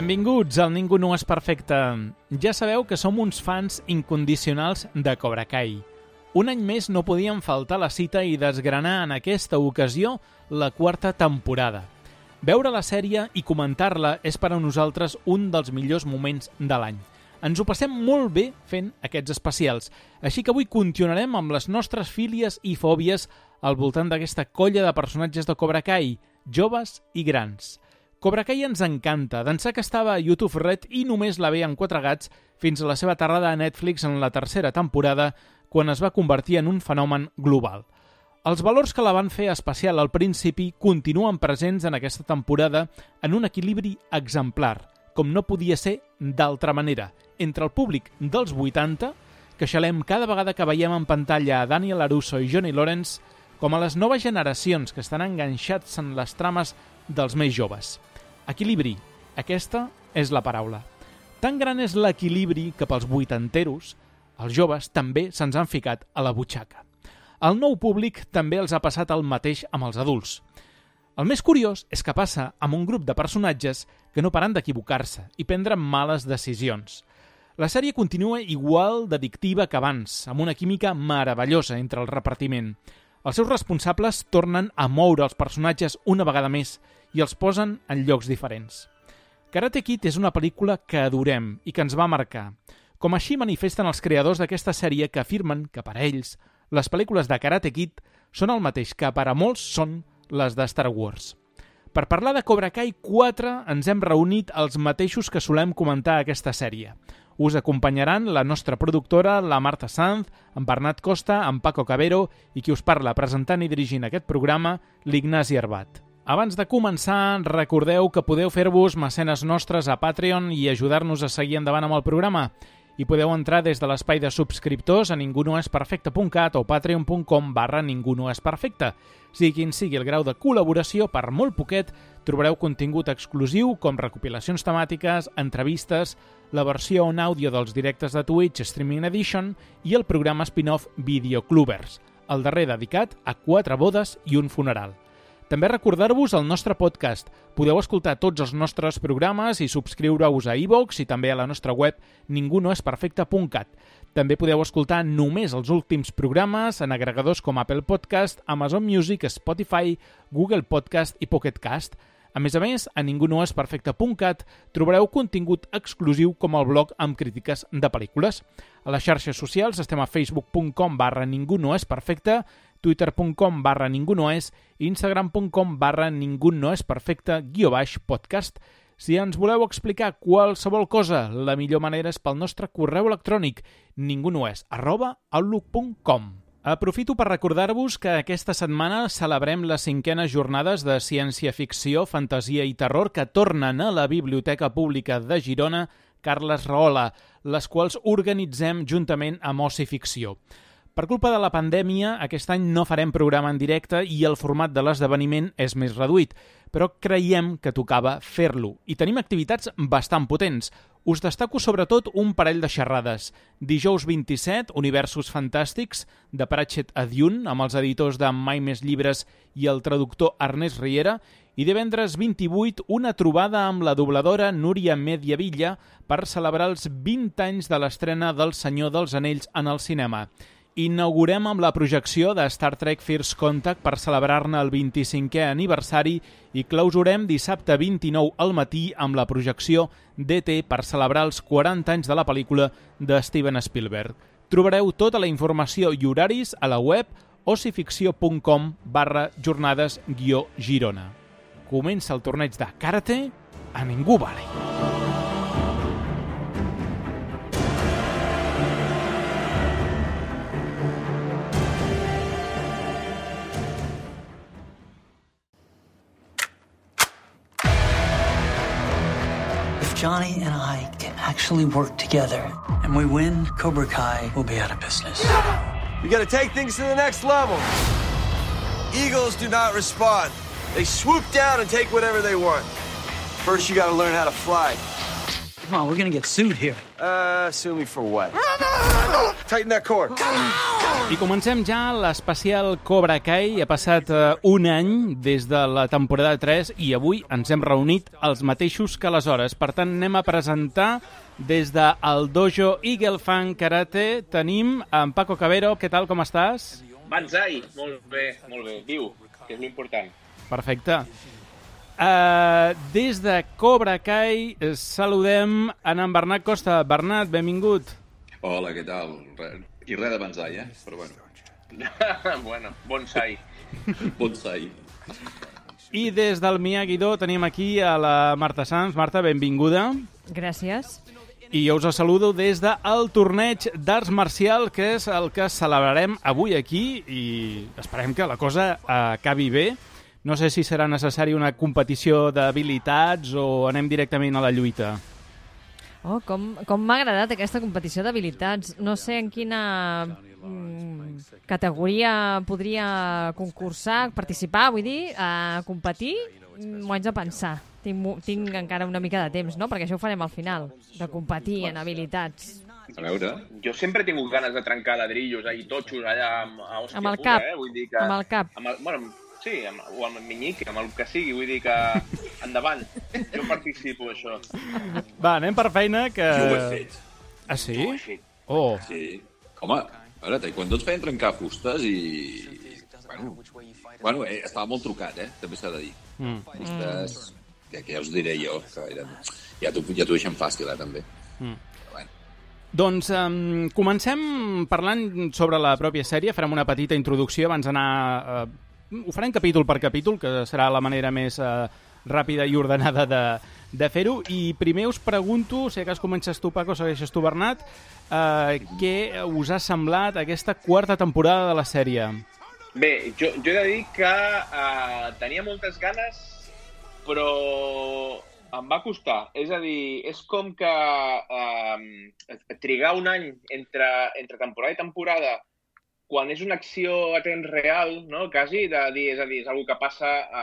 Benvinguts al Ningú no és perfecte. Ja sabeu que som uns fans incondicionals de Cobra Kai. Un any més no podíem faltar la cita i desgranar en aquesta ocasió la quarta temporada. Veure la sèrie i comentar-la és per a nosaltres un dels millors moments de l'any. Ens ho passem molt bé fent aquests especials, així que avui continuarem amb les nostres fílies i fòbies al voltant d'aquesta colla de personatges de Cobra Kai, joves i grans. Cobra Kai ens encanta, d'ençà que estava a YouTube Red i només la veien quatre gats fins a la seva aterrada a Netflix en la tercera temporada, quan es va convertir en un fenomen global. Els valors que la van fer especial al principi continuen presents en aquesta temporada en un equilibri exemplar, com no podia ser d'altra manera, entre el públic dels 80, que xalem cada vegada que veiem en pantalla a Daniel Aruso i Johnny Lawrence, com a les noves generacions que estan enganxats en les trames dels més joves. Equilibri. Aquesta és la paraula. Tan gran és l'equilibri que pels vuitanteros, els joves també se'ns han ficat a la butxaca. El nou públic també els ha passat el mateix amb els adults. El més curiós és que passa amb un grup de personatges que no paren d'equivocar-se i prendre males decisions. La sèrie continua igual d'addictiva que abans, amb una química meravellosa entre el repartiment. Els seus responsables tornen a moure els personatges una vegada més i els posen en llocs diferents. Karate Kid és una pel·lícula que adorem i que ens va marcar. Com així manifesten els creadors d'aquesta sèrie que afirmen que per a ells les pel·lícules de Karate Kid són el mateix que per a molts són les de Star Wars. Per parlar de Cobra Kai 4 ens hem reunit els mateixos que solem comentar aquesta sèrie. Us acompanyaran la nostra productora, la Marta Sanz, en Bernat Costa, en Paco Cabero i qui us parla presentant i dirigint aquest programa, l'Ignasi Arbat. Abans de començar, recordeu que podeu fer-vos mecenes nostres a Patreon i ajudar-nos a seguir endavant amb el programa. I podeu entrar des de l'espai de subscriptors a ningunoesperfecte.cat o patreon.com barra ningunoesperfecte. Sigui quin sigui el grau de col·laboració, per molt poquet trobareu contingut exclusiu com recopilacions temàtiques, entrevistes, la versió en àudio dels directes de Twitch Streaming Edition i el programa spin-off Videoclubers, el darrer dedicat a quatre bodes i un funeral. També recordar-vos el nostre podcast. Podeu escoltar tots els nostres programes i subscriure-us a iVox i també a la nostra web ningunoesperfecte.cat. També podeu escoltar només els últims programes en agregadors com Apple Podcast, Amazon Music, Spotify, Google Podcast i Pocket Cast. A més a més, a ningunoesperfecte.cat trobareu contingut exclusiu com el blog amb crítiques de pel·lícules. A les xarxes socials estem a facebook.com barra ningunoesperfecte, twitter.com barra ningunoes i instagram.com barra ningunoesperfecte guió baix podcast. Si ens voleu explicar qualsevol cosa, la millor manera és pel nostre correu electrònic ningunoes arroba outlook.com. Aprofito per recordar-vos que aquesta setmana celebrem les cinquenes jornades de ciència-ficció, fantasia i terror que tornen a la Biblioteca Pública de Girona Carles Rahola, les quals organitzem juntament amb Oci Ficció. Per culpa de la pandèmia, aquest any no farem programa en directe i el format de l'esdeveniment és més reduït, però creiem que tocava fer-lo. I tenim activitats bastant potents. Us destaco sobretot un parell de xerrades. Dijous 27, Universos Fantàstics, de Pratchett a Dune, amb els editors de Mai Més Llibres i el traductor Ernest Riera, i divendres 28, una trobada amb la dobladora Núria Mediavilla per celebrar els 20 anys de l'estrena del Senyor dels Anells en el cinema. Inaugurem amb la projecció de Star Trek First Contact per celebrar-ne el 25è aniversari i clausurem dissabte 29 al matí amb la projecció d'ET per celebrar els 40 anys de la pel·lícula de Steven Spielberg. Trobareu tota la informació i horaris a la web ocificció.com barra jornades guió Girona. Comença el torneig de Karate a Ningú Vale. Johnny and I can actually work together, and we win, Cobra Kai will be out of business. We gotta take things to the next level. Eagles do not respond. They swoop down and take whatever they want. First, you gotta learn how to fly. Come on, we're gonna get sued here. Uh, sue me for what? Tighten that cord. I comencem ja l'especial Cobra Kai. Ha passat uh, un any des de la temporada 3 i avui ens hem reunit els mateixos que aleshores. Per tant, anem a presentar des del de dojo Eagle Fan Karate. Tenim en Paco Cabero. Què tal, com estàs? Banzai, molt bé, molt bé. Viu, que és l'important. Perfecte. Uh, des de Cobra Kai saludem en en Bernat Costa. Bernat, benvingut. Hola, què tal? I res de bonsai, eh? Però bueno. bueno, bonsai. bonsai. I des del Miyagi-Do tenim aquí a la Marta Sanz. Marta, benvinguda. Gràcies. I jo us saludo des del torneig d'arts marcial, que és el que celebrarem avui aquí i esperem que la cosa acabi bé. No sé si serà necessari una competició d'habilitats o anem directament a la lluita. Oh, com com m'ha agradat aquesta competició d'habilitats. No sé en quina mm, categoria podria concursar, participar, vull dir, a competir. M'ho haig de pensar. Tinc, tinc encara una mica de temps, no? Perquè això ho farem al final, de competir en habilitats. A veure... Jo sempre he tingut ganes de trencar ladrillos i totxos allà amb, a hòstia amb el pura, cap, eh? Vull dir que, amb el cap. Amb el, bueno, Sí, amb, o amb el minyic, amb el que sigui, vull dir que endavant, jo participo això. Va, anem per feina que... Jo ho he fet. Ah, sí? Jo ho he fet. Oh. Sí. Home, a veure, quan tots feien trencar fustes i... Bueno, bueno eh, estava molt trucat, eh? També s'ha de dir. Mm. Fustes... Ja, que ja us diré jo, que eren... Ja t'ho ja deixem fàcil, eh, també. Mm. Doncs um, comencem parlant sobre la pròpia sèrie. Farem una petita introducció abans d'anar... Uh, ho farem capítol per capítol, que serà la manera més uh, ràpida i ordenada de, de fer-ho. I primer us pregunto, si cas comences tu, Paco, segueixes tu, Bernat, uh, què us ha semblat aquesta quarta temporada de la sèrie? Bé, jo, jo he de dir que uh, tenia moltes ganes, però em va costar. És a dir, és com que uh, trigar un any entre, entre temporada i temporada quan és una acció a temps real, no? quasi, de dir, és a dir, és una que passa a,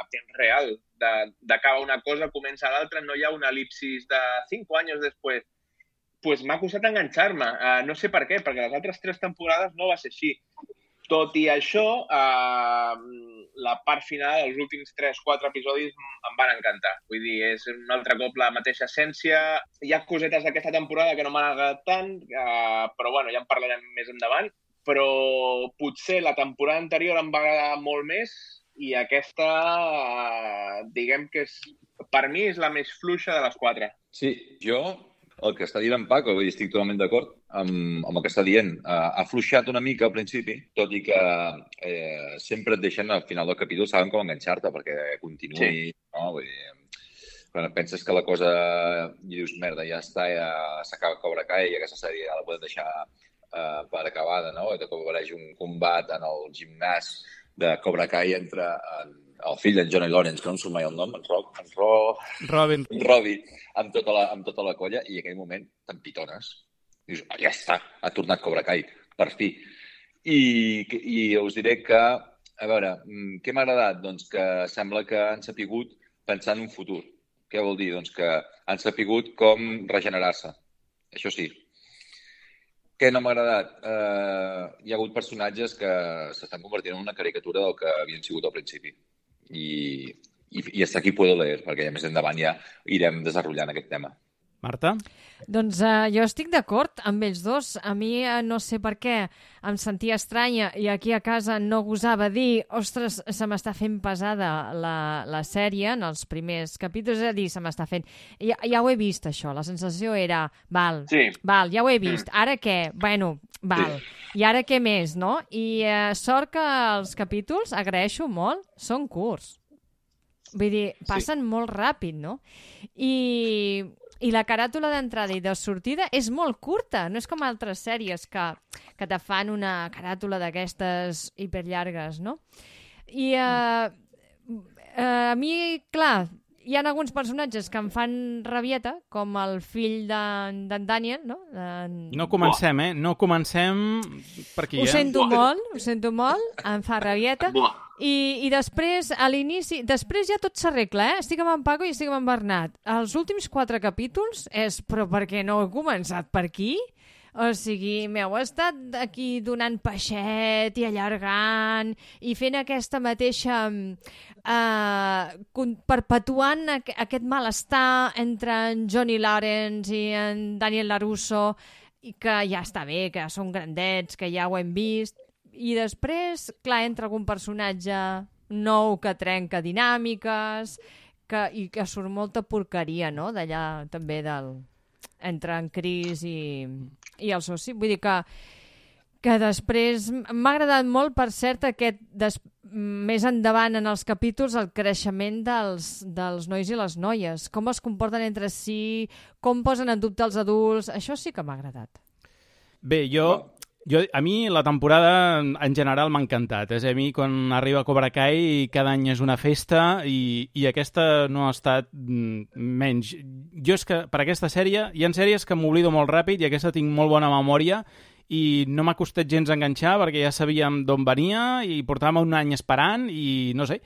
a temps real, d'acaba una cosa, comença l'altra, no hi ha una elipsis de 5 anys després. pues m'ha costat enganxar-me. Uh, no sé per què, perquè les altres tres temporades no va ser així. Tot i això, uh, la part final, els últims 3-4 episodis, em van encantar. Vull dir, és un altre cop la mateixa essència. Hi ha cosetes d'aquesta temporada que no m'han agradat tant, uh, però bueno, ja en parlarem més endavant però potser la temporada anterior em va agradar molt més i aquesta, eh, diguem que és, per mi és la més fluixa de les quatre. Sí, jo el que està dient en Paco, vull dir, estic totalment d'acord amb, amb el que està dient. Uh, ha fluixat una mica al principi, tot i que eh, sempre et deixen al final del capítol, saben com enganxar-te perquè continuï, sí. no? Vull dir, quan penses que la cosa i dius, merda, ja està, ja s'acaba Cobra Kai i aquesta sèrie ja la podem deixar uh, per acabada, no? I de cop apareix un combat en el gimnàs de Cobra Kai entre en, el fill d'en Johnny Lawrence, que no em surt mai el nom, en, Ro, en Ro... Robin. Robbie, amb tota, la, amb tota la colla, i en aquell moment t'empitones. Dius, oh, ja està, ha tornat Cobra Kai, per fi. I, I us diré que, a veure, mm, què m'ha agradat? Doncs que sembla que han sapigut pensar en un futur. Què vol dir? Doncs que han sapigut com regenerar-se. Això sí, què no m'ha agradat? Uh, hi ha hagut personatges que s'estan convertint en una caricatura del que havien sigut al principi. I, i, i hasta aquí puedo leer, perquè ja més endavant ja irem desenvolupant aquest tema. Marta? Doncs uh, jo estic d'acord amb ells dos. A mi uh, no sé per què em sentia estranya i aquí a casa no gosava dir ostres, se m'està fent pesada la, la sèrie en els primers capítols, és a dir, se m'està fent... Ja, ja ho he vist, això. La sensació era, val, Sí. val, ja ho he vist. Ara què? Bueno, val. I ara què més, no? I uh, sort que els capítols, agraeixo molt, són curts. Vull dir, passen sí. molt ràpid, no? I, i la caràtula d'entrada i de sortida és molt curta, no és com altres sèries que, que te fan una caràtula d'aquestes hiperllargues, no? I uh, uh, a mi, clar, hi ha alguns personatges que em fan rabieta, com el fill d'en de, Daniel, no? En... No comencem, eh? No comencem per aquí, Ho eh? sento molt, ho sento molt, em fa rabieta. Buah. I, I després, a l'inici... Després ja tot s'arregla, eh? Estic amb en Paco i estic amb en Bernat. Els últims quatre capítols és... Però per què no he començat per aquí? O sigui, m'heu estat aquí donant peixet i allargant i fent aquesta mateixa... Uh, perpetuant aqu aquest malestar entre en Johnny Lawrence i en Daniel LaRusso i que ja està bé, que són grandets, que ja ho hem vist. I després, clar, entra algun personatge nou que trenca dinàmiques que, i que surt molta porqueria, no?, d'allà també del... entre en Chris i, i el soci. Vull dir que, que després m'ha agradat molt, per cert, aquest des, més endavant en els capítols el creixement dels, dels nois i les noies, com es comporten entre si, com posen en dubte els adults, això sí que m'ha agradat. Bé, jo, jo, a mi la temporada en general m'ha encantat. És a mi quan arriba Cobra Kai cada any és una festa i, i aquesta no ha estat mm, menys. Jo és que per aquesta sèrie, hi ha sèries que m'oblido molt ràpid i aquesta tinc molt bona memòria i no m'ha costat gens enganxar perquè ja sabíem d'on venia i portàvem un any esperant i no sé.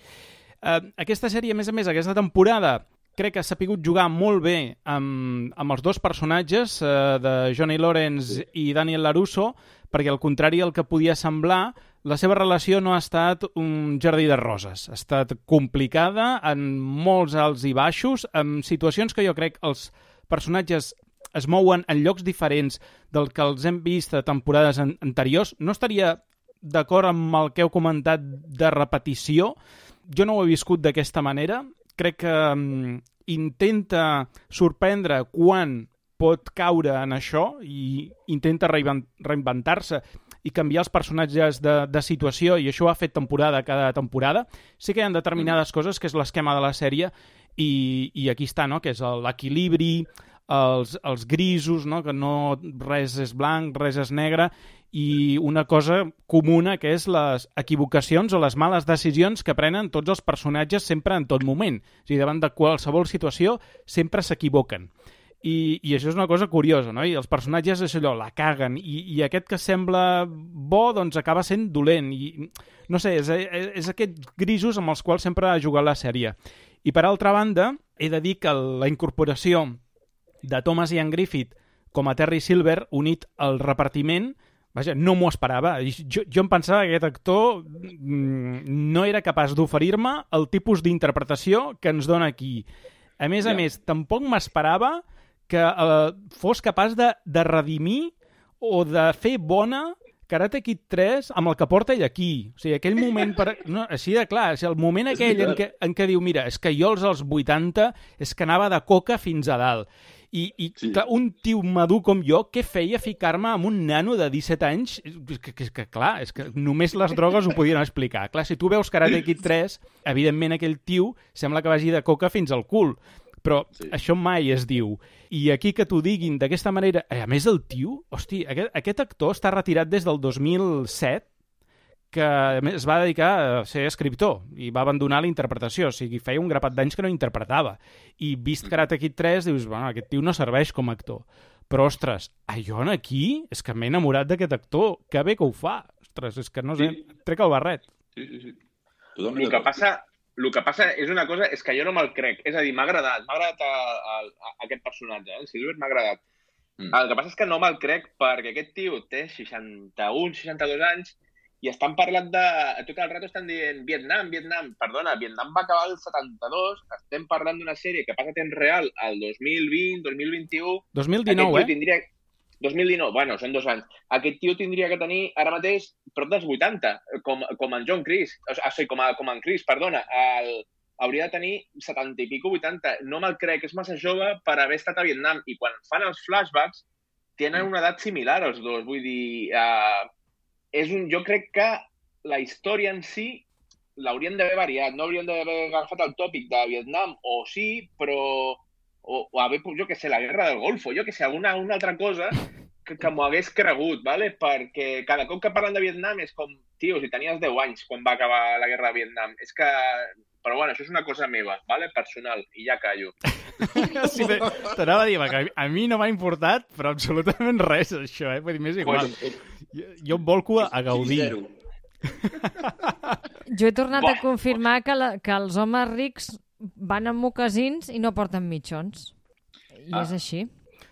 Uh, aquesta sèrie, a més a més, aquesta temporada crec que s'ha pogut jugar molt bé amb, amb els dos personatges uh, de Johnny Lawrence i Daniel LaRusso perquè al contrari el que podia semblar, la seva relació no ha estat un jardí de roses. Ha estat complicada en molts alts i baixos, en situacions que jo crec els personatges es mouen en llocs diferents del que els hem vist a temporades an anteriors. No estaria d'acord amb el que heu comentat de repetició. Jo no ho he viscut d'aquesta manera. Crec que um, intenta sorprendre quan pot caure en això i intenta reinventar-se i canviar els personatges de, de situació, i això ho ha fet temporada cada temporada. Sí que hi ha determinades mm. coses, que és l'esquema de la sèrie, i, i aquí està, no?, que és l'equilibri, els, els grisos, no? que no res és blanc, res és negre, i una cosa comuna que és les equivocacions o les males decisions que prenen tots els personatges sempre en tot moment. O sigui, davant de qualsevol situació sempre s'equivoquen. I, I això és una cosa curiosa, no? I els personatges és allò, la caguen, i, i aquest que sembla bo, doncs acaba sent dolent, i no sé, és, és, és aquests grisos amb els quals sempre ha jugat la sèrie. I per altra banda, he de dir que la incorporació de Thomas Ian Griffith com a Terry Silver unit al repartiment, vaja, no m'ho esperava. Jo, jo em pensava que aquest actor mm, no era capaç d'oferir-me el tipus d'interpretació que ens dona aquí. A més ja. a més, tampoc m'esperava que eh, fos capaç de, de redimir o de fer bona Karate Kid 3 amb el que porta ell aquí. O sigui, aquell moment, per... no, així de clar, o sigui, el moment aquell en què, en què diu, mira, és que jo als 80 és que anava de coca fins a dalt. I, i sí. clar, un tio madur com jo, què feia ficar-me amb un nano de 17 anys? Que, que, que, clar, és que només les drogues ho podien explicar. Clar, si tu veus Karate Kid 3, evidentment aquell tio sembla que vagi de coca fins al cul. Però sí. això mai es diu. I aquí que t'ho diguin d'aquesta manera... A més, el tio... Hosti, aquest, aquest actor està retirat des del 2007 que es va dedicar a ser escriptor i va abandonar la interpretació, o sigui, feia un grapat d'anys que no interpretava. I vist Karate Kid 3, dius, bueno, aquest tio no serveix com a actor. Però, ostres, jo aquí és que m'he enamorat d'aquest actor, que bé que ho fa. Ostres, és que no sé, sí. trec el barret. Sí, sí, sí. Tothom el que passa, el que passa és una cosa, és que jo no me'l crec. És a dir, m'ha agradat, m'ha agradat a, a, a, aquest personatge, eh? el Silver m'ha agradat. Mm. El que passa és que no me'l crec perquè aquest tio té 61, 62 anys i estan parlant de... Tot el rato estan dient Vietnam, Vietnam. Perdona, Vietnam va acabar el 72, estem parlant d'una sèrie que passa temps real al 2020, 2021... 2019, eh? Tindria, 2019, bueno, són dos anys. Aquest tio tindria que tenir ara mateix prop dels 80, com, com en John Chris, o sigui, com, a, com en Chris, perdona. El, hauria de tenir 70 i pico, 80. No me'l crec, és massa jove per haver estat a Vietnam. I quan fan els flashbacks, tenen una edat similar els dos. Vull dir, uh, és un, jo crec que la història en si l'haurien d'haver variat. No haurien d'haver agafat el tòpic de Vietnam, o sí, però o, o haver, jo que sé, la guerra del Golfo, jo que sé, alguna una altra cosa que, que m'ho hagués cregut, ¿vale? perquè cada cop que parlen de Vietnam és com, tio, si tenies 10 anys quan va acabar la guerra de Vietnam, és que... Però bueno, això és una cosa meva, ¿vale? personal, i ja callo. sí, T'anava a dir que a mi no m'ha importat, però absolutament res, això, eh? Vull dir, m'és igual. Pues, jo, jo em volco a, gaudir. Jo he tornat a confirmar que, la, que els homes rics van amb mocasins i no porten mitjons. I ah. és així.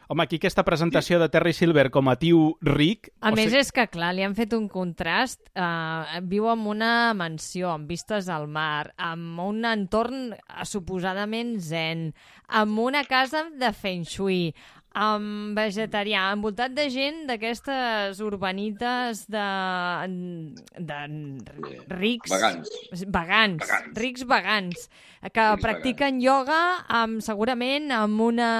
Home, aquí aquesta presentació de Terry Silver com a tio ric... A més, sigui- és que, clar, li han fet un contrast. Eh, viu en una mansió, amb vistes al mar, amb un entorn eh, suposadament zen, amb una casa de feng shui, amb vegetarià, envoltat de gent d'aquestes urbanites de, de rics... Vegans. Vegans, Vegans. rics vegans, que Rics practiquen ioga amb, segurament amb una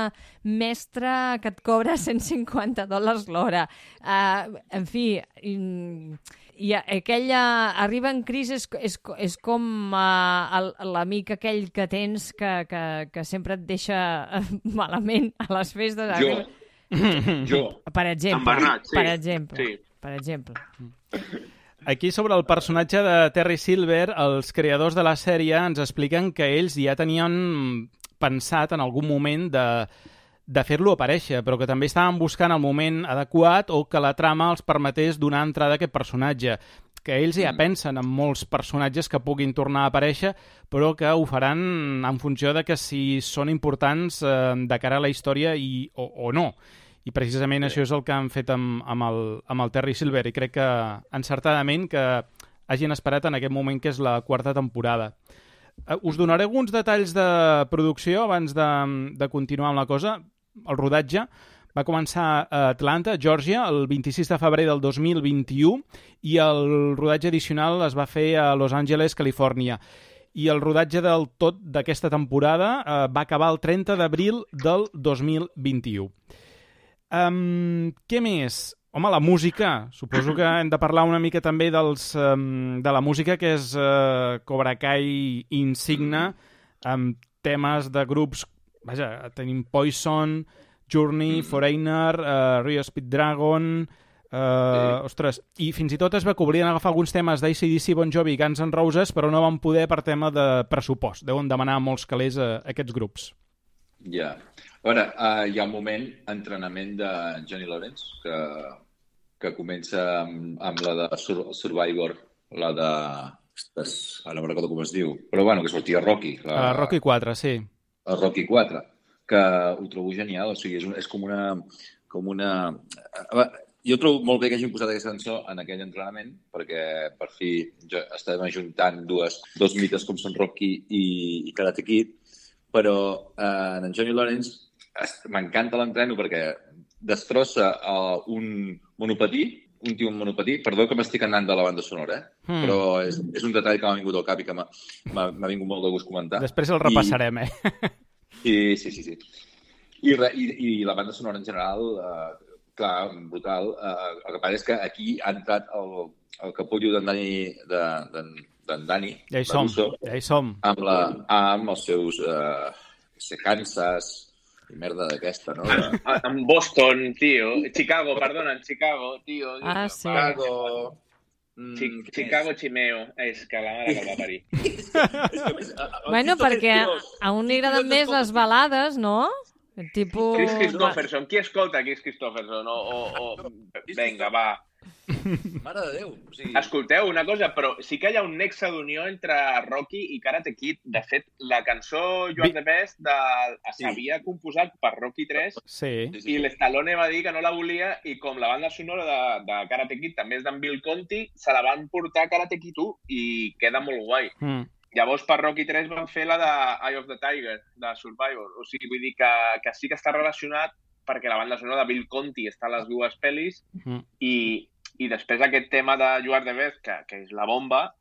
mestra que et cobra 150 dòlars l'hora. Uh, en fi, mm, i aquella... Arriba en crisi és, és, és com uh, l'amic aquell que tens que, que, que sempre et deixa eh, malament a les festes. Jo. Arriba- Jo. Per exemple. Embarnat, sí. Per exemple. Sí. Per exemple. Aquí sobre el personatge de Terry Silver, els creadors de la sèrie ens expliquen que ells ja tenien pensat en algun moment de, de fer-lo aparèixer, però que també estaven buscant el moment adequat o que la trama els permetés donar entrada a aquest personatge que ells ja pensen en molts personatges que puguin tornar a aparèixer, però que ho faran en funció de que si són importants eh, de cara a la història i, o, o no. I precisament això és el que han fet amb, amb, el, amb el Terry Silver i crec que encertadament que hagin esperat en aquest moment que és la quarta temporada. Eh, Us donaré alguns detalls de producció abans de, de continuar amb la cosa. El rodatge va començar a Atlanta, Georgia, el 26 de febrer del 2021 i el rodatge addicional es va fer a Los Angeles, Califòrnia. I el rodatge del tot d'aquesta temporada eh, va acabar el 30 d'abril del 2021. Um, què més? Home, la música. Suposo que hem de parlar una mica també dels, um, de la música que és uh, Cobra Kai insigna, amb temes de grups... Vaja, tenim Poison, Journey, Foreigner, uh, Rio Speed Dragon... Uh, Ostres, i fins i tot es va que volien agafar alguns temes d'ACDC, Bon Jovi i Guns N' Roses, però no van poder per tema de pressupost. Deuen demanar molts calés a, a aquests grups. Ja. A veure, uh, hi ha un moment, entrenament de Johnny Lawrence, que, que comença amb, amb la de Sur Survivor, la de... Ostres, ara no recordo com es diu. Però bueno, que sortia Rocky. La, Uh, Rocky 4, sí. El Rocky 4, que ho trobo genial, o sigui, és, un, és com una... Com una... Jo trobo molt bé que hagin posat aquesta cançó en aquell entrenament, perquè per fi jo estem ajuntant dues, dos mites com són Rocky i, i Karate Kid, però eh, en Johnny Lawrence m'encanta l'entreno perquè destrossa uh, un monopatí, un tio monopatí, perdó que m'estic anant de la banda sonora, eh? Hmm. però és, és un detall que m'ha vingut al cap i que m'ha vingut molt de gust comentar. Després el repassarem, eh? I, sí, sí, sí. I, re, i, I la banda sonora en general, eh, clar, brutal. Eh, el que passa és que aquí ha entrat el, el capullo d'en Dani, de, d'en, d'en Dani Ja hi som, Larusso, ja hi som. amb, la, amb els seus eh, Kansas i merda d'aquesta, no? En Boston, tio. Chicago, perdona, en Chicago, tio. Ah, sí. Chicago... Mm, Chi Chicago és? Chimeo. És que la mare que va parir. Més, a- a- Bueno, perquè a un li agraden més les balades, no? Tipo... Chris Christopherson. Qui escolta Chris Christopherson? O, o, o... Vinga, va. Mare de Déu. O sigui, Escolteu una cosa, però sí que hi ha un nexe d'unió entre Rocky i Karate Kid. De fet, la cançó You Are the Best de... s'havia composat per Rocky 3 Sí. sí, sí, i l'Stallone va dir que no la volia i com la banda sonora de, de Karate Kid també és d'en Bill Conti, se la van portar a Karate Kid 1 i queda molt guai. Mm. Llavors, per Rocky 3 van fer la de Eye of the Tiger, de Survivor. O sigui, vull dir que, que sí que està relacionat perquè la banda sonora de Bill Conti està a les dues pel·lis Mm. i, i després aquest tema de You Are the Best, que, que és la bomba,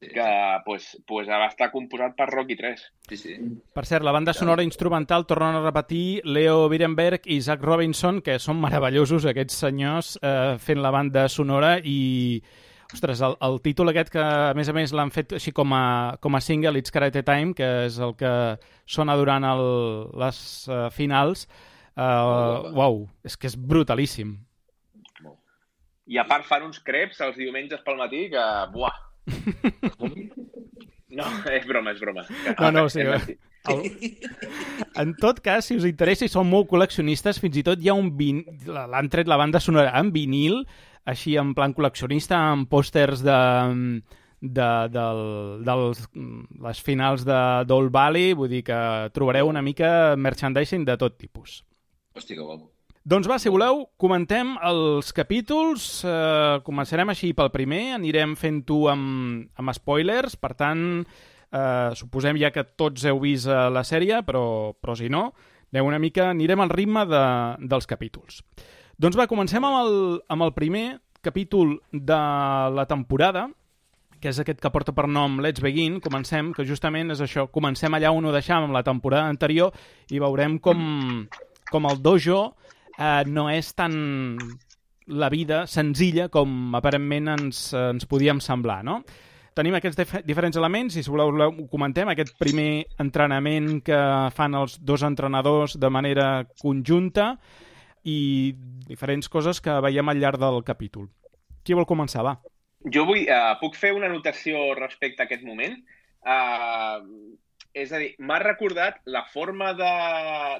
sí, que pues, pues va estar composat per Rocky 3. sí, sí. Per cert, la banda sonora instrumental tornen a repetir Leo Birenberg i Zach Robinson, que són meravellosos aquests senyors eh, fent la banda sonora i... Ostres, el, el títol aquest que a més a més l'han fet així com a, com a single, It's Karate Time, que és el que sona durant el, les uh, finals, uh, uau, és que és brutalíssim. I a part fan uns creps els diumenges pel matí que, buah! No, és broma, és broma. No, no, sí, eh? El... En tot cas, si us interessa i són molt col·leccionistes, fins i tot hi ha un vin... l'han tret la banda sonora en vinil, així en plan col·leccionista, amb pòsters de, de, del, dels, les finals de d'Old Valley, vull dir que trobareu una mica merchandising de tot tipus. Hòstia, que guapo. Doncs va, si voleu, comentem els capítols. Eh, començarem així pel primer, anirem fent-ho amb, amb spoilers, per tant, eh, suposem ja que tots heu vist eh, la sèrie, però, però si no, aneu una mica, anirem al ritme de, dels capítols. Doncs va, comencem amb el, amb el primer capítol de la temporada, que és aquest que porta per nom Let's Begin, comencem, que justament és això, comencem allà on ho deixàvem la temporada anterior i veurem com, com el dojo eh, no és tan la vida senzilla com aparentment ens, ens podíem semblar, no? Tenim aquests dif diferents elements i si voleu ho comentem, aquest primer entrenament que fan els dos entrenadors de manera conjunta i diferents coses que veiem al llarg del capítol. Qui vol començar, va? Jo vull, uh, puc fer una anotació respecte a aquest moment? Uh, és a dir, m'ha recordat la forma de,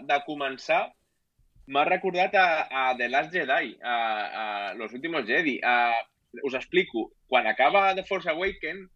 de començar m'ha recordat a, a The Last Jedi, a, a Los Últimos Jedi. A, us explico. Quan acaba The Force Awaken,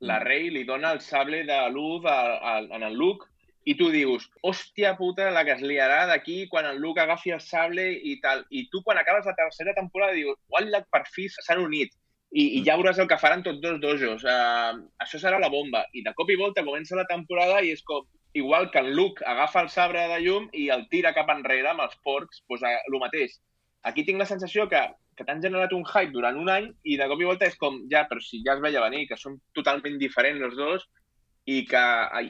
la Rey li dona el sable de luz a, a, a en Luke i tu dius, hòstia puta, la que es liarà d'aquí quan el Luke agafi el sable i tal. I tu, quan acabes la tercera temporada, dius, uala, per fi s'han unit. I, I ja veuràs el que faran tots dos dojos. Uh, això serà la bomba. I de cop i volta comença la temporada i és com, igual que en Luke agafa el sabre de llum i el tira cap enrere amb els porcs, doncs el mateix. Aquí tinc la sensació que, que t'han generat un hype durant un any i de cop i volta és com, ja, però si ja es veia venir, que són totalment diferents els dos i que,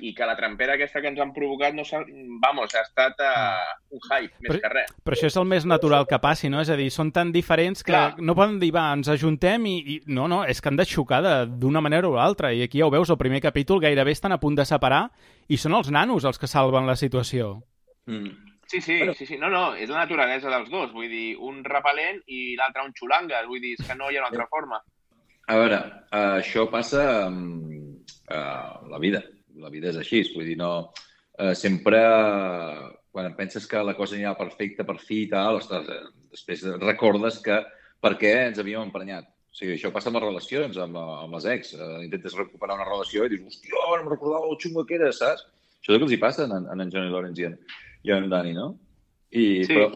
i que la trampera aquesta que ens han provocat no s'ha... Vamos, ha estat uh, un hype, més però, que res. Però això és el més natural que passi, no? És a dir, són tan diferents que Clar. no poden dir, va, ens ajuntem i... i... No, no, és que han de xocar de- d'una manera o l'altra. I aquí ja ho veus, el primer capítol gairebé estan a punt de separar i són els nanos els que salven la situació. Mm. Sí, sí, sí, sí, no, no, és la naturalesa dels dos, vull dir, un repel·lent i l'altre un xulanga, vull dir, és que no hi ha una altra forma. A veure, uh, això passa amb uh, la vida. La vida és així, vull dir, no... Uh, sempre, quan penses que la cosa anirà perfecta per fi i tal, ostres, eh, després recordes que per què ens havíem emprenyat. O sigui, això passa amb les relacions, amb, eh, amb les ex. Intentes recuperar una relació i dius, hòstia, ara em recordava el xungo que era, saps? Això és el que els hi passa en, en, en Johnny Lawrence i en, i en Dani, no? I, Sí. Però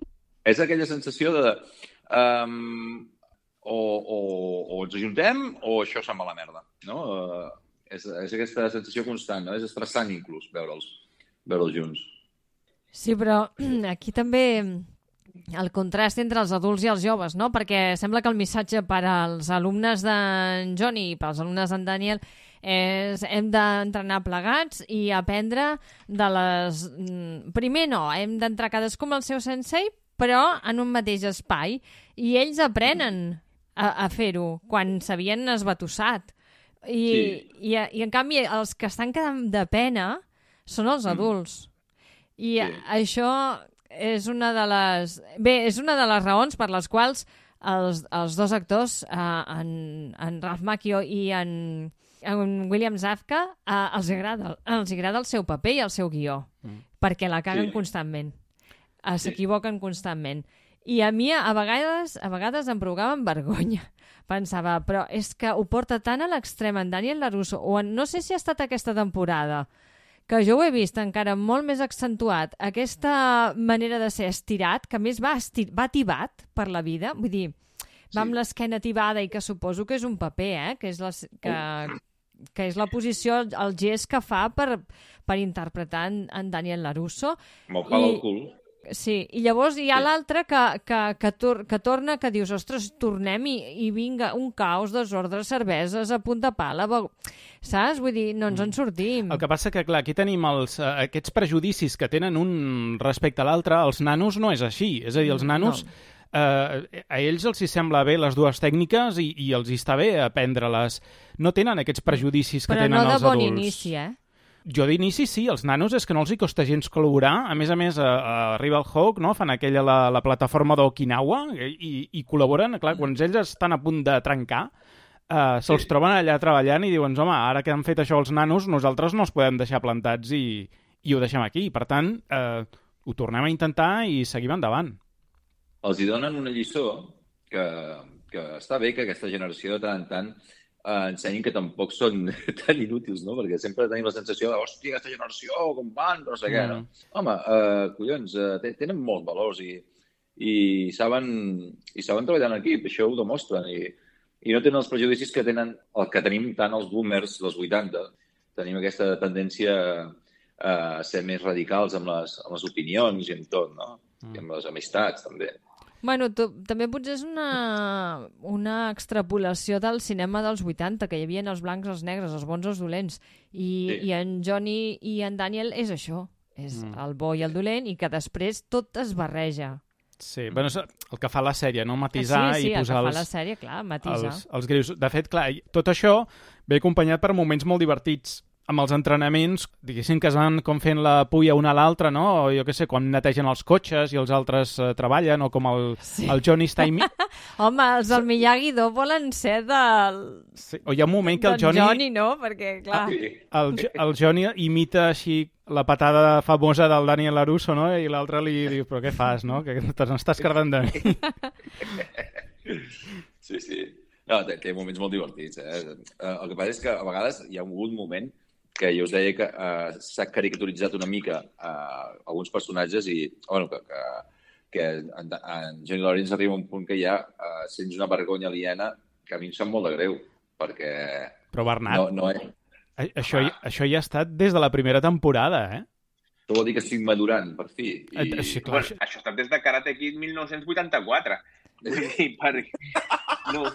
és aquella sensació de... Um, o, o, o ens ajuntem o això se'n va a la merda, no? Uh, és, és aquesta sensació constant, no? És estressant inclús veure'ls veure'ls junts. Sí, però aquí també el contrast entre els adults i els joves, no? Perquè sembla que el missatge per als alumnes d'en Johnny i pels alumnes d'en Daniel és hem d'entrenar plegats i aprendre de les... mm, Primer no, hem d'entrar cadascú amb el seu sensei, però en un mateix espai. I ells aprenen a, a fer-ho quan s'havien esbatussat. I, Sí. i, I en canvi els que estan quedant de pena són els adults. I Sí. això és una de les... Bé, és una de les raons per les quals els, els dos actors, eh, en, en Ralph Macchio i en, en William Zafka, eh, els, agrada, els agrada el seu paper i el seu guió, mm. perquè la caguen Sí. constantment. Eh, S'equivoquen constantment. I a mi, a vegades, a vegades em provocaven vergonya. Pensava, però és que ho porta tan a l'extrem en Daniel LaRusso, o en, no sé si ha estat aquesta temporada, que jo ho he vist encara molt més accentuat, aquesta manera de ser estirat, que a més va, esti va tibat per la vida, vull dir, va amb l'esquena tibada i que suposo que és un paper, eh? que, és la, que, que és la posició, el gest que fa per, per interpretar en, en Daniel LaRusso. Amb el pal I- al cul. Sí, i llavors hi ha Sí. l'altre que, que, que, tor que torna, que dius, ostres, tornem i, i vinga, un caos, desordre, cerveses, a punt de pala, saps? Vull dir, no ens en sortim. El que passa que, clar, aquí tenim els, eh, aquests prejudicis que tenen un respecte a l'altre. Els nanos no és així. És a dir, els nanos... Eh, a ells els hi sembla bé les dues tècniques i, i els hi està bé aprendre-les. No tenen aquests prejudicis que Però tenen no de els bon adults. inici, eh? Jo d'inici sí, els nanos és que no els hi costa gens col·laborar. A més a més, a, a Rival Hawk no? fan aquella la, la plataforma d'Okinawa i, i, i col·laboren. Clar, quan ells estan a punt de trencar, eh, se'ls Sí. troben allà treballant i diuen, home, ara que han fet això els nanos, nosaltres no els podem deixar plantats i, i ho deixem aquí. Per tant, eh, ho tornem a intentar i seguim endavant. els hi donen una lliçó que, que està bé que aquesta generació de tant en tant eh, ensenyin que tampoc són tan inútils, no? Perquè sempre tenim la sensació de, hòstia, aquesta generació, com van, no sé què, no? Mm. Home, eh, collons, eh, te- tenen molts valors i, i saben, i saben treballar en equip, això ho demostren. I, i no tenen els prejudicis que tenen el que tenim tant els boomers dels 80. Tenim aquesta tendència a ser més radicals amb les, amb les opinions i amb tot, no? Mm. I amb les amistats, també. Bueno, tu, també potser és una, una extrapolació del cinema dels 80, que hi havia els blancs, els negres, els bons, els dolents. I, Sí. i en Johnny i en Daniel és això. És Mm. el bo i el dolent i que després tot es barreja. Sí, bueno, és el que fa la sèrie, no? Matisar sí, sí, i el posar que fa els, la sèrie, clar, matisa. els, els greus. De fet, clar, tot això ve acompanyat per moments molt divertits amb els entrenaments, diguéssim que es van com fent la pulla una a l'altra, no? O jo què sé, quan netegen els cotxes i els altres eh, treballen, o com el, Sí. el Johnny està imi... Home, els del Miyagi-Do volen ser del... sí. O hi ha un moment que el Johnny, Johnny, no? Perquè, clar... Sí. el, el Johnny imita així la patada famosa del Daniel LaRusso, no? I l'altre li diu, però què fas, no? Que te n'estàs cardant de mi. Sí, sí. No, té, té moments molt divertits. Eh? Eh, El que passa és que a vegades hi ha hagut un moment que jo us deia que eh, s'ha caricaturitzat una mica eh, alguns personatges i, bueno, que, que, que en, en Johnny Lawrence arriba a un punt que ja eh, sents una vergonya aliena que a mi em sap molt de greu, perquè Però Bernat, no, no és... això, hi- això ja ha estat des de la primera temporada, eh? Això vol dir que estic madurant, per fi. I... Sí, clar, Bueno, això està des de Karate Kid 1984. Vull dir, per... No.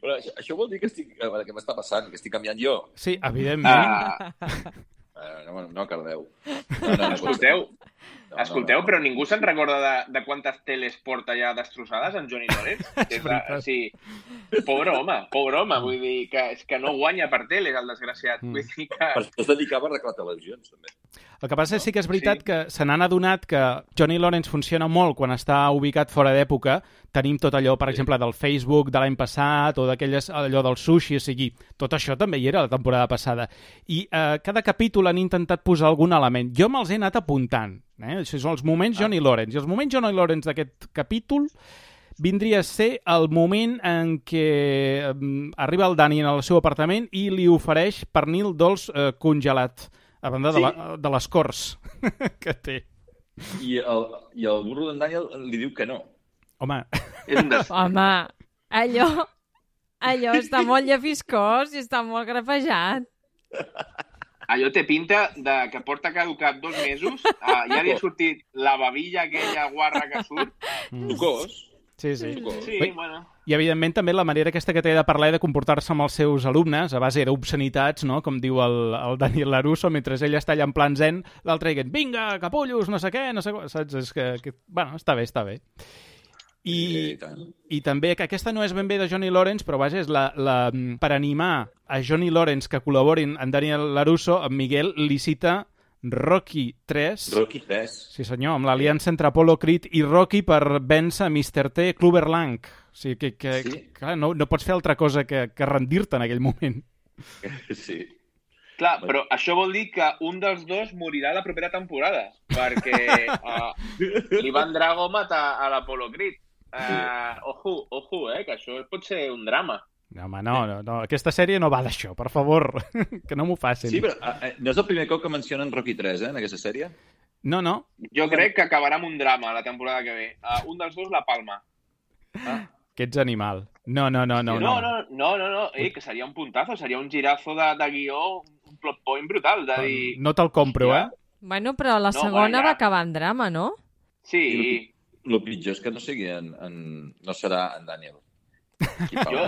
Però això, això vol dir que estic... A veure, què m'està passant? Que estic canviant jo? sí, evidentment. Ah, Eh, no, no cardeu. No, no, no, escolteu, no, escolteu, no. però ningú se'n recorda de, de quantes teles porta ja destrossades en Johnny Lawrence? És o sigui, pobre home, pobre home, vull dir que, és que no guanya per teles, el desgraciat. Mm. Vull dir que... Per això es dedicava a arreglar televisions, també. El que passa és sí que és veritat Sí. que se n'han adonat que Johnny Lawrence funciona molt quan està ubicat fora d'època. Tenim tot allò, per exemple, del Facebook de l'any passat o d'aquelles allò del sushi, o sigui, tot això també hi era la temporada passada. I eh, cada capítol han intentat posar algun element. Jo me'ls he anat apuntant. Eh? Això són els moments Johnny Lawrence. I els moments Johnny Lawrence d'aquest capítol vindria a ser el moment en què eh, arriba el Dani al seu apartament i li ofereix pernil dolç eh, congelat a banda de, Sí. la, de les cors que té. I el, i el burro d'en Daniel li diu que no. Home, És un des... Home, allò... Allò està molt llefiscós i està molt grafejat. Allò té pinta de que porta caducat dos mesos, uh, ja li ha sortit la babilla aquella guarra que surt. Sucós. sí, sí. Sí, Ui. bueno... I, evidentment, també la manera aquesta que té de parlar i de comportar-se amb els seus alumnes, a base d'obscenitats, no? com diu el, el Daniel Larusso, mentre ell està allà en plan zen, l'altre dient, vinga, capullos, no sé què, no sé què, saps? És que, que, bueno, està bé, està bé. I, I. I també que aquesta no és ben bé de Johnny Lawrence, però vaja, és la, la, per animar a Johnny Lawrence que col·laborin en Daniel Larusso, en Miguel li cita Rocky 3. Rocky 3. Sí, senyor, amb l'aliança entre Apollo Creed i Rocky per vèncer Mr. T, Clubber Lang. O sigui, que, que Sí. clar, no, no pots fer altra cosa que, que rendir-te en aquell moment. Sí. Clar, però això vol dir que un dels dos morirà la propera temporada, perquè uh, l'Ivan Drago mata a l'Apollo Creed. Uh, ojo, ojo, eh, que això pot ser un drama. No, home, no, no, no. Aquesta sèrie no va d'això, per favor, que no m'ho facin. Sí, però eh, no és el primer cop que mencionen Rocky 3, eh, en aquesta sèrie? No, no, Jo crec que acabarà amb un drama la temporada que ve. Uh, un dels dos la palma. que ets animal. No, no, no, no. no, no, no, no, no. Eh, que seria un puntazo, seria un girazo de, de guió, un plot point brutal, de dir... No te'l compro, eh? Bueno, però la No, segona va ja. acabar en drama, no? Sí, El pitjor és que no sigui en, en... no serà en Daniel. Qui jo...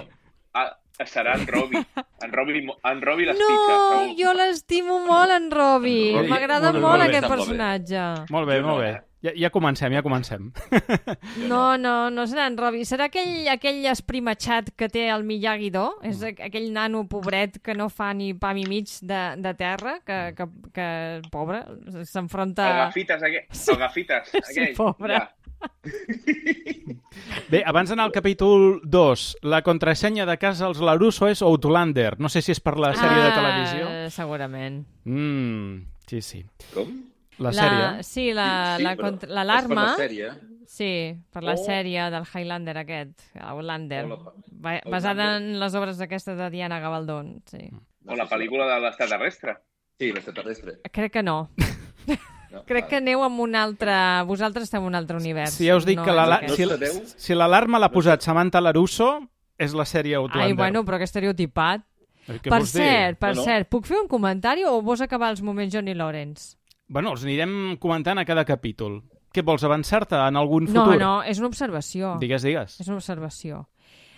Ah, serà en Robbie. En Robbie, mo- en Robbie les No, segur. jo l'estimo molt, en Robbie, M'agrada molt molt bé, aquest personatge. Molt bé, molt bé. eh? Ja, ja comencem, ja comencem. No, no, no serà en Robbie. Serà aquell, aquell esprimatxat que té el Miyagi-Do. És Mm. aqu- aquell nano pobret que no fa ni pam i mig de, de terra, que, que, que pobre, s'enfronta... El gafites, aquell. El gafites, Sí, aquell. pobre. Ja. Bé, abans d'anar al capítol 2, la contrasenya de casa als Larusso és Outlander. No sé si és per la sèrie de televisió. Ah, segurament. Mm, sí, sí. Com? La sèrie. Sí, la- Sí, la l'alarma... És per la sèrie. Sí, per la Oh. sèrie del Highlander aquest, Outlander, Oh, la- ba basada en les obres aquestes de Diana Gabaldon, sí. O la pel·lícula de l'extraterrestre. Sí, l'extraterrestre. Crec que no. No, Crec que aneu amb un altre... Vosaltres esteu en un altre univers. Si ja us dic no que la, si, No si l'alarma l'ha posat Samantha Larusso, és la sèrie Outlander. Ai, bueno, però que estereotipat. Eh, Què per vols dir? cert, per No, no. cert, puc fer un comentari o vols acabar els moments Johnny Lawrence? Bueno, els anirem comentant a cada capítol. Què vols, avançar-te en algun No, futur? no, és una observació. Digues, digues. És una observació.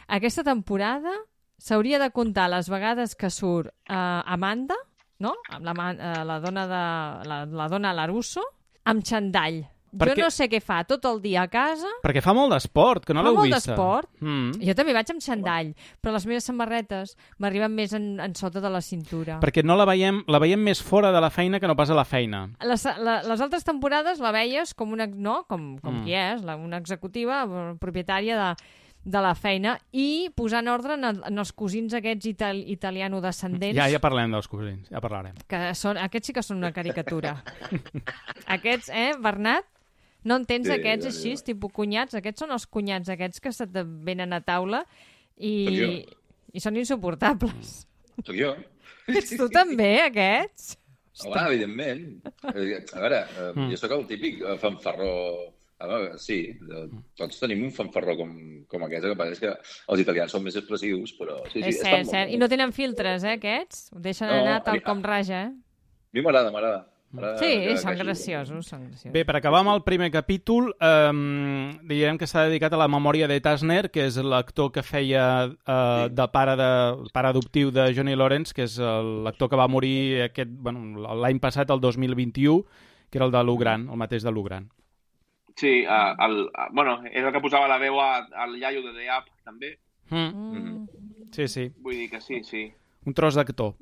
Aquesta temporada s'hauria de comptar les vegades que surt uh, Amanda, no? Amb la, ma- eh, la dona de la, la dona Larusso, amb xandall. Per jo no sé què fa tot el dia a casa. Perquè fa molt d'esport, que no Fa l'heu molt d'esport. Mm. Jo també vaig amb xandall, però les meves samarretes m'arriben més en, en sota de la cintura. Perquè no la veiem, la veiem més fora de la feina que no pas a la feina. Les, la, les altres temporades la veies com una, no? com, com Mm. qui és, la, una executiva eh, propietària de, de la feina i posar en ordre en, el, en els cosins aquests ital, italiano-descendents Ja, ja parlem dels cosins, ja parlarem. que són, aquests sí que són una caricatura. aquests, eh, Bernat? No entens Sí, aquests ja, així, ja. tipus cunyats? Aquests són els cunyats aquests que se't venen a taula i, i són insuportables. Sóc jo. Ets tu també, aquests? Home, evidentment. Eh, A veure, eh, Mm. jo sóc el típic eh, fanfarró... A veure, sí, eh, tots tenim un fanfarró com, com aquest, que passa és que els italians són més expressius, però sí, sí, és estan cert, molt cert. I no tenen filtres, eh, aquests? Ho deixen No, anar a tal mi- com raja, eh? A mi m'agrada, m'agrada. Sí, que- són que- graciosos, són graciosos. Bé, per acabar amb el primer capítol, eh, direm que s'ha dedicat a la memòria de Tasner, que és l'actor que feia eh, de pare, de, pare adoptiu de Johnny Lawrence, que és el- l'actor que va morir aquest bueno, l'any passat, el 2021, que era el de Lugran, el mateix de Lugran. Sí, uh, el, uh, bueno, és el que posava la veu a- al iaio de The App, també. Mm. Mm. Sí, sí, Vull dir que sí, sí. un tros d'actor.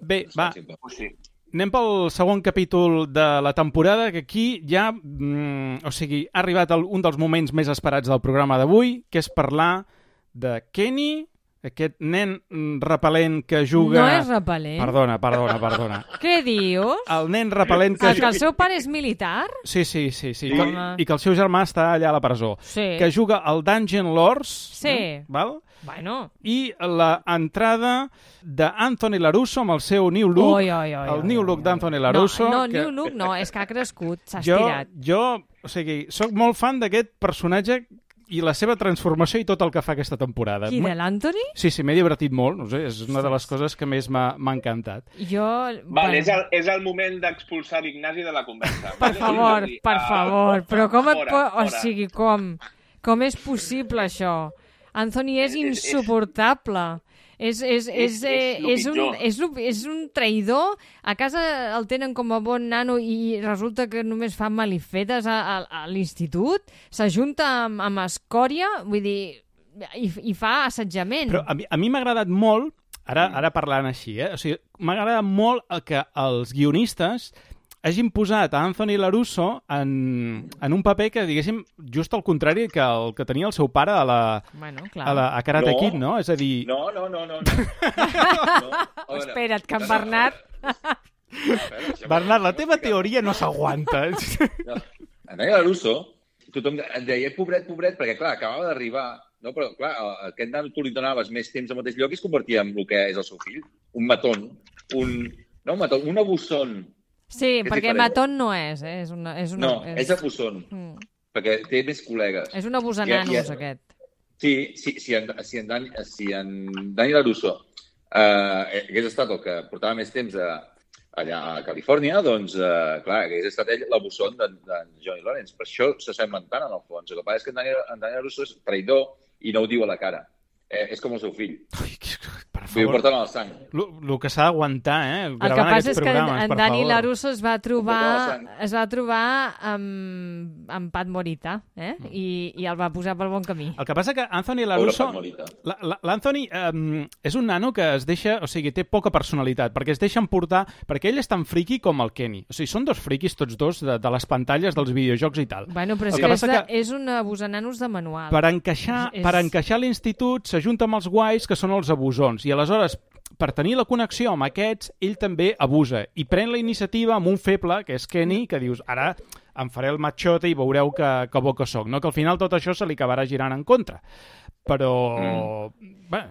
Bé, va, Pues sí. Anem pel segon capítol de la temporada, que aquí ja, mm, o sigui, ha arribat el, un dels moments més esperats del programa d'avui, que és parlar de Kenny, aquest nen repel·lent que juga... No és repel·lent. Perdona, perdona, perdona. Què dius? El nen repel·lent que... El que el seu pare és militar? Sí, sí, sí, sí. Home. I que el seu germà està allà a la presó. Sí. Que juga al Dungeon Lords, Sí. no? val? Bueno. i la entrada d'Anthony Larusso amb el seu new look, Oi, oi, oi, el new look d'Anthony Larusso. No, no que... new look no, és que ha crescut, s'ha jo, estirat. jo, o sigui, sóc molt fan d'aquest personatge i la seva transformació i tot el que fa aquesta temporada. Qui, de l'Anthony? Sí, sí, m'he divertit molt, no sé, és una de les coses que més m'ha encantat. Jo... Vale, és, el, és el moment d'expulsar l'Ignasi de la conversa. Per vale? favor, És dir, per ah, favor, però com et fora, po... O fora. sigui, com? Com és possible això? Anthony és És- és- insuportable. És, és, és, És- és eh, és, un, pitjor. és, un, és un traïdor. A casa el tenen com a bon nano i resulta que només fa malifetes a, a, a l'institut. S'ajunta amb, amb escòria, vull dir, i, i fa assetjament. Però a mi a m'ha agradat molt, ara, ara parlant així, eh? o sigui, m'ha agradat molt el que els guionistes hagin posat a Anthony Larusso en, en un paper que, diguéssim, just al contrari que el que tenia el seu pare a la, Bueno, clar. a, la, a Karate No. Kid, no? És a dir, No, no, no, no. no. no. Espera't, que en Bernat... Bernat, la teva teoria no s'aguanta. No. En Daniel Larusso, tothom et deia pobret, pobret, perquè, clar, acabava d'arribar, no? però, clar, aquest nano tu li donaves més temps al mateix lloc i es convertia en el que és el seu fill, un matón, un... No, un matón, un abusson. Sí, És perquè diferent. Maton no és, eh? És una, és una, No, és abusson, Mm. perquè té més col·legues. És un abús de Ja- nanos, ja- aquest. Sí, sí, si en, si en, Dani, si en Dani Larusso eh, hagués estat el que portava més temps a, allà a Califòrnia, doncs, eh, clar, hagués estat ell l'abusson d'en de Johnny Lawrence. Per això s'assemblen tant, en el fons. El que passa és que en Dani, en Dani Larusso és traïdor i no ho diu a la cara. Eh, és com el seu fill. Ui, que- per Vull favor. porten a la sang. El que s'ha d'aguantar, eh? El que passa és que en, en Dani. Larusso es va trobar, es va trobar amb, amb Pat Morita, eh? Mm. I, i el va posar pel bon camí. El que passa que Anthony Larusso... Morita. La- la- L'Anthony um, és un nano que es deixa, o sigui, té poca personalitat, perquè es deixa emportar, perquè ell és tan friqui com el Kenny. O sigui, són dos friquis tots dos de, de les pantalles dels videojocs i tal. Bueno, però és El que, que és, passa de, que- és un abús de nanos de manual. Per encaixar, És- per encaixar l'institut s'ajunta amb els guais, que són els abusons, i aleshores, per tenir la connexió amb aquests, ell també abusa, i pren la iniciativa amb un feble, que és Kenny, que dius, ara em faré el matxote i veureu que, que bo que sóc, no? que al final tot això se li acabarà girant en contra. Però, mm. bé,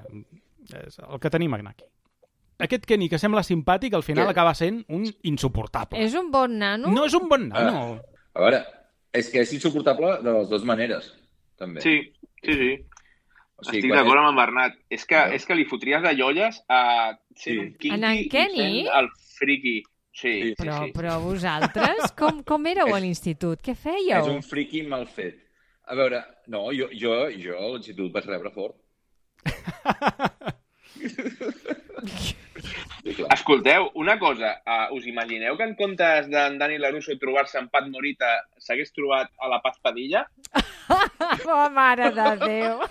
és el que tenim aquí. aquest Kenny, que sembla simpàtic, al final Què? acaba sent un insuportable. És un bon nano? No és un bon nano. A veure, és que és insuportable de les dues maneres, també. Sí, sí, sí. O sigui, Estic d'acord amb en Bernat. És que, és que li fotries de llolles a sent Sí. un kinky En en i Kenny? sent el friki. Sí, Sí. sí, Però, sí. però vosaltres, com, com éreu a És- l'institut? Què És fèieu? un friki mal fet. A veure, no, jo, jo, jo a l'institut vaig rebre fort. Sí, clar. Escolteu, una cosa, uh, us imagineu que en comptes d'en Dani Larusso trobar-se en Pat Morita s'hagués trobat a la Paz Padilla? Oh, mare de Déu!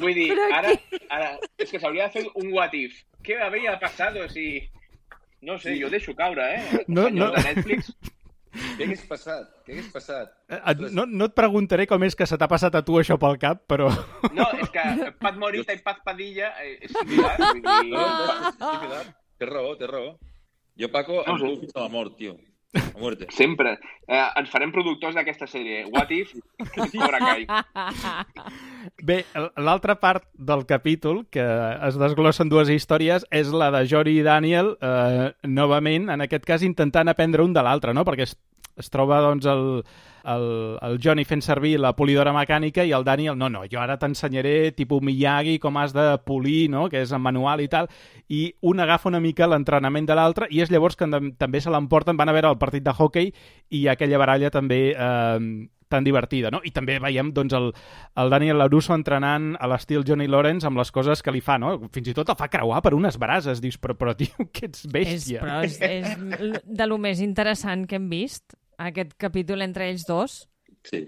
Vull dir, Però ara, ara, és que s'hauria de fer un what if. Què havia passat si... No sé, jo deixo caure, eh? No, Senyors no. de Netflix. Què hagués passat? Què hagués passat? Eh, et- No, no et preguntaré com és que se t'ha passat a tu això pel cap, però... No, és que Pat Morita i Paz Padilla eh, és similar. Vull dir, No, no, és similar. Té raó, té raó. Jo, Paco, No em tu fins a la mort, tio. A muerte. Sempre. Eh, ens farem productors d'aquesta sèrie. What if? Cobra Kai. Bé, l'altra part del capítol, que es desglossen dues històries, és la de Jory i Daniel, eh, novament, en aquest cas, intentant aprendre un de l'altre, no? Perquè es, es troba, doncs, el, el, el Johnny fent servir la polidora mecànica i el Daniel, no, no, jo ara t'ensenyaré, tipus Miyagi, com has de polir, no?, que és en manual i tal, i un agafa una mica l'entrenament de l'altre, i és llavors que també se l'emporten, van a veure el partit de hockey i aquella baralla també eh, tan divertida, no? I també veiem, doncs, el, el Daniel LaRusso entrenant a l'estil Johnny Lawrence amb les coses que li fa, no? Fins i tot el fa creuar per unes brases. Dius, però, però tio, que ets és, bèstia. però és, és de lo més interessant que hem vist, aquest capítol entre ells dos. Sí.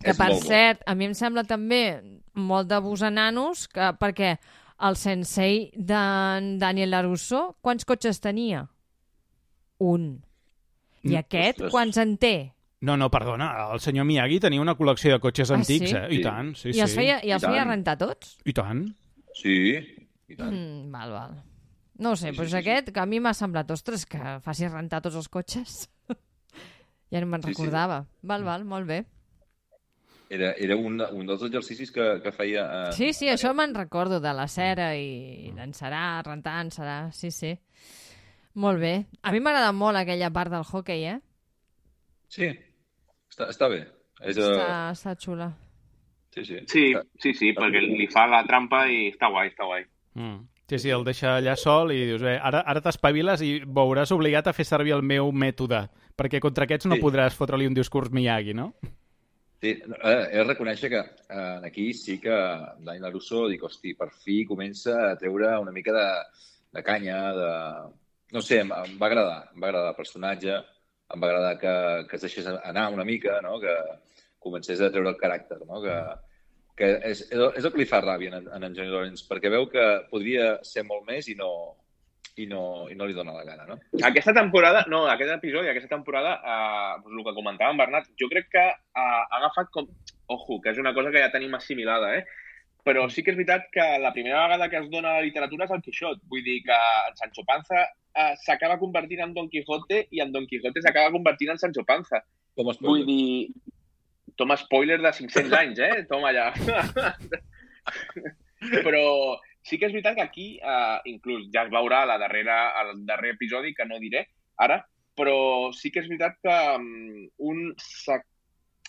Que, És per molt bo. cert, a mi em sembla també molt d'abús a nanos, que, perquè el sensei d'en Daniel LaRusso, quants cotxes tenia? Un. I Mm, aquest, ostres. quants en té? No, no, perdona, el senyor Miyagi tenia una col·lecció de cotxes Ah, antics, sí? eh? I Sí. tant, sí, I sí. els feia, i els I feia tant. rentar tots? I tant. Sí, i tant. Mm, val, val. No ho sé, Sí, sí, doncs sí, sí. aquest, que a mi m'ha semblat, ostres, que faci rentar tots els cotxes. Ja no me'n Sí, sí. recordava. Val, val, molt bé. Era, era un, un dels exercicis que, que feia... Eh, Sí, sí, això me'n recordo, de la cera i d'encerar, rentar, encerar, sí, sí. Molt bé. A mi m'agrada molt aquella part del hockey, eh? Sí, està, està bé. És, uh... Està, està xula. Sí, sí. Sí, sí, sí, perquè li fa la trampa i està guai, està guai. Mm. Sí, sí, el deixa allà sol i dius, bé, ara, ara t'espaviles i veuràs obligat a fer servir el meu mètode, perquè contra aquests no Sí. podràs fotre-li un discurs Miyagi, no? Sí, eh, he de reconèixer que eh, aquí sí que Dani Larusso dic, hosti, per fi comença a treure una mica de, de canya, de... No sé, em, em va agradar, em va agradar el personatge, em va agradar que, que es deixés anar una mica, no? que comencés a treure el caràcter, no? que, que és, és el- és el que li fa ràbia en, en, en Johnny Lawrence, perquè veu que podria ser molt més i no, i no, i no li dona la gana, no? Aquesta temporada, no, aquest episodi, aquesta temporada, eh, doncs el que comentava en Bernat, jo crec que eh, ha agafat com... Ojo, que és una cosa que ja tenim assimilada, eh? Però sí que és veritat que la primera vegada que es dona a la literatura és el Quixot. Vull dir que en Sancho Panza eh, s'acaba convertint en Don Quijote i en Don Quijote s'acaba convertint en Sancho Panza. Com es Vull dir... Toma spoiler de 500 anys, eh? Toma allà. Però sí que és veritat que aquí, eh, inclús ja es veurà la darrera, al darrer episodi, que no diré ara, però sí que és veritat que um, un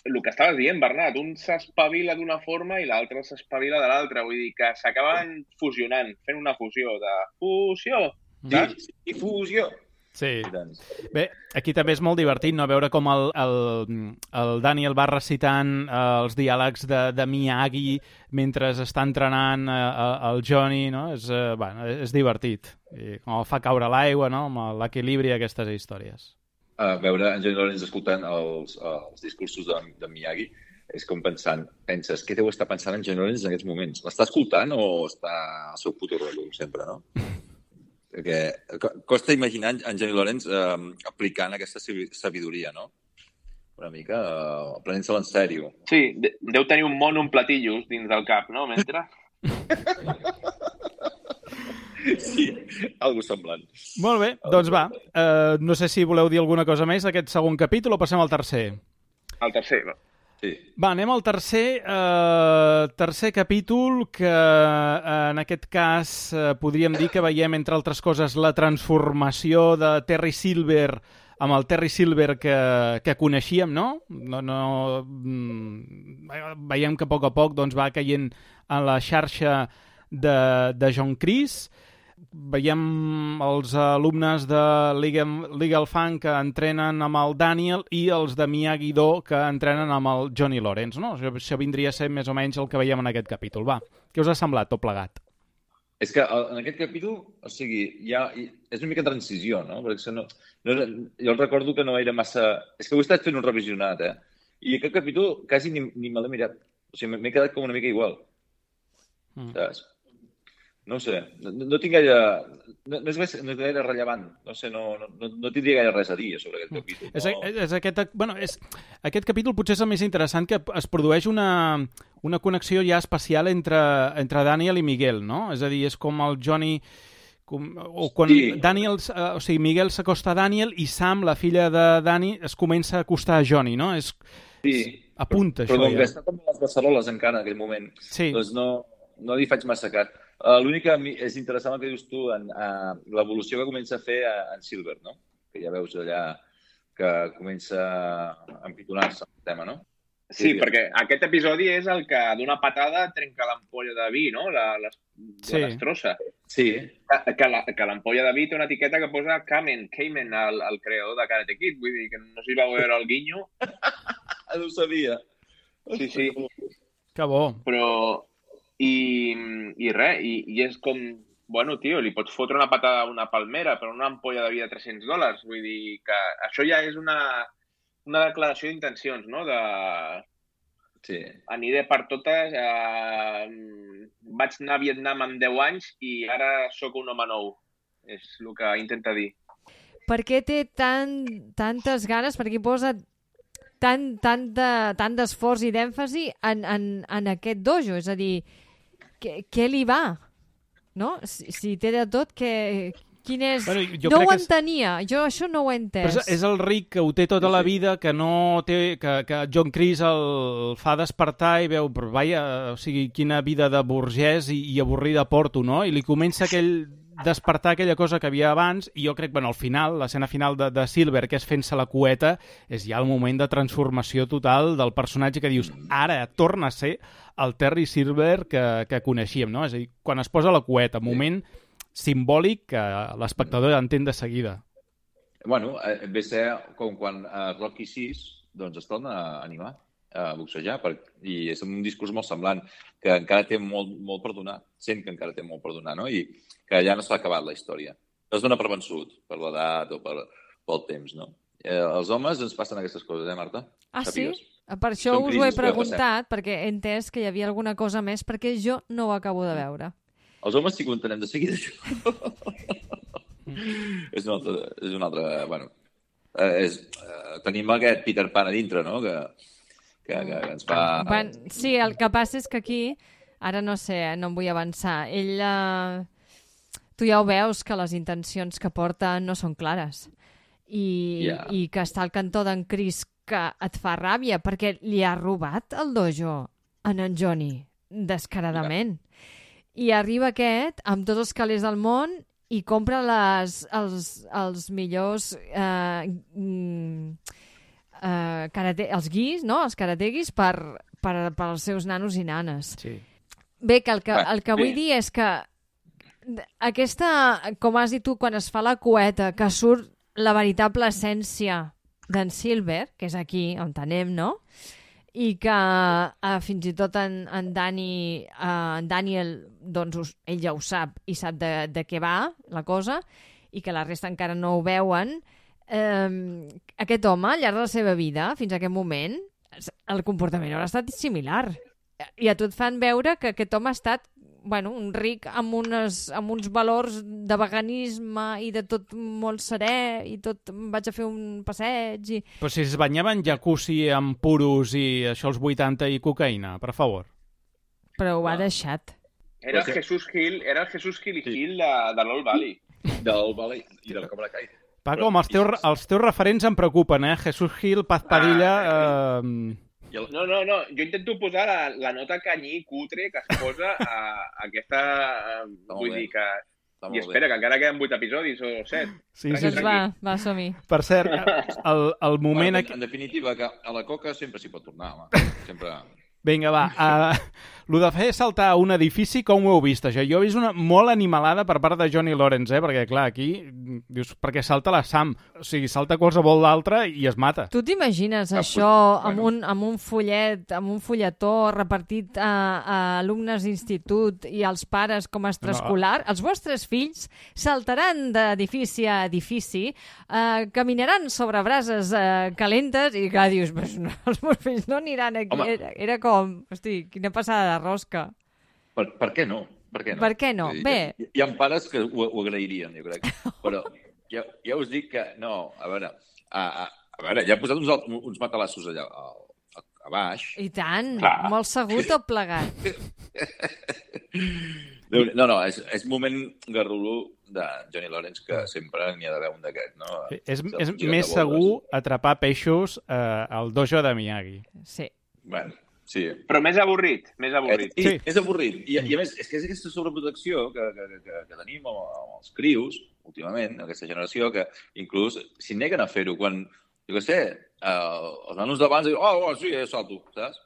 el que estaves dient, Bernat, un s'espavila d'una forma i l'altre s'espavila de l'altra. Vull dir que s'acaben fusionant, fent una fusió de fusió. Sí, sí, fusió. Sí. Tant. Bé, aquí també és molt divertit no veure com el, el, el Daniel va recitant eh, els diàlegs de, de Miyagi mentre està entrenant eh, eh, el Johnny, no? És, eh, bueno, és divertit. I com el fa caure l'aigua, no? Amb l'equilibri d'aquestes històries. a veure en Johnny Lawrence escoltant els, els discursos de, de Miyagi és com pensant, penses, què deu estar pensant en Johnny Lawrence en aquests moments? L'està escoltant o està al seu puto rotllo, sempre, no? Perquè co- costa imaginar en Johnny Lawrence eh, aplicant aquesta sabi- sabidoria, no? Una mica eh, prenent-se-la en sèrio. Sí, de- deu tenir un mono, un platillos dins del cap, no? Mentre... Sí, algo semblant. Molt bé, doncs va. Eh, no sé si voleu dir alguna cosa més d'aquest segon capítol o passem al tercer. El tercer. no? Sí. Va, anem al tercer, eh, tercer capítol que eh, en aquest cas eh, podríem dir que veiem, entre altres coses, la transformació de Terry Silver amb el Terry Silver que, que coneixíem, no? no, no mm, veiem que a poc a poc doncs, va caient a la xarxa de, de John Chris. Veiem els alumnes de Legal, Legal Fun que entrenen amb el Daniel i els de Miyagi-Do que entrenen amb el Johnny Lawrence, no? Això, això vindria a ser més o menys el que veiem en aquest capítol. Va, què us ha semblat tot plegat? És que eh, en aquest capítol, o sigui, ja, és una mica transició, no? Perquè no, no, jo recordo que no era massa... És que ho he estat fent un revisionat, eh? I aquest capítol quasi ni, ni me l'he mirat. O sigui, m'he quedat com una mica igual. Mm. Saps? No sé, no, no tinc gaire... No, no, és, no és gaire rellevant. No sé, no, no, no tindria gaire res a dir sobre aquest capítol. No? És, és, aquest, bueno, és, aquest capítol potser és el més interessant que es produeix una, una connexió ja especial entre, entre Daniel i Miguel, no? És a dir, és com el Johnny... Com, o quan sí. Daniel, eh, o sigui, Miguel s'acosta a Daniel i Sam, la filla de Dani, es comença a acostar a Johnny, no? És, sí. Apunta, però, això, però com ja. que està com les beceroles encara en aquell moment, sí. doncs no, no li faig massa cas. Uh, L'únic que és interessant el que dius tu, en, uh, l'evolució que comença a fer uh, en Silver, no? Que ja veus allà que comença a empitonar-se el tema, no? Sí, sí, perquè aquest episodi és el que d'una patada trenca l'ampolla de vi, no? La, la, Sí. la destrossa. Sí, Que, que la- que l'ampolla de vi té una etiqueta que posa Kamen, Kamen, el, el creador de Karate Kid. Vull dir que no s'hi va veure el guinyo. ah, no ho sabia. Sí, sí. Que bo. Però... I, i res, i, i és com... Bueno, tio, li pots fotre una patada a una palmera per una ampolla de vi de 300 dòlars. Vull dir que això ja és una, una declaració d'intencions, no? De, Sí. aniré per totes, eh, vaig anar a Vietnam amb 10 anys i ara sóc un home nou. És el que intenta dir. Per què té tan, tantes ganes, per què posa tant, tant de- tant d'esforç i d'èmfasi en, en, en aquest dojo? És a dir, què, què li va? No? Si, si té de tot, que, quin és... Bueno, jo no ho que és- entenia, jo això no ho he Però entès. és, és el ric que ho té tota la vida, que no té, que, que John Chris el fa despertar i veu, però vaja, o sigui, quina vida de burgès i, i avorrida porto, no? I li comença aquell despertar aquella cosa que havia abans i jo crec, bueno, al final, l'escena final de, de Silver, que és fent-se la cueta, és ja el moment de transformació total del personatge que dius, ara torna a ser el Terry Silver que, que coneixíem, no? És a dir, quan es posa la cueta, moment simbòlic que l'espectador entén de seguida. Bueno, eh, ve a ser com quan a Rocky 6 doncs es torna a animar a boxejar per, i és un discurs molt semblant que encara té molt, molt per donar sent que encara té molt per donar no? i que ja no s'ha acabat la història no es dona per vençut per l'edat o per, pel temps no? eh, els homes ens passen aquestes coses, eh Marta? Ah, sí? Sàpigues. Per això Són us ho he preguntat, perquè he entès que hi havia alguna cosa més, perquè jo no ho acabo de veure. Els homes sí que ho entenem de seguida, això. és un altre... És un altre bueno, eh, és, eh, tenim aquest Peter Pan a dintre, no?, que, que, que, que ens fa... Van, sí, el que passa és que aquí, ara no sé, no em vull avançar, ell... Eh, tu ja ho veus que les intencions que porta no són clares. I, Ja. i que està al cantó d'en Chris que et fa ràbia perquè li ha robat el dojo en en Johnny, descaradament. I arriba aquest amb tots els calés del món i compra les, els, els millors eh, mm, eh, karate, els guis, no? els karateguis per, per, per als seus nanos i nanes. Sí. Bé, que el que, el que vull dir és que aquesta, com has dit tu, quan es fa la coeta, que surt la veritable essència d'en Silver, que és aquí on anem, no? I que eh, fins i tot en, en, Dani, eh, en Daniel, doncs us, ell ja ho sap i sap de, de què va la cosa, i que la resta encara no ho veuen, eh, aquest home, al llarg de la seva vida, fins a aquest moment, el comportament haurà estat similar. I a tu et fan veure que aquest home ha estat bueno, un ric amb, unes, amb uns valors de veganisme i de tot molt serè i tot vaig a fer un passeig i... Però si es banyava en jacuzzi amb puros i això als 80 i cocaïna, per favor. però ho ha Ah. deixat. Era el Jesús Gil, era el Jesús Gil i Sí. Gil de, de l'Old Valley. Del Valley i de la Cobra Kai. Paco, amb els teus, els teus referents em preocupen, eh? Jesús Gil, Paz Padilla... Eh... El, No, no, no. Jo intento posar la, la nota canyí cutre que es posa a, a aquesta... eh, molt Vull bé. dir que... està I espera, bé. que encara queden 8 episodis o 7. Sí, sí, Doncs va, va, som-hi. Per cert, el, el moment... Bueno, en, en definitiva, que a la coca sempre s'hi pot tornar, home. Sempre... Vinga, va. Uh, lo de fer saltar un edifici, com ho heu vist, això? Jo he vist una molt animalada per part de Johnny Lawrence, eh? Perquè, clar, aquí mm, dius, perquè salta la Sam. O sigui, salta qualsevol d'altre i es mata. Tu t'imagines Ah, això pues, amb, un, amb un fullet, amb un fulletó repartit a, a alumnes d'institut i als pares com a extraescolar? Els vostres fills saltaran d'edifici a edifici, eh, caminaran sobre brases eh, calentes i, clar, dius, no, els meus fills no aniran aquí. Home. Era, era com, hosti, quina passada de rosca. Per, per què no? Per què no? Per què no? Dir, Bé. Hi, hi ha pares que ho, ho agrairien, jo crec. Però ja, ja us dic que... No, a veure... A, a, a veure, ja he posat uns, uns matalassos allà a, a, a baix. I tant, Clar. molt segur tot plegat. No, no, és, és moment garrulo de Johnny Lawrence que sempre n'hi ha d'haver un d'aquest, no? És, Se'ls és gira més segur atrapar peixos eh, al dojo de Miyagi. Sí. Bueno, sí. Però més avorrit, més avorrit. I, Sí. És avorrit. I, I a més, és que és aquesta sobreprotecció que, que, que, que tenim amb, amb els crius, últimament, aquesta generació, que inclús s'hi neguen a fer-ho. Quan, jo què sé, eh, els nanos d'abans diuen, oh, oh, sí, jo salto, saps?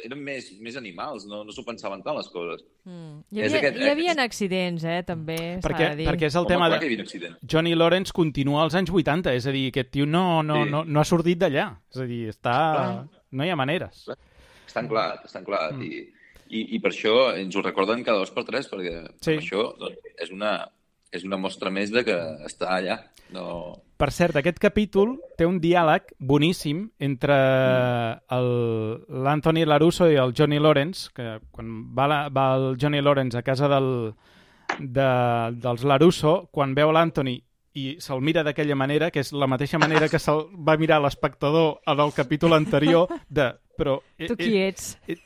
Eren més, més animals, no, no s'ho pensaven tant, les coses. Mm. Hi, És havia, aquest- hi havia accidents, eh, també, s'ha Perquè, de dir. perquè és el Home, tema clar de... Johnny Lawrence continua als anys 80, és a dir, aquest tio no, no, Sí. no, no ha sortit d'allà. És a dir, està... Clar. No hi ha maneres. Estan clar, estan clar. Mm. I, i, I per això ens ho recorden cada dos per tres, perquè Sí. sí. això doncs, és, una, és una mostra més de que està allà. No... Per cert, aquest capítol té un diàleg boníssim entre el- l'Anthony Larusso i el Johnny Lawrence, que quan va, la, va el Johnny Lawrence a casa del, de, dels Larusso, quan veu l'Anthony i se'l mira d'aquella manera, que és la mateixa manera que se'l va mirar l'espectador en el capítol anterior, de... Però, eh, Tu qui ets? eh,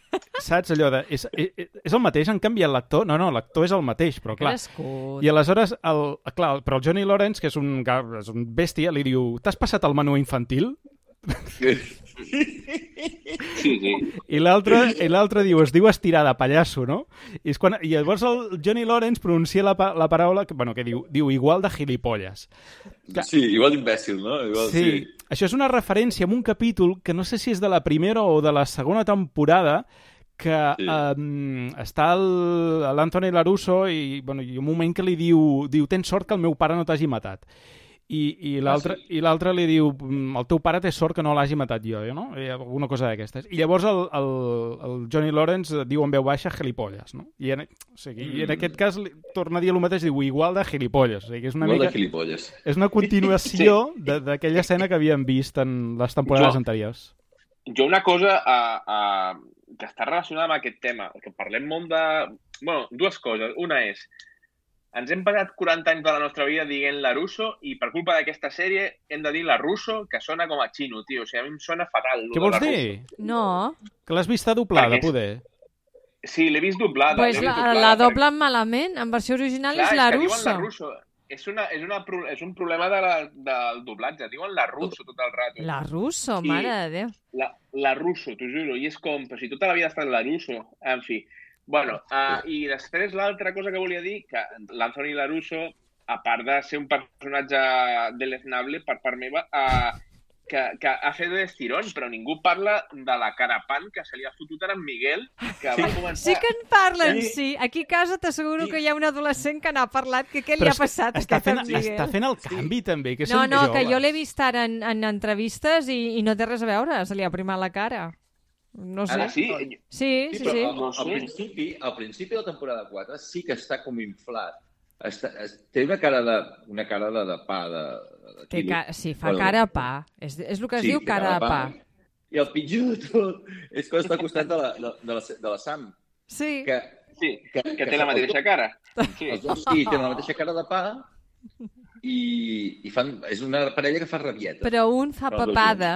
saps allò de... És, és, és el mateix? Han canviat l'actor? No, no, l'actor és el mateix, però clar... Crescut. I aleshores, el, clar, però el Johnny Lawrence, que és un, és un bèstia, li diu T'has passat el menú infantil? Sí, sí. I l'altre diu, es diu estirar de pallasso, no? I, és quan, I llavors el Johnny Lawrence pronuncia la, la paraula, que, bueno, que diu, diu igual de gilipolles. Sí, igual d'imbècil, no? Igual, Sí, això és una referència a un capítol que no sé si és de la primera o de la segona temporada que Sí. um, està l'Anthony Larusso i, bueno, i un moment que li diu, diu tens sort que el meu pare no t'hagi matat. I, i l'altre Ah, i l'altre li diu "Mm, el teu pare té sort que no l'hagi matat jo, eh, no? I alguna cosa d'aquestes. I llavors el, el, el Johnny Lawrence diu en veu baixa gilipolles, no? I en, o sigui, i en aquest cas li, torna a dir el mateix, diu igual de gilipolles. O sigui, és una Igual mica... de gilipolles. És una continuació de- d'aquella escena que havíem vist en les temporades Jo- anteriors. Jo una cosa a, a, que està relacionada amb aquest tema, que parlem molt de... bueno, dues coses. Una és, ens hem passat 40 anys de la nostra vida dient la Russo i per culpa d'aquesta sèrie hem de dir la Russo, que sona com a xino, tio. O sigui, a mi em sona fatal. Què de vols dir? No, Que l'has vista doblada, Perquè poder? Russo. Sí, l'he vist doblada. pues l'he vist la, doblada la perquè- doblen malament. En versió original Clar, és la russa. la Russo. És, una, és, una, és un problema de la, del doblatge. Diuen la Russo tot el rato. La russo, Sí. mare de Déu. La, la Russo, t'ho juro. I és com, però si tota la vida ha estat la Russo. En fi. Bueno, uh, i després l'altra cosa que volia dir, que l'Anthony Larusso, a part de ser un personatge deleznable per part meva, uh, que, que ha fet d'estirón, però ningú parla de la carapant que se li ha fotut ara en Miguel, que va començar... Sí que en parlen, Sí. sí. Aquí a casa t'asseguro Sí. que hi ha un adolescent que n'ha parlat, que què li Però ha que passat a està aquest fent, en Miguel? està fent el canvi, també. Que No, no, que joves. jo l'he vist ara en, en entrevistes i, i no té res a veure, se li ha primat la cara. No sé. Ara sí? Sí, sí, però sí. Al, al, principi, al principi de la temporada 4 sí que està com inflat. Està, es, té una cara de, una cara de, de pa, de, de Té ca... Sí, fa Bueno, cara a pa. És, és el que es sí, diu té cara a pa. I el pitjor de tot és que està al costat de la, de, de, la, de la Sam, Sí. que, Sí, que, que té la mateixa cara. Sí. Els dos sí, tenen la mateixa cara de pa i, i fan, és una parella que fa rabieta. Però un fa papada.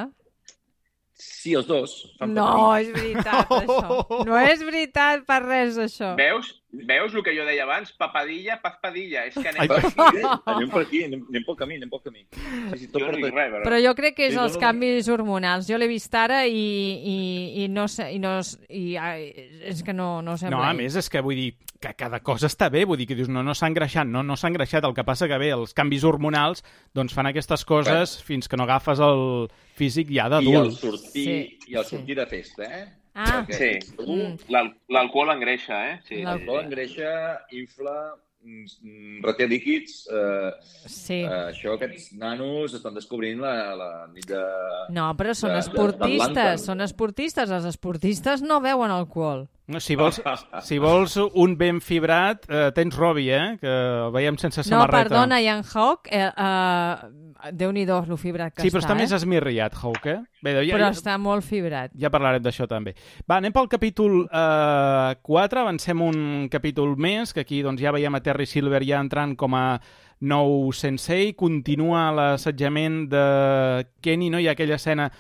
Sí, els dos. Fan No, és veritat, això. No és veritat per res, això. Veus? Veus el que jo deia abans? Papadilla, pazpadilla. És que anem Ai, per aquí. Eh? Anem per aquí, anem, anem pel camí, anem pel camí. Sí, sí, tot Jo no per res, però... Però jo crec que és Sí, els no, no. canvis hormonals. Jo l'he vist ara i, i, i no sé... I no, i, ai, és que no, no sembla... No, a més, és que vull dir que cada cosa està bé, vull dir que dius, no, no s'ha engreixat, no, no s'ha engreixat, el que passa que bé, els canvis hormonals doncs fan aquestes coses fins que no agafes el físic ja I el d'adult. sortir, Sí, i el sí. sortir de festa, eh? Ah, Sí. Mm. L'al- L'alcohol engreixa, eh? Sí, L'alcohol engreixa, infla, mm, reté líquids. Eh, sí. eh, això, aquests nanos estan descobrint la, la nit de... No, però són de- de- esportistes, d'Atlanta. són esportistes. Els esportistes no veuen alcohol. No, si, vols, si vols un ben fibrat, eh, tens Robbie, eh? Que el veiem sense No, samarreta. perdona, Ian Hawk, eh, eh, Déu-n'hi-do, lo fibrat que Sí, però està està, més eh? esmirriat, Hawk, eh? Bé, ja, Però ja, està molt fibrat. ja parlarem d'això també. Va, anem pel capítol eh, 4, avancem un capítol més, que aquí doncs, ja veiem a Terry Silver ja entrant com a nou sensei, continua l'assetjament de Kenny, no? Hi ha aquella escena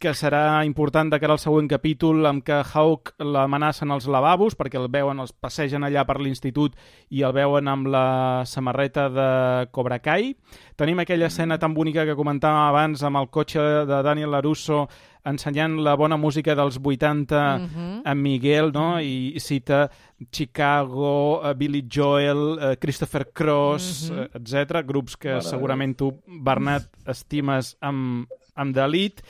que serà important de cara al següent capítol amb què Hawk l'amenacen als lavabos perquè el veuen, els passegen allà per l'institut i el veuen amb la samarreta de Cobra Kai. Tenim aquella escena tan bonica que comentàvem abans amb el cotxe de Daniel LaRusso ensenyant la bona música dels 80 Mhm. en Miguel, no? I cita Chicago, eh, Billy Joel, eh, Christopher Cross, Mhm. eh, etc. grups que Mare segurament tu, Bernat, estimes amb, amb Dalit.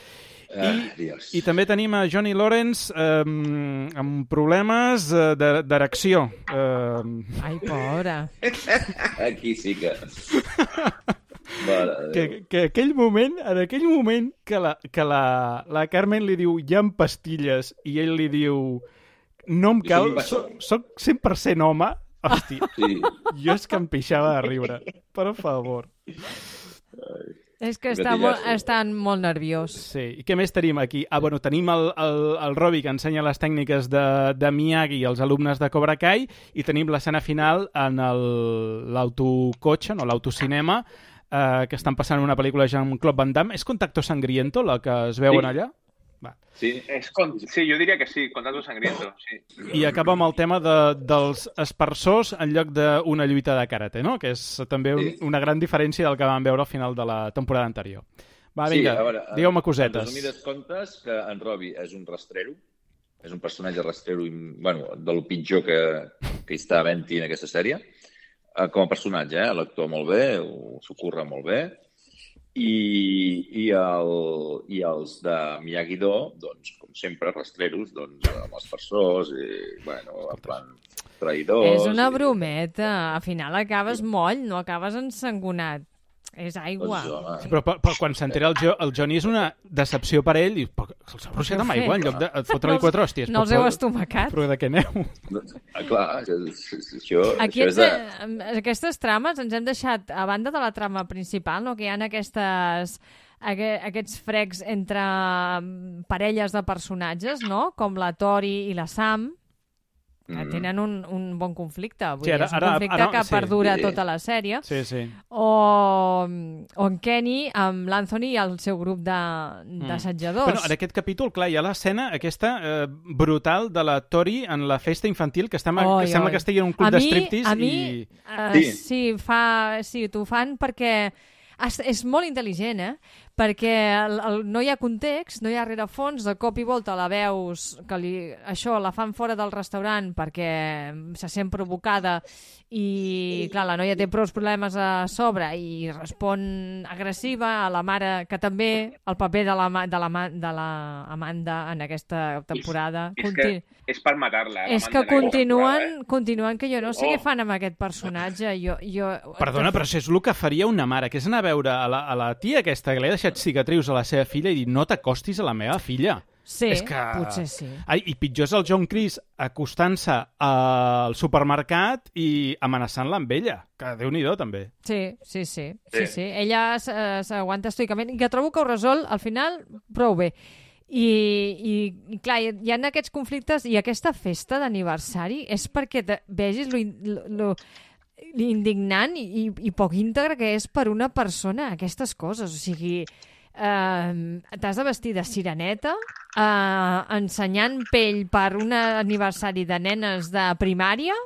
Ah, Dios. I també tenim a Johnny Lawrence eh, amb problemes eh, de- d'erecció. Eh, Ai, pobre. Aquí sí que... Que, que aquell moment, en aquell moment que la, que la, la Carmen li diu hi ha pastilles i ell li diu no em cal, soc soc, imbècil." soc 100% home hosti, Sí. jo és que em pixava de riure per favor És que està molt, està molt nerviós. Sí, i què més tenim aquí? Ah, bueno, tenim el, el, el Robbie que ensenya les tècniques de, de Miyagi als alumnes de Cobra Kai i tenim l'escena final en el- l'autocotxe, no, l'autocinema, eh, que estan passant una pel·lícula de Jean-Claude Van Damme. És Contacto Sangriento, la que es veuen Sí. allà? Va. Sí. És con... Sí, jo diria que sí, Contacto Sangriento, sí. I acaba amb el tema de, dels espersors en lloc d'una lluita de karate, no? que és també un, Sí. una gran diferència del que vam veure al final de la temporada anterior. Va, Sí, vinga, a veure, digueu-me En cosetes. resumides comptes, que en Robbie és un rastrero, és un personatge rastrero, i, bueno, del pitjor que, que hi està havent en aquesta sèrie. Eh, com a personatge, eh? l'actor molt bé, ho- s'ho curra molt bé. I, i, el, I els de Miyagi-Do, doncs, com sempre, rastreros, doncs, amb els persors, i, bueno, en plan traïdors... És una i- brometa. Al final acabes moll, no acabes ensangonat. És aigua. Doncs, home, Sí, però, però, però quan s'entera el, jo, el Johnny és una decepció per ell i però els ha ruixat amb aigua en lloc de fotre-li No quatre hòsties. No però- els heu estomacat? Però de què aneu? doncs, ah, clar, això, Aquí això és de... eh, aquestes trames ens hem deixat, a banda de la trama principal, no, que hi ha aquestes, aqu aquests frecs entre mm, parelles de personatges, no? com la Tori i la Sam, que Mhm. tenen un, un bon conflicte. Vull Sí, dir, ara- és un ara- conflicte ara- que sí. perdura Sí. tota la sèrie. Sí, sí. O, o en Kenny amb l'Anthony i el seu grup de- d'assetjadors. Bueno, en aquest capítol, clar, hi ha l'escena aquesta eh, brutal de la Tori en la festa infantil, que, estem, Oi, que sembla oi. que estigui en un club d'estriptease a mi, i... uh, Sí. sí. fa, sí, t'ho fan perquè és, és molt intel·ligent, eh? Perquè el, el, no hi ha context, no hi ha rerefons, de cop i volta la veus que li, això la fan fora del restaurant perquè se sent provocada i, clar, la noia té prou problemes a sobre i respon agressiva a la mare, que també el paper de la, de la, de la Amanda en aquesta temporada És conti- que és per matar-la. la és que continuen, temporada, continuen que jo no sé Oh. què fan amb aquest personatge. Jo, jo... Perdona, però això és el que faria una mare, que és anar a veure a la, a la tia aquesta que li ha deixat cicatrius a la seva filla i dir no t'acostis a la meva filla. Sí, és que... potser sí. Ai, I pitjor és el John Chris acostant-se al supermercat i amenaçant-la amb ella, que déu nhi també. Sí, sí, sí. sí, Sí. sí. Ella eh, s'aguanta estoicament i que trobo que ho resol al final prou bé. I, i, i clar, hi ha aquests conflictes i aquesta festa d'aniversari és perquè te, vegis lo, lo, lo indignant i, i, i poc íntegre que és per una persona aquestes coses. O sigui, eh, t'has de vestir de sireneta eh, ensenyant pell per un aniversari de nenes de primària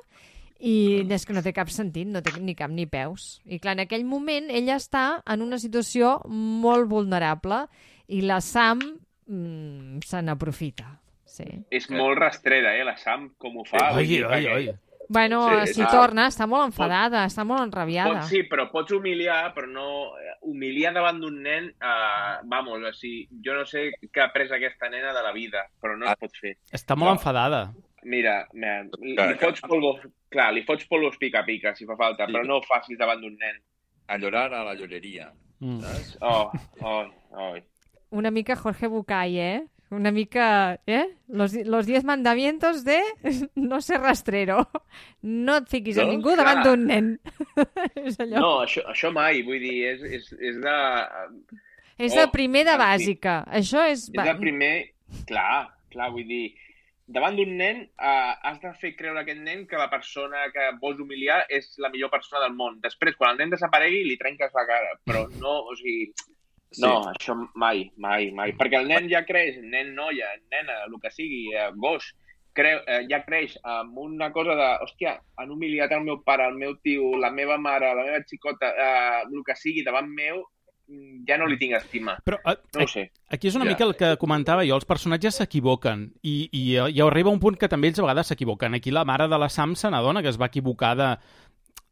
I és que no té cap sentit, no té ni cap ni peus. I clar, en aquell moment ella està en una situació molt vulnerable i la Sam mm, se n'aprofita. Sí. És molt rastrera, eh, la Sam, com ho fa. vull Oi, oi, perquè- oi. Bueno, Sí, si ah. torna, està molt enfadada, està molt enrabiada. Pots, sí, però pots humiliar, però no... eh, Humiliar davant d'un nen, uh, vamos, o sigui, jo no sé què ha après aquesta nena de la vida, però no es pot fer. Està molt No. enfadada. Mira, mira li, Clar, li fots polvos, clar, li fots polvos pica-pica, si fa falta, Sí. però no ho facis davant d'un nen. A llorar a la lloreria. Mm. Saps? Oh, oh, oh. Una mica Jorge Bucay, eh? Una mica, eh? Los, los diez mandamientos de no ser rastrero. No et fiquis a No? ningú davant Clar. d'un nen. és allò. No, això, això mai, vull dir, és, és, és de... és de oh, primer de en fi. bàsica. Això és... És de primer... Clar, clar, vull dir, davant d'un nen uh, has de fer creure a aquest nen que la persona que vols humiliar és la millor persona del món. Després, quan el nen desaparegui, li trenques la cara. Però no, o sigui... No, això mai, mai, mai. Perquè el nen ja creix, nen, noia, nena, el que sigui, eh, gos, creu, eh, ja creix amb una cosa de, hòstia, han humiliat el meu pare, el meu tio, la meva mare, la meva xicota, eh, el que sigui davant meu, mm, ja no li tinc estima. Però eh, No ho sé. aquí és una Ja. mica el que comentava jo, els personatges s'equivoquen i, i, i arriba un punt que també ells a vegades s'equivoquen. Aquí la mare de la Sam se n'adona que es va equivocar de,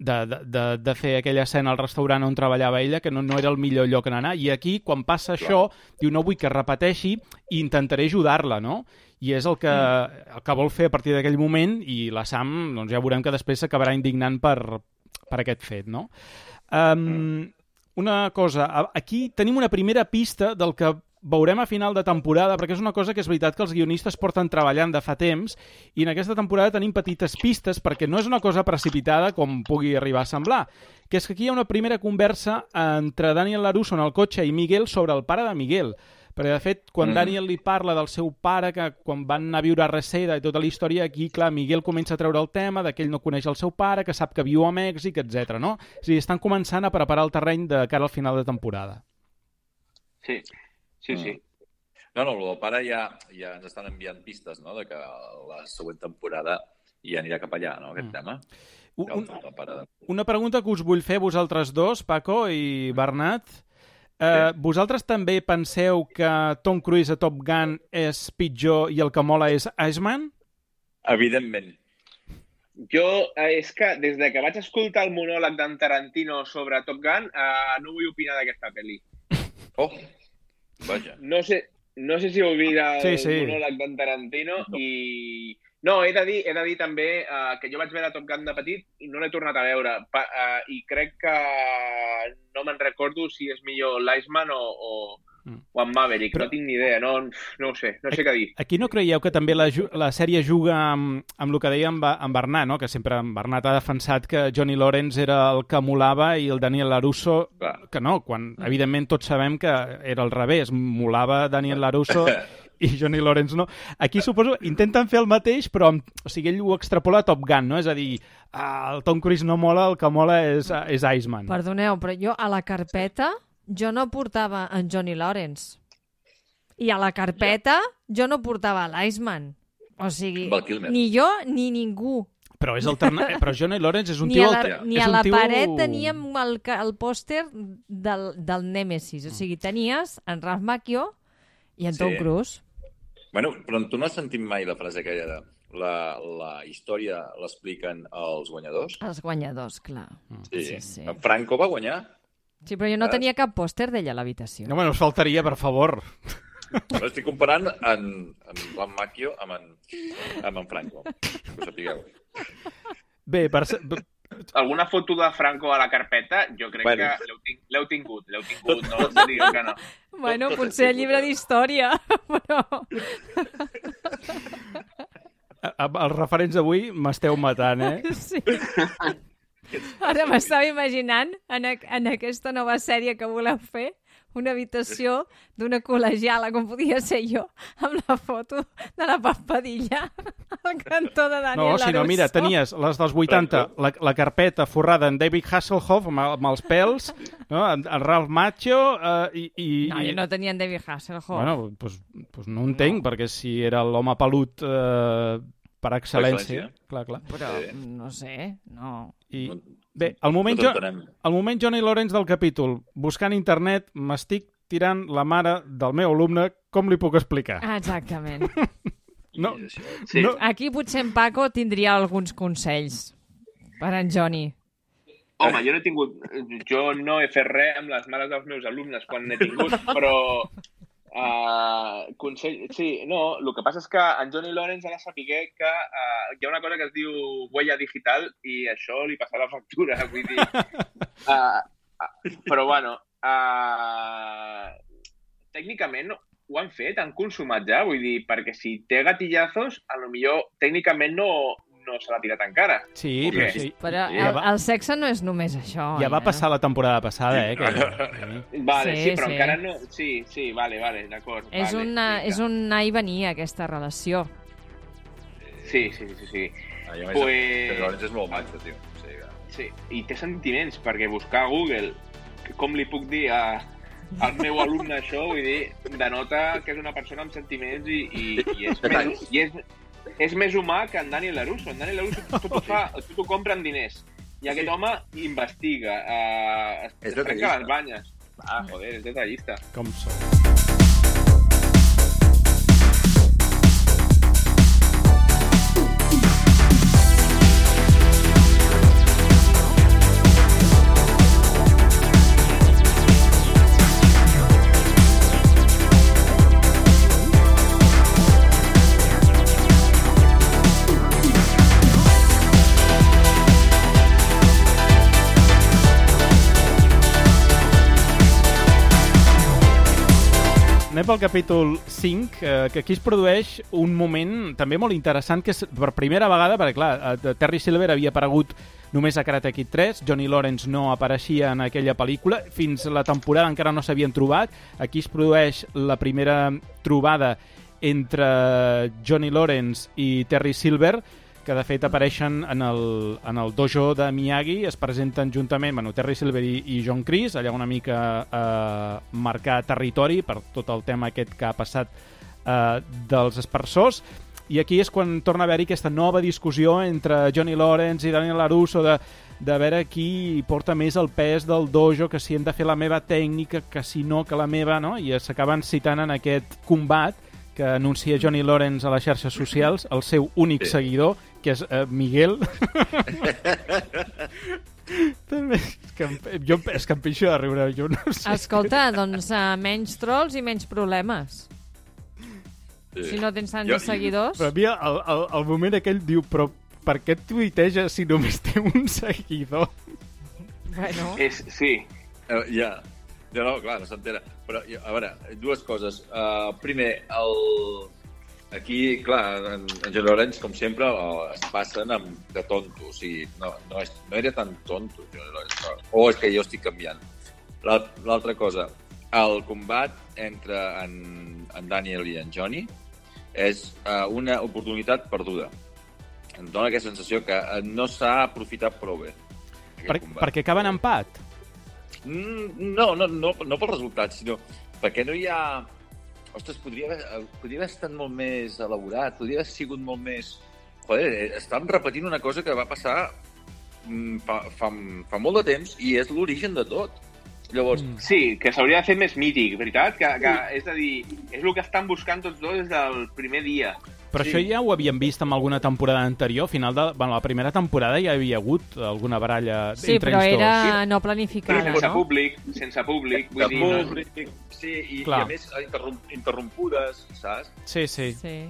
de, de, de, de fer aquella escena al restaurant on treballava ella, que no, no era el millor lloc on anar, i aquí, quan passa això, diu, no vull que es repeteixi i intentaré ajudar-la, no? I és el que, el que vol fer a partir d'aquell moment, i la Sam, doncs ja veurem que després s'acabarà indignant per, per aquest fet, no? Um, una cosa, aquí tenim una primera pista del que veurem a final de temporada, perquè és una cosa que és veritat que els guionistes porten treballant de fa temps, i en aquesta temporada tenim petites pistes, perquè no és una cosa precipitada com pugui arribar a semblar, que és que aquí hi ha una primera conversa entre Daniel LaRusso en el cotxe i Miguel sobre el pare de Miguel. Perquè, de fet, quan Mm. Daniel li parla del seu pare, que quan van anar a viure a Reseda i tota la història, aquí, clar, Miguel comença a treure el tema de que ell no coneix el seu pare, que sap que viu a Mèxic, etc. no? A dir, estan començant a preparar el terreny de cara al final de temporada. Sí, sí, sí. No, no, el del pare ja, ja ens estan enviant pistes, no?, de que la següent temporada ja anirà cap allà, no?, aquest Mm. tema. Un, un, el pare de... una pregunta que us vull fer vosaltres dos, Paco i Bernat. Eh, vosaltres també penseu que Tom Cruise a Top Gun és pitjor i el que mola és Iceman? Evidentment. Jo, eh, és que des de que vaig escoltar el monòleg d'en Tarantino sobre Top Gun, eh, no vull opinar d'aquesta pel·li. Oh, vaja. No sé, no sé si heu vist el Sí, sí. monòleg d'en Tarantino i... No, he de dir, he de dir també eh, que jo vaig veure Top Gun de petit i no l'he tornat a veure. Pa, eh, I crec que no me'n recordo si és millor l'Iceman o, o. o en Maverick. Però- No tinc ni idea, no, no ho sé, no sé què dir. Aquí no creieu que també la, la sèrie juga amb, amb el que deia en, en Bernat, no? que sempre en Bernat ha defensat que Johnny Lawrence era el que molava i el Daniel LaRusso Clar. que no, quan evidentment tots sabem que era al revés, molava Daniel LaRusso i Johnny Lawrence no. Aquí suposo intenten fer el mateix, però amb, o sigui, ell ho extrapola a Top Gun, no? És a dir, el Tom Cruise no mola, el que mola és, és Iceman. Perdoneu, però jo a la carpeta jo no portava en Johnny Lawrence. I a la carpeta jo no portava l'Iceman. O sigui, ni jo ni ningú. Però és alterna... però Johnny Lawrence és un Ni tio... a la, ni és a un la tio... paret teníem el, el pòster del, del Nemesis. O sigui, tenies en Ralph Macchio i en Sí. Tom Cruise. Bueno, però tu no has sentit mai la frase aquella de la, la història l'expliquen els guanyadors? Els guanyadors, clar. sí, sí. En Franco va guanyar. Sí, però jo no Saps? tenia cap pòster d'ella a l'habitació. No, bueno, us faltaria, per favor. Però estic comparant en, en Juan Macchio amb en, amb en Franco. Que ho sapigueu. Bé, per... Alguna foto de Franco a la carpeta, jo crec Bueno. que l'heu tin l'heu tingut, l'heu tingut, no us diria que no. Bueno, tot és potser el llibre eh? d'història, però... a- a- els referents d'avui m'esteu matant, eh? Sí. Ara m'estava imaginant en, a, en aquesta nova sèrie que voleu fer una habitació d'una col·legiala, com podia ser jo, amb la foto de la Papadilla al cantó de Daniel No, si no, mira, tenies les dels 80, la, la carpeta forrada en David Hasselhoff amb, amb els pèls, no? en, en Ralph Macchio eh, i, i... No, jo no tenia en David Hasselhoff. Bueno, pues, pues no entenc, perquè si era l'home pelut eh, per excel·lència. excel·lència. Clar, clar. Però, Sí. no sé, no... I, bé, el moment, jo, el moment Johnny Lawrence del capítol, buscant internet, m'estic tirant la mare del meu alumne, com li puc explicar? Exactament. No, Sí. no, Aquí potser en Paco tindria alguns consells per en Johnny. Home, jo no he tingut... Jo no he fet res amb les mares dels meus alumnes quan n'he tingut, però... Uh, consell... Sí, no, el que passa és que en Johnny Lawrence ha de saber que uh, hi ha una cosa que es diu huella digital i això li passarà factura, vull dir... Uh, uh, però, bueno, uh, tècnicament ho han fet, han consumat ja, vull dir, perquè si té gatillazos, a lo millor tècnicament no, no se l'ha tirat encara. sí, però sí. Però Ja el, va- el sexe no és només això. Ja va eh? passar la temporada passada, eh? Que... Sí. Vale, Sí, sí, però sí. encara no... Sí, sí, vale, vale, d'acord. És, vale, una, sí, és un anar i venir, aquesta relació. Sí, sí, sí, sí. Ah, i a més, Pues- Lawrence és molt maco, tio. Sigui, que- sí. I té sentiments, perquè buscar a Google que com li puc dir a, al meu alumne això, vull dir, denota que és una persona amb sentiments i, i, i, és, més, i és, és més humà que en Daniel LaRusso. En Daniel LaRusso tot ho fa, tot ho compra amb diners. I aquest home investiga, uh, es, es trenca les banyes. Ah, joder, és detallista. Com sou? Anem pel capítol 5, eh, que aquí es produeix un moment també molt interessant, que és per primera vegada, perquè clar, eh, Terry Silver havia aparegut només a Karate Kid 3, Johnny Lawrence no apareixia en aquella pel·lícula, fins la temporada encara no s'havien trobat, aquí es produeix la primera trobada entre Johnny Lawrence i Terry Silver, que de fet apareixen en el, en el dojo de Miyagi, es presenten juntament bueno, Terry Silver i, i John Chris, allà una mica eh, marcar territori per tot el tema aquest que ha passat eh, dels espersors, i aquí és quan torna a haver-hi aquesta nova discussió entre Johnny Lawrence i Daniel LaRusso de, de veure qui porta més el pes del dojo, que si hem de fer la meva tècnica, que si no, que la meva, no? I s'acaben citant en aquest combat que anuncia Johnny Lawrence a les xarxes socials, el seu únic Sí. seguidor, que és eh, Miguel. També, és que, em- jo, és que em pixo de riure, jo no sé. Escolta, doncs uh, menys trolls i menys problemes. Sí. Si no tens tants Jo- seguidors... Però a mi el, el, el moment aquell diu, però per què tuiteja si només té un seguidor? Bueno, És, sí, Eh, ja. Ja no, clar, no s'entera. Però, jo- a veure, dues coses. Uh, primer, el... Aquí, clar, en, en Lawrence, com sempre, es passen amb, de tonto. O sigui, no, no, és, no era tan tonto, Lawrence. No. O és que jo estic canviant. L'al- L'altra cosa, el combat entre en, en Daniel i en Johnny és uh, una oportunitat perduda. Em dóna aquesta sensació que eh, no s'ha aprofitat prou bé. Per, combat. perquè acaben en empat. Mm, No, no, no, no pel resultat, sinó perquè no hi ha... Ostres, podria haver, eh, podria haver estat molt més elaborat, podria haver sigut molt més... Joder, eh, estan repetint una cosa que va passar mm, fa, fa, fa molt de temps i és l'origen de tot. Llavors, mm. sí, que s'hauria de fer més mític, veritat? Que, que, és a dir, és el que estan buscant tots dos des del primer dia. Però Sí. això ja ho havíem vist en alguna temporada anterior. Al final de bueno, la primera temporada ja hi havia hagut alguna baralla sí, entre però ells dos. era no Però planificada, sense no? públic, sense públic, vull dir... Públic, sí, i, i a més interrom interrompudes, saps? Sí, sí. Sí.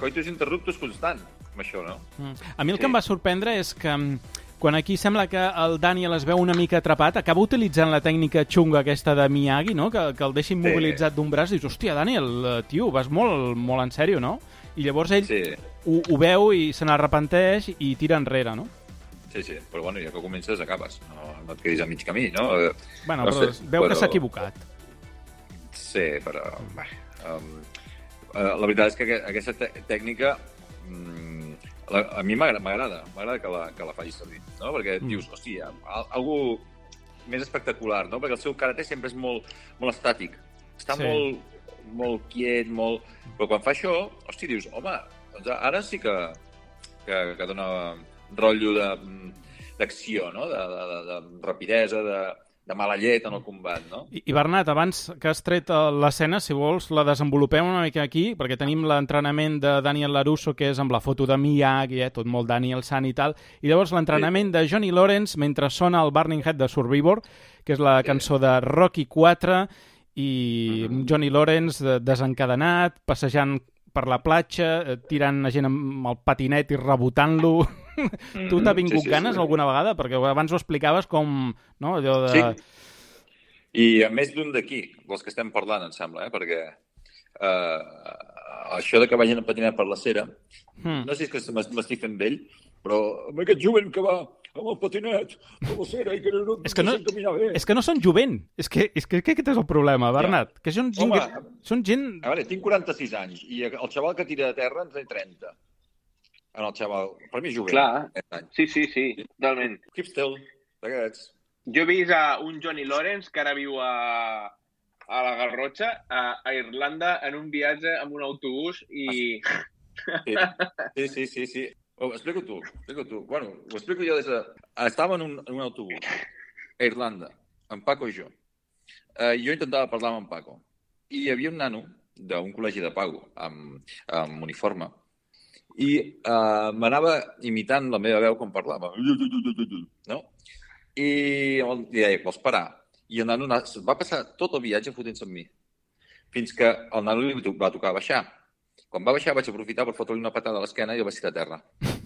Coitus interruptus constant, amb això, no? Mm. A mi el Sí. que em va sorprendre és que mm, quan aquí sembla que el Daniel es veu una mica atrapat, acaba utilitzant la tècnica xunga aquesta de Miyagi, no? que, que el deixa immobilitzat d'un braç i dius, hòstia, Daniel, eh, tio, vas molt, molt en sèrio, no? I llavors ell Sí, ho, ho veu i se n'arrepenteix i tira enrere, no? sí, sí. Però bueno, ja que comences, acabes. No, no et quedis a mig camí, no? Bueno, No però sé, veu que però- s'ha equivocat. Sí, però... Bé, um, la veritat és que aqu- aquesta tè- tècnica mm, la, a mi m'agrada, m'agrada que, la, que la facis servir, no? Perquè Mm. dius, hòstia, al- algú més espectacular, no? Perquè el seu karate sempre és molt, molt estàtic. Està sí. molt, molt quiet, molt... Però quan fa això, hòstia, dius, home, doncs ara sí que que, que dona rotllo de, d'acció, no? de, de, de, de rapidesa, de, de mala llet en el combat, no? I, I Bernat, abans que has tret eh, l'escena, si vols, la desenvolupem una mica aquí, perquè tenim l'entrenament de Daniel LaRusso, que és amb la foto de Miyagi, eh, tot molt Daniel San i tal, i llavors l'entrenament sí. de Johnny Lawrence mentre sona el Burning Head de Survivor, que és la sí. cançó de Rocky 4, i mm -hmm. Johnny Lawrence de, desencadenat, passejant per la platja, eh, tirant a gent amb el patinet i rebotant-lo. Mm. tu t'ha vingut sí, sí, ganes sí. alguna vegada? Perquè abans ho explicaves com... No? Allò de... Sí. I a més d'un d'aquí, dels que estem parlant, em sembla, eh? perquè eh, això de que vagin a patinar per la cera, mm. no sé si és que m'estic fent vell, però amb aquest jovent que va amb el patinet per la cera i que no, és que no, no bé. És que no són jovent. És que, és que, que aquest és el problema, Bernat. Ja. Que són gent, Home, que, són gent... A veure, tinc 46 anys i el xaval que tira de terra en té 30 en el xaval. Per mi és jovent. Clar. Sí, sí, sí, totalment. Keep still, d'aquests. Jo he vist a un Johnny Lawrence que ara viu a, a la Garrotxa, a, a Irlanda, en un viatge amb un autobús i... Sí, sí, sí, sí. Oh, explico tu, explico tu. Bueno, ho explico jo des de... Estava en un, en un autobús a Irlanda, en Paco i jo. Uh, jo intentava parlar amb en Paco. I hi havia un nano d'un col·legi de Pago amb, amb uniforme i uh, m'anava imitant la meva veu quan parlava. No? I, i deia, vols parar? I el nano va passar tot el viatge fotent-se amb mi. Fins que el nano li va tocar baixar. Quan va baixar vaig aprofitar per fotre-li una patada a l'esquena i el vaig tirar a terra.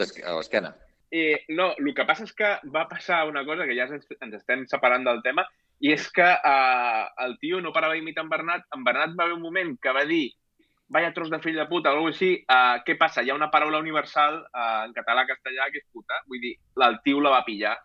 A l'esquena. I, no, el que passa és que va passar una cosa que ja ens, ens estem separant del tema, i és que uh, el tio no parava d'imitar en Bernat. En Bernat va haver un moment que va dir vaya tros de fill de puta, o alguna així, uh, què passa? Hi ha una paraula universal uh, en català castellà que és puta, vull dir, el tio la va pillar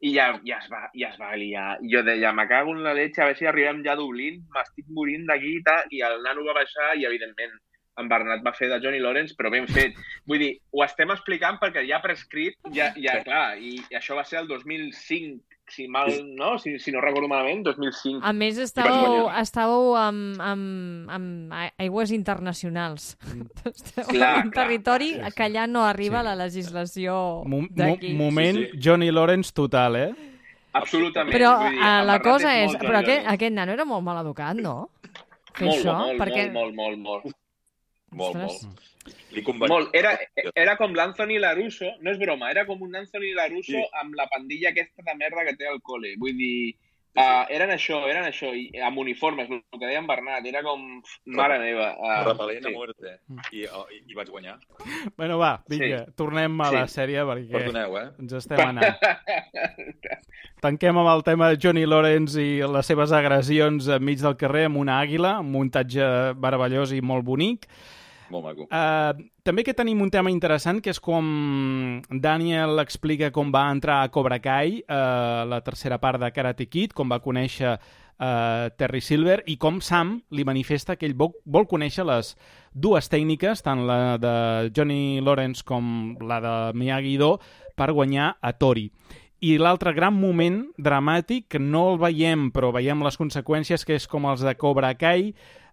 i ja, ja, es va, ja es va liar. Jo deia, me cago en la leche, a veure si arribem ja a Dublín, m'estic morint d'aquí i tal, i el nano va baixar i, evidentment, en Bernat va fer de Johnny Lawrence, però ben fet. Vull dir, ho estem explicant perquè ja prescrit, ja, ja clar, i això va ser el 2005, si mal, no? Si, si no recordo malament, 2005. A més, estàveu, estàveu amb, amb, amb aigües internacionals. Mm. Clar, en un territori clar. que allà no arriba sí. la legislació d'aquí. Mo moment sí, sí. Johnny Lawrence total, eh? Absolutament. Però dir, uh, la cosa és... Però aquest, aquest nano era molt mal educat, no? Fer molt, això, molt, perquè... molt, molt, molt, molt. Molt, molt. Li Molt. Era, era com l'Anthony Larusso, no és broma, era com un Anthony Larusso sí. amb la pandilla aquesta de merda que té al col·le. Vull dir, sí, sí. Uh, eren això, eren això, i, amb uniformes, el que deia en Bernat, era com... Mare meva. Uh, Repel·lent sí. a muerte. I, uh, i, I vaig guanyar. Bueno, va, vinga, sí. tornem a sí. la sèrie perquè Perdoneu, eh? ens estem anant. Tanquem amb el tema de Johnny Lawrence i les seves agressions enmig del carrer amb una àguila, un muntatge meravellós i molt bonic. Molt maco. Uh, també que tenim un tema interessant, que és com Daniel explica com va entrar a Cobra Kai, uh, la tercera part de Karate Kid, com va conèixer uh, Terry Silver, i com Sam li manifesta que ell vol, vol conèixer les dues tècniques, tant la de Johnny Lawrence com la de Miyagi-Do, per guanyar a Tori. I l'altre gran moment dramàtic, que no el veiem, però veiem les conseqüències, que és com els de Cobra Kai,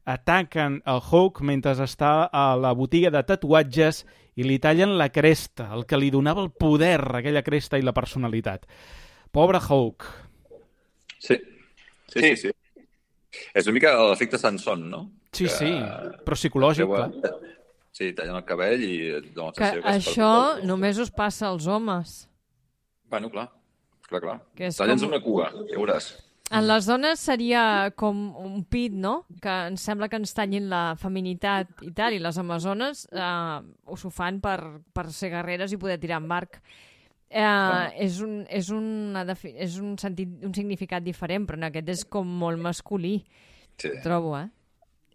ataquen el Hulk mentre està a la botiga de tatuatges i li tallen la cresta, el que li donava el poder, aquella cresta i la personalitat. Pobre Hulk. Sí, sí, sí. sí. És una mica l'efecte Sanson, no? Sí, que... sí, però psicològic, clar. Sí, tallen el cabell i... Que, que això només us passa als homes. Bueno, clar, clar, clar. Talla'ns com... una cua, ja veuràs. En les dones seria com un pit, no? Que ens sembla que ens tallin la feminitat i tal, i les amazones eh, ho fan per, per ser guerreres i poder tirar en barc. Eh, ah. és, un, és, una, és un, sentit, un significat diferent, però en aquest és com molt masculí, sí. trobo, eh?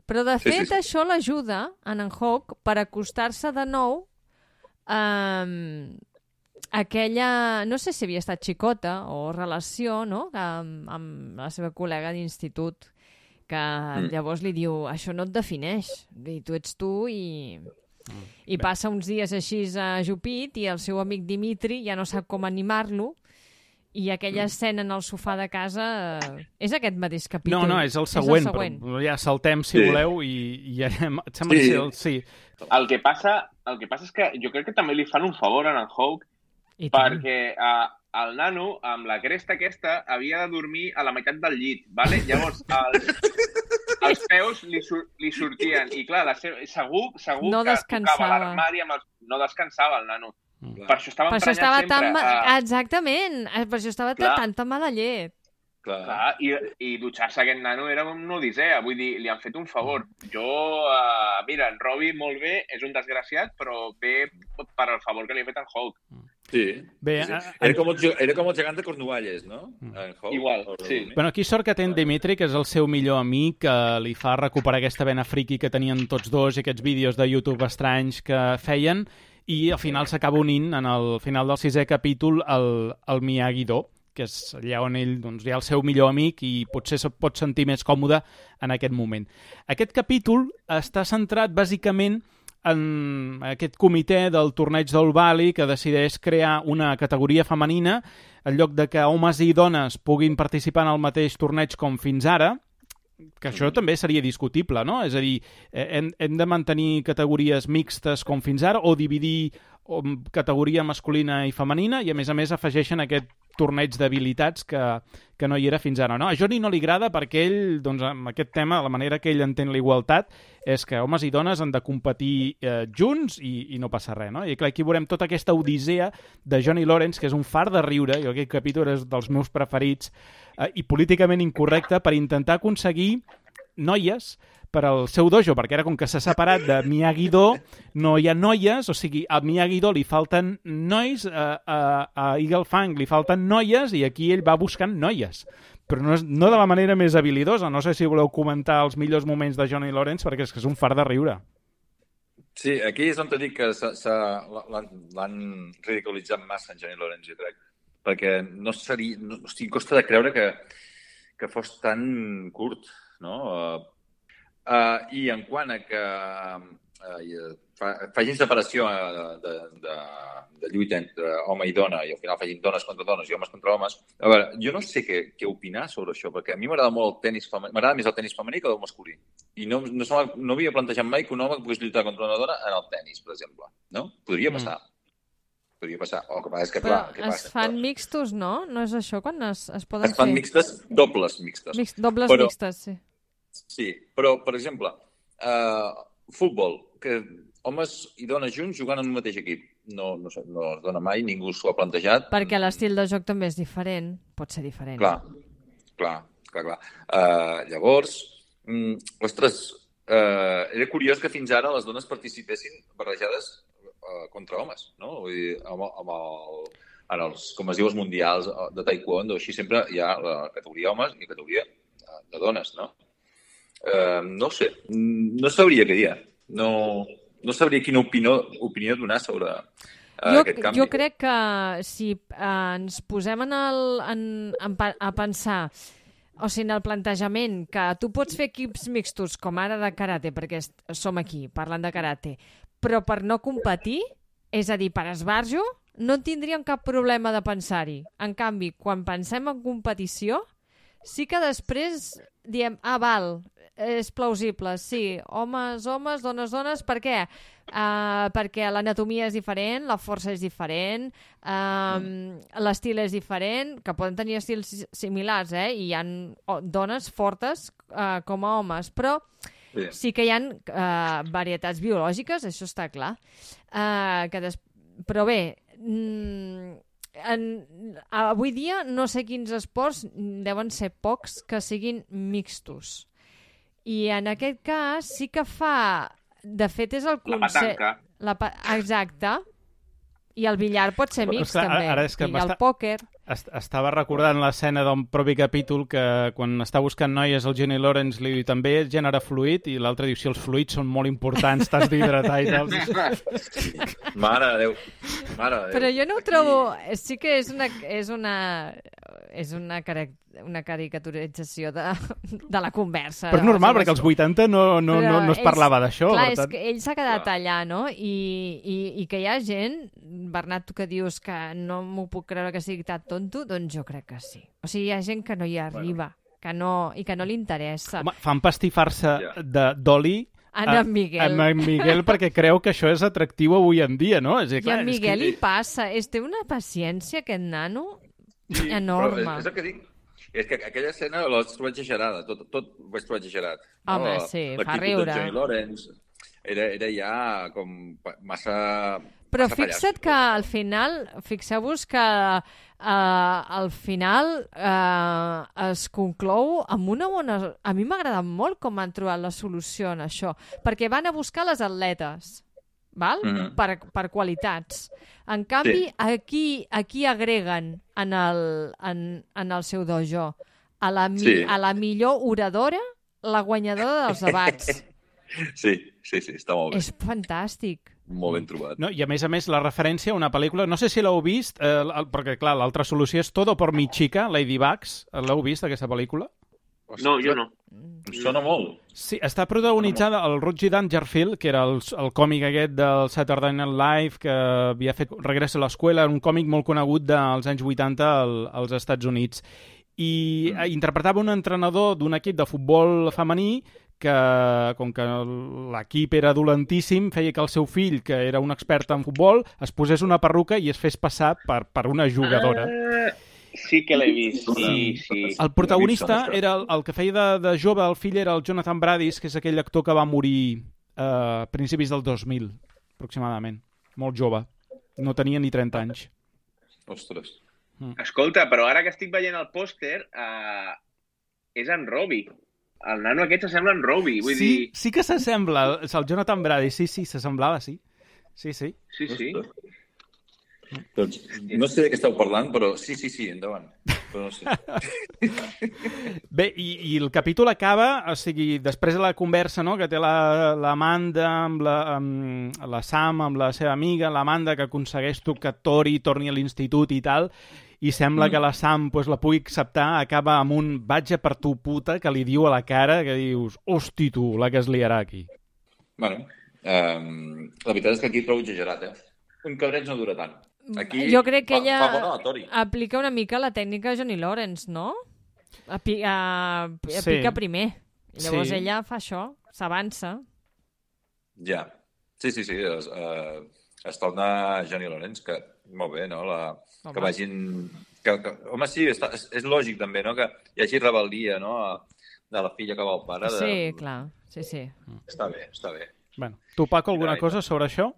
Però, de fet, sí, sí, sí. això l'ajuda en en Hawk per acostar-se de nou eh, aquella, no sé si havia estat xicota o relació, no?, amb, amb la seva col·lega d'institut, que mm. llavors li diu, això no et defineix, i tu ets tu i... Mm. I passa uns dies així a Jupit i el seu amic Dimitri ja no sap com animar-lo i aquella escena en el sofà de casa eh, és aquest mateix No, capítol. no, és el següent, el següent. però ja saltem, si Sí. voleu, i, i anem... Sembla Sí. que sí, el, sí. El que, passa, el que passa és que jo crec que també li fan un favor a en Hawk I tant. perquè uh, el nano, amb la cresta aquesta, havia de dormir a la meitat del llit, vale? Llavors, els, els peus li, sur li sortien. I clar, la seva, segur, segur No que descansava. tocava l'armari amb els... No descansava el nano. Mm. Per això estava Per això emprenyat estava sempre. tan... Ma... Ah, Exactament, eh, per això estava Clar. tanta mala llet. Clar. Clar, i, i dutxar-se aquest nano era una odissea. Vull dir, li han fet un favor. Jo, uh, mira, en Robbie molt bé, és un desgraciat, però bé per al favor que li ha fet en Hulk. Sí. Bé, sí, sí. a- Era, com el, era com el gegant de Cornualles, no? Mm. Hulk. Igual, sí. Bueno, aquí sort que té en Dimitri, que és el seu millor amic, que li fa recuperar aquesta vena friki que tenien tots dos i aquests vídeos de YouTube estranys que feien, i al final s'acaba unint, en el final del sisè capítol, el, el Miyagi-Do, que és allà on ell doncs, hi ha el seu millor amic i potser se pot sentir més còmode en aquest moment. Aquest capítol està centrat bàsicament en aquest comitè del torneig del Bali que decideix crear una categoria femenina en lloc de que homes i dones puguin participar en el mateix torneig com fins ara, que això també seria discutible, no? És a dir, eh, hem, hem de mantenir categories mixtes com fins ara o dividir categoria masculina i femenina i a més a més afegeixen aquest torneig d'habilitats que, que no hi era fins ara. No? A Johnny no li agrada perquè ell, doncs, amb aquest tema, la manera que ell entén la igualtat és que homes i dones han de competir eh, junts i, i no passa res. No? I clar, aquí veurem tota aquesta odissea de Johnny Lawrence, que és un far de riure, jo aquest capítol és dels meus preferits, eh, i políticament incorrecte per intentar aconseguir noies per al seu dojo, perquè ara com que s'ha separat de Miyagi-Do, no hi ha noies, o sigui, a Miyagi-Do li falten nois, a, a, a Eagle Fang li falten noies, i aquí ell va buscant noies. Però no, és, no de la manera més habilidosa. No sé si voleu comentar els millors moments de Johnny Lawrence, perquè és que és un far de riure. Sí, aquí és on t'he dit que l'han ridiculitzat massa en Johnny Lawrence, jo crec. Perquè no seria... No, sigui, costa de creure que, que fos tan curt, no? Uh, uh, I en quant a que uh, fa, facin separació de, de, de lluita entre home i dona i al final facin dones contra dones i homes contra homes, a veure, jo no sé què, què opinar sobre això, perquè a mi m'agrada molt el tenis femení, m'agrada més el tenis femení que el masculí. I no, no, m'ha- no havia plantejat mai que un home pogués lluitar contra una dona en el tenis, per exemple. No? Podria Mm. passar. Podria passar. O que passa és que, Però clar, què es passa? fan mixtos, no? No és això quan es, es poden es fan fer? mixtes, dobles mixtes. Mix, dobles Però- mixtes, sí. Sí, però, per exemple, uh, futbol, que homes i dones junts jugant en un mateix equip. No, no, no es dona mai, ningú s'ho ha plantejat. Perquè l'estil de joc també és diferent. Pot ser diferent. Clar, clar, clar, clar. Uh, llavors, mm, ostres, uh, era curiós que fins ara les dones participessin barrejades uh, contra homes, no? Vull dir, amb, amb el, en els, com es diu, els mundials de taekwondo, així sempre hi ha la categoria homes i la categoria de dones, no? Uh, no sé, no sabria què dir. No, no sabria quina opinió, opinió donar sobre uh, jo, aquest canvi. jo crec que si eh, ens posem en el, en, en, a pensar o sigui, en el plantejament que tu pots fer equips mixtos com ara de karate, perquè som aquí parlant de karate, però per no competir, és a dir, per esbarjo, no tindríem cap problema de pensar-hi. En canvi, quan pensem en competició, sí que després diem, ah, val, és plausible, sí, homes, homes, dones, dones, per què? Uh, perquè l'anatomia és diferent, la força és diferent, um, l'estil és diferent, que poden tenir estils si- similars, eh? I hi ha dones fortes uh, com a homes, però Sí. sí que hi ha uh, varietats biològiques, això està clar. Uh, que des... Però bé, mm, en, avui dia no sé quins esports deuen ser pocs que siguin mixtos. I en aquest cas sí que fa... De fet, és el La concepte... petanca. La pa... Exacte. I el billar pot ser Però, mix, esclar, també. ara és que I el pòquer. Est estava recordant l'escena d'un propi capítol que quan està buscant noies el Jenny Lawrence li diu també és gènere fluid i l'altre diu si els fluids són molt importants, t'has d'hidratar i tal. Mare de Déu. Mare de Déu. Però jo no ho trobo... Sí que és una, és una, és una, cari una caricaturització de, de la conversa. Però és normal, perquè als 80 no, no, no, no es parlava d'això. Clar, per és tant- que ell s'ha quedat allà, no? I, i, I que hi ha gent, Bernat, tu que dius que no m'ho puc creure que sigui tan tonto, doncs jo crec que sí. O sigui, hi ha gent que no hi arriba, que no, i que no li interessa. Home, fan pastifar-se d'oli En a- en Miguel. en Miguel perquè creu que això és atractiu avui en dia, no? És, dir, I clar, en és Miguel que... li passa. És, té una paciència, aquest nano, Sí, enorme. És, és el que dic. És que aquella escena la vaig trobar exagerada, tot, tot ho vaig trobar exagerat. Home, La- sí, fa l'actitud riure. de Johnny Lawrence era, era ja com massa... Però massa fixa't pallasso. que al final, fixeu-vos que uh, al final uh, es conclou amb una bona... A mi m'ha agradat molt com han trobat la solució en això, perquè van a buscar les atletes, val? Mhm. per, per qualitats. En canvi, Sí. aquí, aquí agreguen en el, en, en el seu dojo a la, mi, Sí. a la millor oradora, la guanyadora dels debats. Sí, sí, sí, està molt bé. És fantàstic. Molt ben trobat. No, I a més a més, la referència a una pel·lícula... No sé si l'heu vist, eh, perquè, clar, l'altra solució és Todo por mi chica, Ladybugs. L'heu vist, aquesta pel·lícula? No, jo no. Em sona molt. Sí, està protagonitzada el Roger Dangerfield, que era el, el còmic aquest del Saturday Night Live, que havia fet Regressa a l'escola, un còmic molt conegut dels anys 80 al, als Estats Units. I mm. interpretava un entrenador d'un equip de futbol femení que, com que l'equip era dolentíssim, feia que el seu fill, que era un expert en futbol, es posés una perruca i es fes passar per, per una jugadora. Ah, sí que l'he vist, sí, sí. El protagonista era el, el que feia de, de jove, el fill era el Jonathan Brandis, que és aquell actor que va morir eh, a principis del 2000, aproximadament. Molt jove. No tenia ni 30 anys. Ostres. Escolta, però ara que estic veient el pòster, uh, és en Robbie. El nano aquest s'assembla en Robbie, vull sí, dir... sí que s'assembla, el Jonathan Brandis, sí, sí, s'assemblava, sí. Sí, sí. Sí, sí. Ostres. Doncs no sé de què esteu parlant, però sí, sí, sí, endavant. Però no sé. Bé, i, i el capítol acaba, o sigui, després de la conversa no, que té la- l'Amanda amb, la, amb la Sam, amb la seva amiga, l'Amanda que aconsegueix tu que Tori torni a l'institut i tal, i sembla mm. que la Sam pues, la pugui acceptar, acaba amb un vaig a per tu puta que li diu a la cara que dius, hosti tu, la que es liarà aquí. bueno, um, la veritat és que aquí trobo exagerat, eh? Un cabreig no dura tant. Aquí jo crec que fa, ella Fa bona la Tori. aplica una mica la tècnica de Johnny Lawrence, no? Api a, Sí. aplica primer. I llavors Sí. ella fa això, s'avança. Ja. Sí, sí, sí. Es, uh, es torna Johnny Lawrence, que molt bé, no? La, Home. que vagin... Que, que, home, sí, està, és, és lògic també, no? Que hi hagi rebel·lia, no? De la filla que va al pare. De... Sí, clar. Sí, sí. Està bé, està bé. Bueno, tu, Paco, alguna cosa sobre això?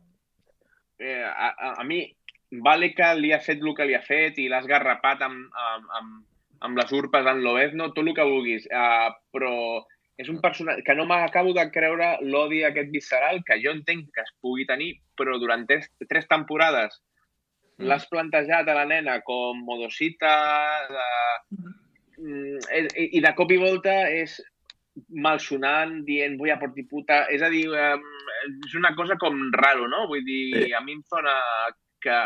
Eh, a, a, a mi, vale que li ha fet el que li ha fet i l'ha esgarrapat amb, amb, amb, amb les urpes en Lobezno, tot el que vulguis, uh, però és un personatge que no m'acabo de creure l'odi aquest visceral, que jo entenc que es pugui tenir, però durant tres, tres temporades Mm. l'has plantejat a la nena com modosita, de... Mm, i, i de cop i volta és malsonant, dient voy a por ti puta, és a dir, és una cosa com raro, no? Vull dir, Sí. a mi em sona que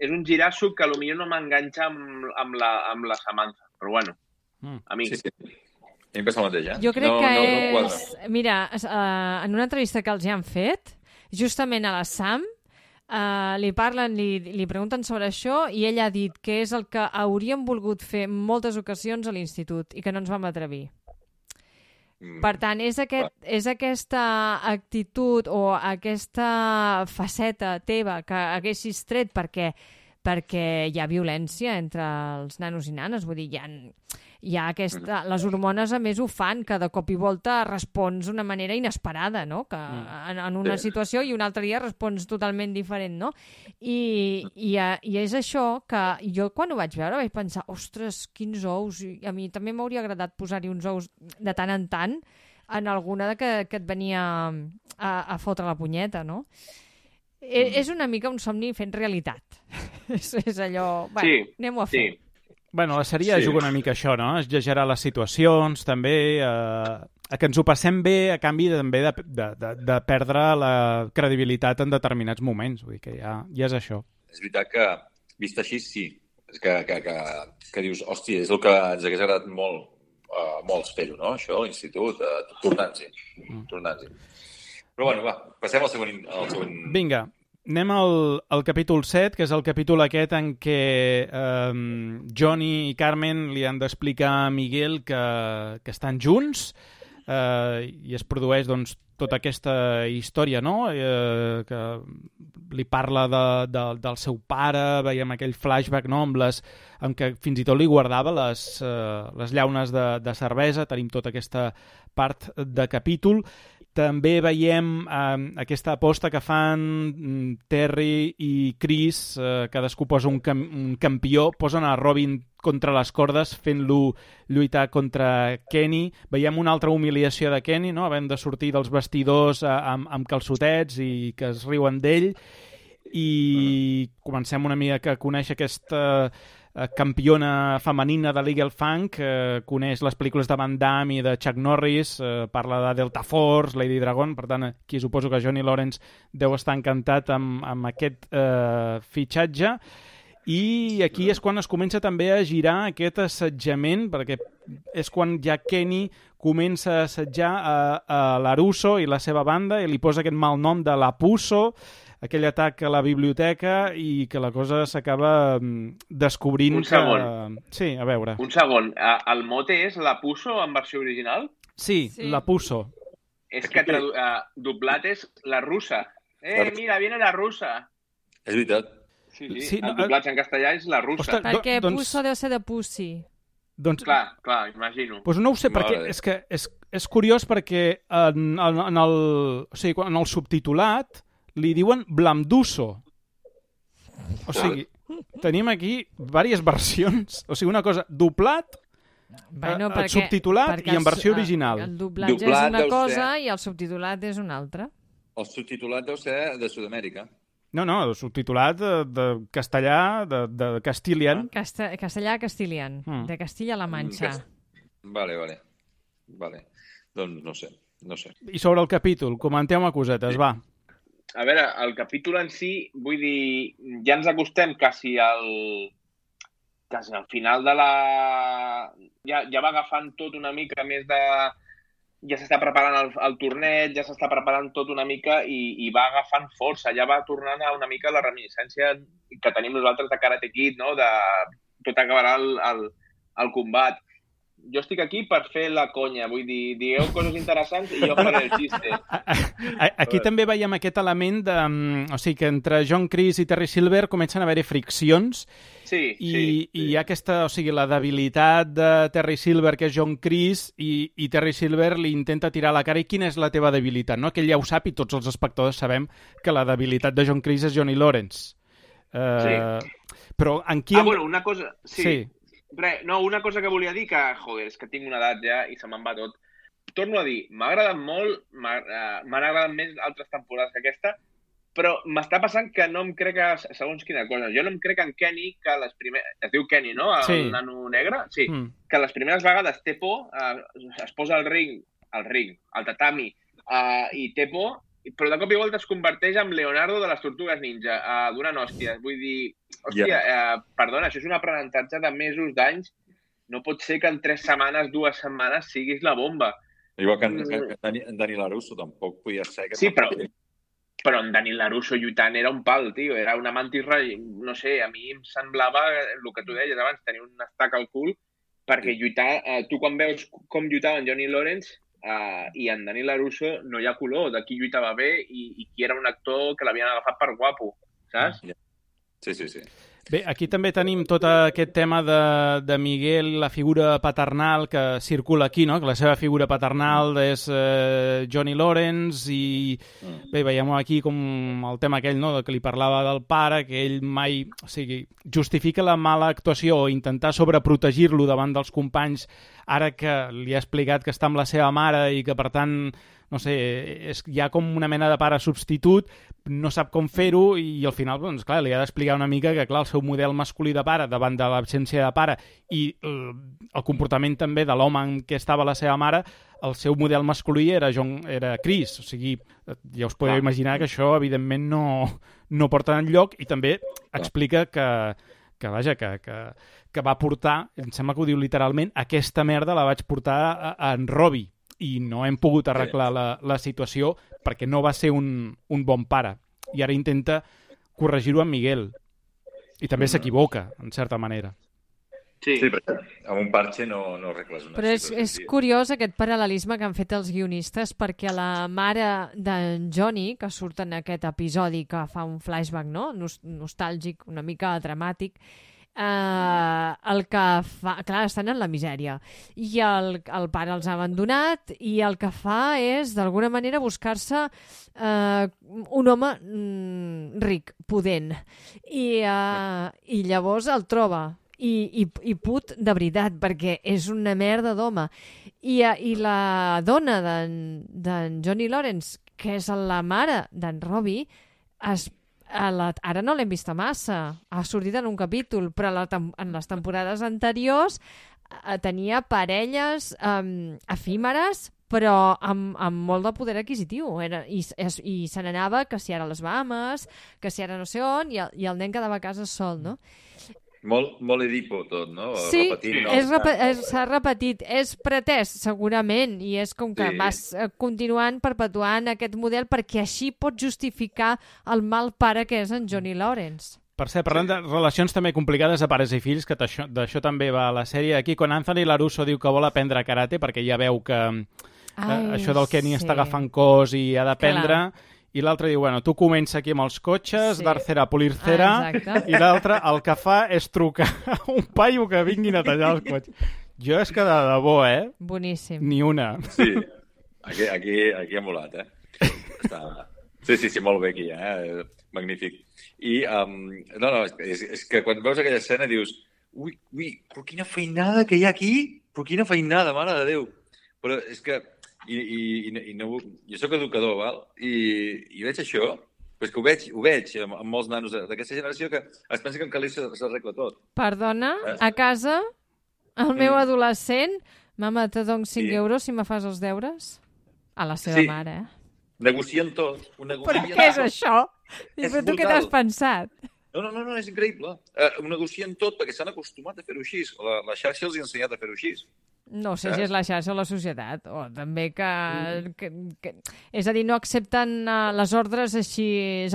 és un girasso que potser no m'enganxa amb, amb, la, amb la Samantha, però bueno, Mm. a mi. Sí, sí. A mi em passa el mateix, eh? Jo crec no, que no, no quadra. és... Mira, es- uh, en una entrevista que els hi han fet, justament a la Sam, uh, li parlen, li, li pregunten sobre això i ell ha dit que és el que hauríem volgut fer moltes ocasions a l'institut i que no ens vam atrevir. Mm. Per tant, és, aquest, és aquesta actitud o aquesta faceta teva que haguessis tret perquè perquè hi ha violència entre els nanos i nanes, vull dir, hi ha, hi ha aquesta... Les hormones, a més, ho fan, que de cop i volta respons d'una manera inesperada, no? Que en, en una situació i un altre dia respons totalment diferent, no? I, i, eh, I és això que jo quan ho vaig veure vaig pensar, ostres, quins ous, i a mi també m'hauria agradat posar-hi uns ous de tant en tant en alguna de que, que et venia a, a fotre la punyeta, no? Mm. És una mica un somni fent realitat. és, és allò... Bueno, Sí, anem-ho a fer. Sí, Bueno, la sèrie Sí. juga una mica això, no? Es llegerà les situacions, també, eh, a que ens ho passem bé a canvi de, també de, de, de, de perdre la credibilitat en determinats moments. Vull dir que ja, ja és això. És veritat que, vist així, sí. És que, que, que, que dius, hòstia, és el que ens hagués agradat molt, uh, molts fer-ho, no? Això, a l'institut, uh, tornant-s'hi. Tornant-s'hi. Però bueno, va, passem al següent... Al següent... Vinga, anem al, al capítol 7, que és el capítol aquest en què eh, Johnny i Carmen li han d'explicar a Miguel que, que estan junts eh, i es produeix doncs, tota aquesta història, no? Eh, que li parla de, de, del seu pare, veiem aquell flashback no? amb les, en què fins i tot li guardava les, eh, les llaunes de, de cervesa, tenim tota aquesta part de capítol. També veiem eh, aquesta aposta que fan mm, Terry i Chris, eh, cadascú posa un, cam un campió, posen a Robin contra les cordes fent-lo lluitar contra Kenny. Veiem una altra humiliació de Kenny, no? havent de sortir dels vestidors eh, amb, amb calçotets i que es riuen d'ell. I comencem una mica a conèixer aquesta eh, campiona femenina de Legal Funk, eh, coneix les pel·lícules de Van Damme i de Chuck Norris, eh, parla de Delta Force, Lady Dragon, per tant, aquí suposo que Johnny Lawrence deu estar encantat amb, amb aquest eh, fitxatge. I aquí és quan es comença també a girar aquest assetjament, perquè és quan ja Kenny comença a assetjar a, a l'Aruso i la seva banda i li posa aquest mal nom de l'Apuso, aquell atac a la biblioteca i que la cosa s'acaba mm, descobrint Un segon. que... Sí, a veure. Un segon. Eh, El mote és la Puso en versió original? Sí, Sí. l'Apuso. És que tradu... uh, doblat és la russa. Eh, La- mira, viene la russa. És veritat. Sí, sí, Sí, el doblatge en castellà és la russa. Ostres, Perquè doncs- puso deu ser de pussy. Doncs, clar, clar, imagino. Doncs no ho sé, perquè Vale. és que és, és curiós perquè en, en, en, el, o sigui, en el subtitulat li diuen Blamduso. O sigui, tenim aquí diverses versions. O sigui, una cosa, doblat, Bueno, Eh, subtitulat perquè i en versió eh, original. El doblatge Doblat és una cosa ser- i el subtitulat és una altra. El subtitulat deu ser de Sud-amèrica. no, no, el subtitulat de, de castellà, de, de Castilian. Casta castellà castilian, Mm. de Castilla-La Mancha. Cas- Vale, vale. Vale. Doncs no sé, no sé. I sobre el capítol, comenteu-me cosetes, va. A veure, el capítol en si, vull dir, ja ens acostem quasi al quasi al final de la... Ja, ja va agafant tot una mica més de... Ja s'està preparant el, el torneig, ja s'està preparant tot una mica i, i va agafant força, ja va tornant a una mica la reminiscència que tenim nosaltres de Karate Kid, no? de tot acabarà el, el, el combat. Jo estic aquí per fer la conya, vull dir, digueu coses interessants i jo faré el xiste. Aquí també veiem aquest element de... mm, O sigui, que entre John Chris i Terry Silver comencen a haver-hi friccions Sí, i, sí. i hi ha aquesta, o sigui, la debilitat de Terry Silver, que és John Chris, i, i Terry Silver li intenta tirar la cara. I quina és la teva debilitat? No? Que ell ja ho sap i tots els espectadors sabem que la debilitat de John Chris és Johnny Lawrence. Uh, Però en qui... Ah, bueno, una cosa... Sí. sí. Re, no, una cosa que volia dir que, joder, és que tinc una edat ja i se me'n va tot. Torno a dir, m'ha agradat molt, m'ha- eh, m'han agradat més altres temporades que aquesta, però m'està passant que no em crec a, segons quina cosa. Jo no em crec en Kenny que les primeres... Es diu Kenny, no? El Sí. nano negre? Sí. Mm. Que les primeres vegades té por, eh, es posa al ring, al ring, al tatami, eh, i té por, però de cop i volta es converteix en Leonardo de les Tortugues Ninja, eh, donant hòsties. Vull dir, hòstia, eh, perdona, això és un aprenentatge de mesos, d'anys. No pot ser que en tres setmanes, dues setmanes, siguis la bomba. Igual que en, Mm. que en Dani, en Dani Larusso tampoc podia ser... Que Sí, però, però en Dani Larusso lluitant era un pal, tio. Era una mantis. No sé, a mi em semblava el que tu deies abans, tenir un estac al cul, perquè lluitar... Eh, tu quan veus com lluitava en Johnny Lawrence eh, i en Larusso no hi ha color de qui lluitava bé i, i qui era un actor que l'havien agafat per guapo, saps? Sí, sí, sí. Bé, aquí també tenim tot aquest tema de, de Miguel, la figura paternal que circula aquí, no? que la seva figura paternal és eh, Johnny Lawrence i bé, veiem aquí com el tema aquell no? que li parlava del pare, que ell mai o sigui, justifica la mala actuació o intentar sobreprotegir-lo davant dels companys ara que li ha explicat que està amb la seva mare i que per tant no sé, és, hi ha com una mena de pare substitut, no sap com fer-ho i al final, doncs, clar, li ha d'explicar una mica que, clar, el seu model masculí de pare davant de l'absència de pare i el, el comportament també de l'home en què estava la seva mare, el seu model masculí era, John, era Chris, o sigui, ja us podeu imaginar que això, evidentment, no, no porta enlloc i també explica que, que vaja, que, que, que va portar, em sembla que ho diu literalment, aquesta merda la vaig portar a, a en Robbie i no hem pogut arreglar la, la situació perquè no va ser un, un bon pare. I ara intenta corregir-ho amb Miguel. I també s'equivoca, en certa manera. Sí. Sí, perquè amb un parche no, no arregles una Però és, situació és curiós aquest paral·lelisme que han fet els guionistes perquè la mare d'en Johnny, que surt en aquest episodi que fa un flashback no? Nos nostàlgic, una mica dramàtic, eh, el que fa... Clar, estan en la misèria. I el, el pare els ha abandonat i el que fa és, d'alguna manera, buscar-se eh, un home mm, ric, pudent. I, eh, I llavors el troba i, i, i put de veritat, perquè és una merda d'home. I, eh, I la dona d'en d'en Johnny Lawrence, que és la mare d'en Robbie, es, a la, ara no l'hem vista massa, ha sortit en un capítol, però la, en les temporades anteriors eh, tenia parelles um, efímeres però amb, amb molt de poder adquisitiu. Era, I, es, i se n'anava que si ara les Bahamas, que si ara no sé on, i el, i el nen quedava a casa sol, no? Molt, molt edipo tot, no? Sí, repe s'ha repetit. És pretès, segurament, i és com que Sí. vas eh, continuant perpetuant aquest model perquè així pot justificar el mal pare que és en Johnny Lawrence. Per cert, parlant de relacions també complicades de pares i fills, que d'això també va a la sèrie, aquí quan Anthony Larusso diu que vol aprendre karate perquè ja veu que eh, això del Kenny sí. està agafant cos i ha d'aprendre, i l'altre diu, bueno, tu comença aquí amb els cotxes, Sí. dar cera, polir cera, Ah, i l'altre el que fa és trucar a un paio que vingui a tallar els cotxes. Jo és que de debò, eh? Boníssim. Ni una. Sí, aquí, aquí, aquí ha molat, eh? Està... Sí, sí, sí, molt bé aquí, eh? Magnífic. I, um, no, no, és, és que quan veus aquella escena dius ui, ui, però quina feinada que hi ha aquí! Però quina feinada, mare de Déu! Però és que, i, i, i, i no, jo sóc educador, val? I, i veig això, però és que ho veig, ho veig amb, amb molts nanos d'aquesta generació que es pensa que en Calís s'arregla tot. Perdona, Eh? a casa, el meu Mm. adolescent, mama, te dono 5 Sí. euros si me fas els deures? A la seva Sí. mare, eh? Negocien tot. Ho Però negocien què és això? I però tu què brutal. t'has pensat? No, no, no, no és increïble. Eh, ho negocien tot perquè s'han acostumat a fer-ho així. La, la xarxa els ha ensenyat a fer-ho així. No sé si Saps? és la xarxa o la societat, o també que... que, que és a dir, no accepten uh, les ordres així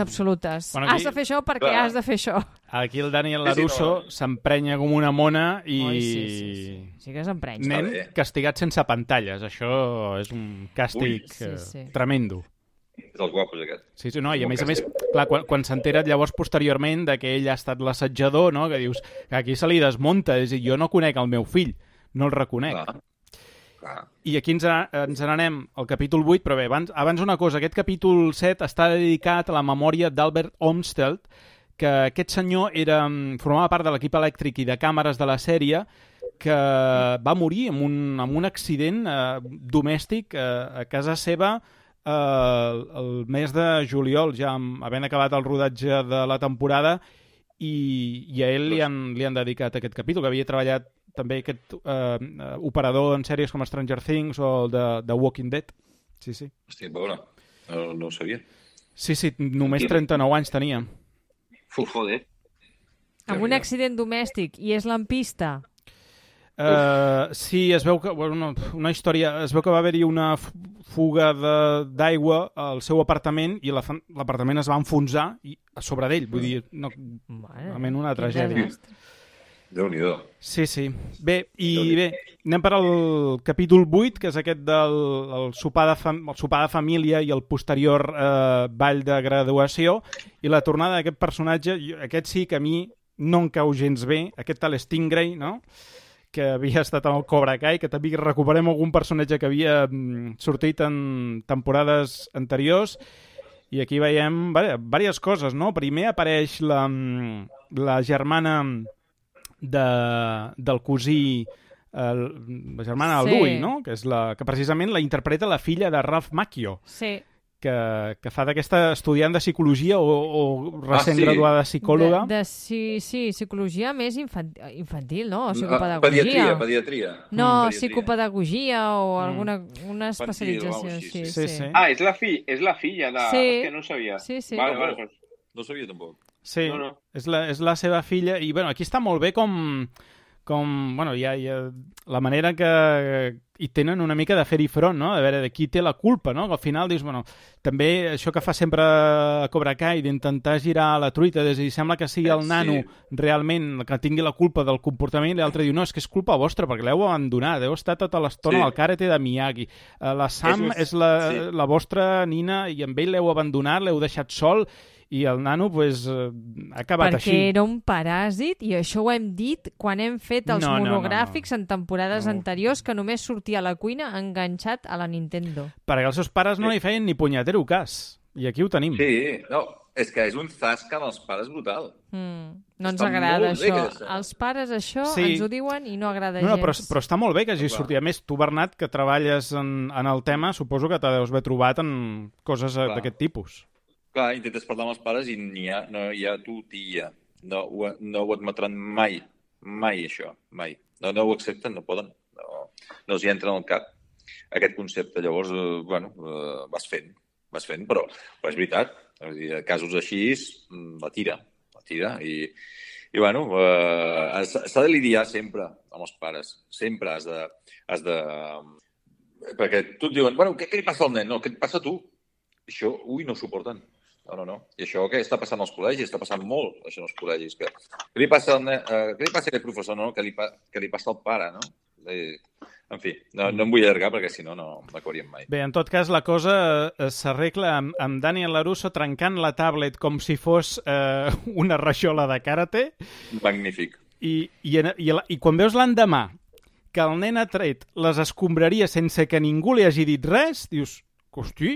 absolutes. Bueno, aquí- Has de fer això perquè Clar. has de fer això. Aquí el Daniel Sí, sí, Larusso no. s'emprenya com una mona i... Oi, sí, sí, sí. Sí que s'emprenya. Nen castigat sense pantalles. Això és un càstig Ui. Sí, eh, sí. tremendo. És els guapos, aquest. Sí, sí, no, i a més a més, clar, quan, quan s'entera llavors posteriorment de que ell ha estat l'assetjador, no? que dius que aquí se li desmunta, és a dir, jo no conec el meu fill, no el reconec. Clar. Clar. I aquí ens, ens n'anem al capítol 8, però bé, abans, abans una cosa, aquest capítol 7 està dedicat a la memòria d'Albert Olmsted, que aquest senyor era, mm, formava part de l'equip elèctric i de càmeres de la sèrie, que va morir en un, en un accident eh, domèstic eh, a casa seva eh, el, el mes de juliol, ja amb- havent acabat el rodatge de la temporada, i, i a ell li han, li han dedicat aquest capítol, que havia treballat també aquest eh, eh, operador en sèries com Stranger Things o el de, de Walking Dead. Sí, sí. Hòstia, a veure, no, no ho sabia. Sí, sí, només 39 anys tenia. Uf, joder. Amb un accident domèstic i és lampista. Uh, sí, es veu que... Bueno, una història... Es veu que va haver-hi una fu- fuga de- d'aigua al seu apartament i la l'apartament es va enfonsar i a sobre d'ell. Vull dir, no, realment una tragèdia. desastre. Déu-n'hi-do. Sí, sí. Bé, i bé, anem per al capítol 8, que és aquest del el sopar, de fam el sopar de família i el posterior eh, ball de graduació, i la tornada d'aquest personatge, aquest sí que a mi no em cau gens bé, aquest tal Stingray, no?, que havia estat amb el Cobra Kai, que també recuperem algun personatge que havia mm, sortit en temporades anteriors, i aquí veiem diverses coses, no? Primer apareix la, mm, la germana de, del cosí el, la germana Sí. Louie, no? Que, és la, que precisament la interpreta la filla de Ralph Macchio, Sí, que, que fa d'aquesta estudiant de psicologia o, o recent sí? graduada de psicòloga. De, de, sí, sí, psicologia més infantil, infantil no? O Ah, psicopedagogia. Pediatria, pediatria. No, Mm, pediatria. psicopedagogia o alguna una Infantil especialització. cosa Sí, així, sí. Sí, sí. Ah, és la, fi és la filla de... Sí. És que no ho sabia. Sí, sí. Vale, vale, no. doncs... No ho sabia tampoc. Sí, No, no. És, la, és la seva filla. I, bueno, aquí està molt bé com... com bueno, hi ha, hi ha la manera que hi tenen una mica de fer-hi front, no? De veure de qui té la culpa, no? Que al final dius, bueno, també això que fa sempre Cobra Kai, d'intentar girar la truita, és a dir, sembla que sigui el Sí. nano realment el que tingui la culpa del comportament i l'altre diu, no, és que és culpa vostra perquè l'heu abandonat, heu estat tota l'estona Sí. al karate de Miyagi. Eh, La Sam un- és, la, sí. la vostra nina i amb ell l'heu abandonat, l'heu deixat sol i el nano pues, eh, ha acabat Perquè així. era un paràsit, i això ho hem dit quan hem fet els No, no, no, no. monogràfics en temporades No. anteriors, que només sortia a la cuina enganxat a la Nintendo. Perquè els seus pares no li feien ni punyetero cas. I aquí ho tenim. Sí, no, és que és un zasca amb els pares brutal. Mm. No ens Està agrada això. que- Els pares això Sí. ens ho diuen i no agrada No, no, però, gens. però està molt bé que hagi Clar. sortit. A més, tu, Bernat, que treballes en, en el tema, suposo que te deus haver trobat en coses eh, d'aquest tipus. Clar, intentes parlar amb els pares i n'hi ha, no hi ha tutia. No, ho, no ho admetran mai. Mai, això. Mai. No, no ho accepten, no poden. No, no els hi entra en el cap aquest concepte. Llavors, eh, bueno, eh, vas fent. Vas fent, però, però és veritat. És dir, casos així, mm, la tira. La tira i, i bueno, eh, s'ha de lidiar sempre amb els pares. Sempre has de... Has de perquè tu et diuen, bueno, què, què li passa al nen? No, què et passa a tu? Això, ui, no ho suporten. No, no, no. I això què està passant als col·legis? Està passant molt, això, als col·legis. Que, què, li passa al eh, què li passa a aquest professor? No, que li, pa, que li passa al pare, no? Eh, en fi, no, no em vull allargar perquè si no, no l'acabaríem mai. Bé, en tot cas, la cosa eh, s'arregla amb, amb Daniel LaRusso trencant la tablet com si fos eh, una rajola de karate Magnífic. i, i, i, la- i quan veus l'endemà que el nen ha tret les escombraries sense que ningú li hagi dit res, dius, hosti,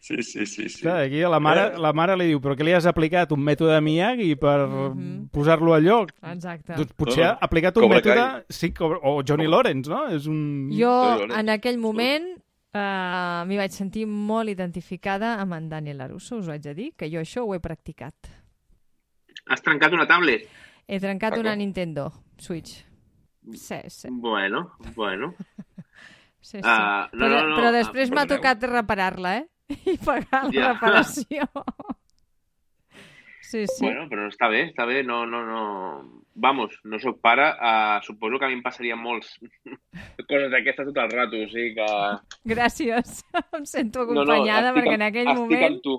Sí, sí, sí. sí. Clar, aquí la mare, Eh. la mare li diu, però que li has aplicat un mètode Miyagi per Mhm. posar-lo al lloc? Exacte. Doncs potser ha no. aplicat un Cobra mètode... Kai. Sí, Cobra- o Johnny Lawrence, no? És un... Jo, en aquell moment, uh, m'hi vaig sentir molt identificada amb en Daniel Larusso, us ho haig de dir, que jo això ho he practicat. Has trencat una tablet? He trencat una Nintendo Switch. Sí, sí. Bueno, bueno. Sí, sí. Ah, no, però, no, no, però després m'ha tocat reparar-la, eh? I pagar la Ja. reparació. Sí, sí. Bueno, però està bé, està bé. No, no, no... Vamos, no sóc pare. Uh, suposo que a mi em passarien molts coses d'aquestes tot el rato. O sigui que... Gràcies. Em sento No, no, acompanyada estic perquè amb- en aquell estic moment... amb tu.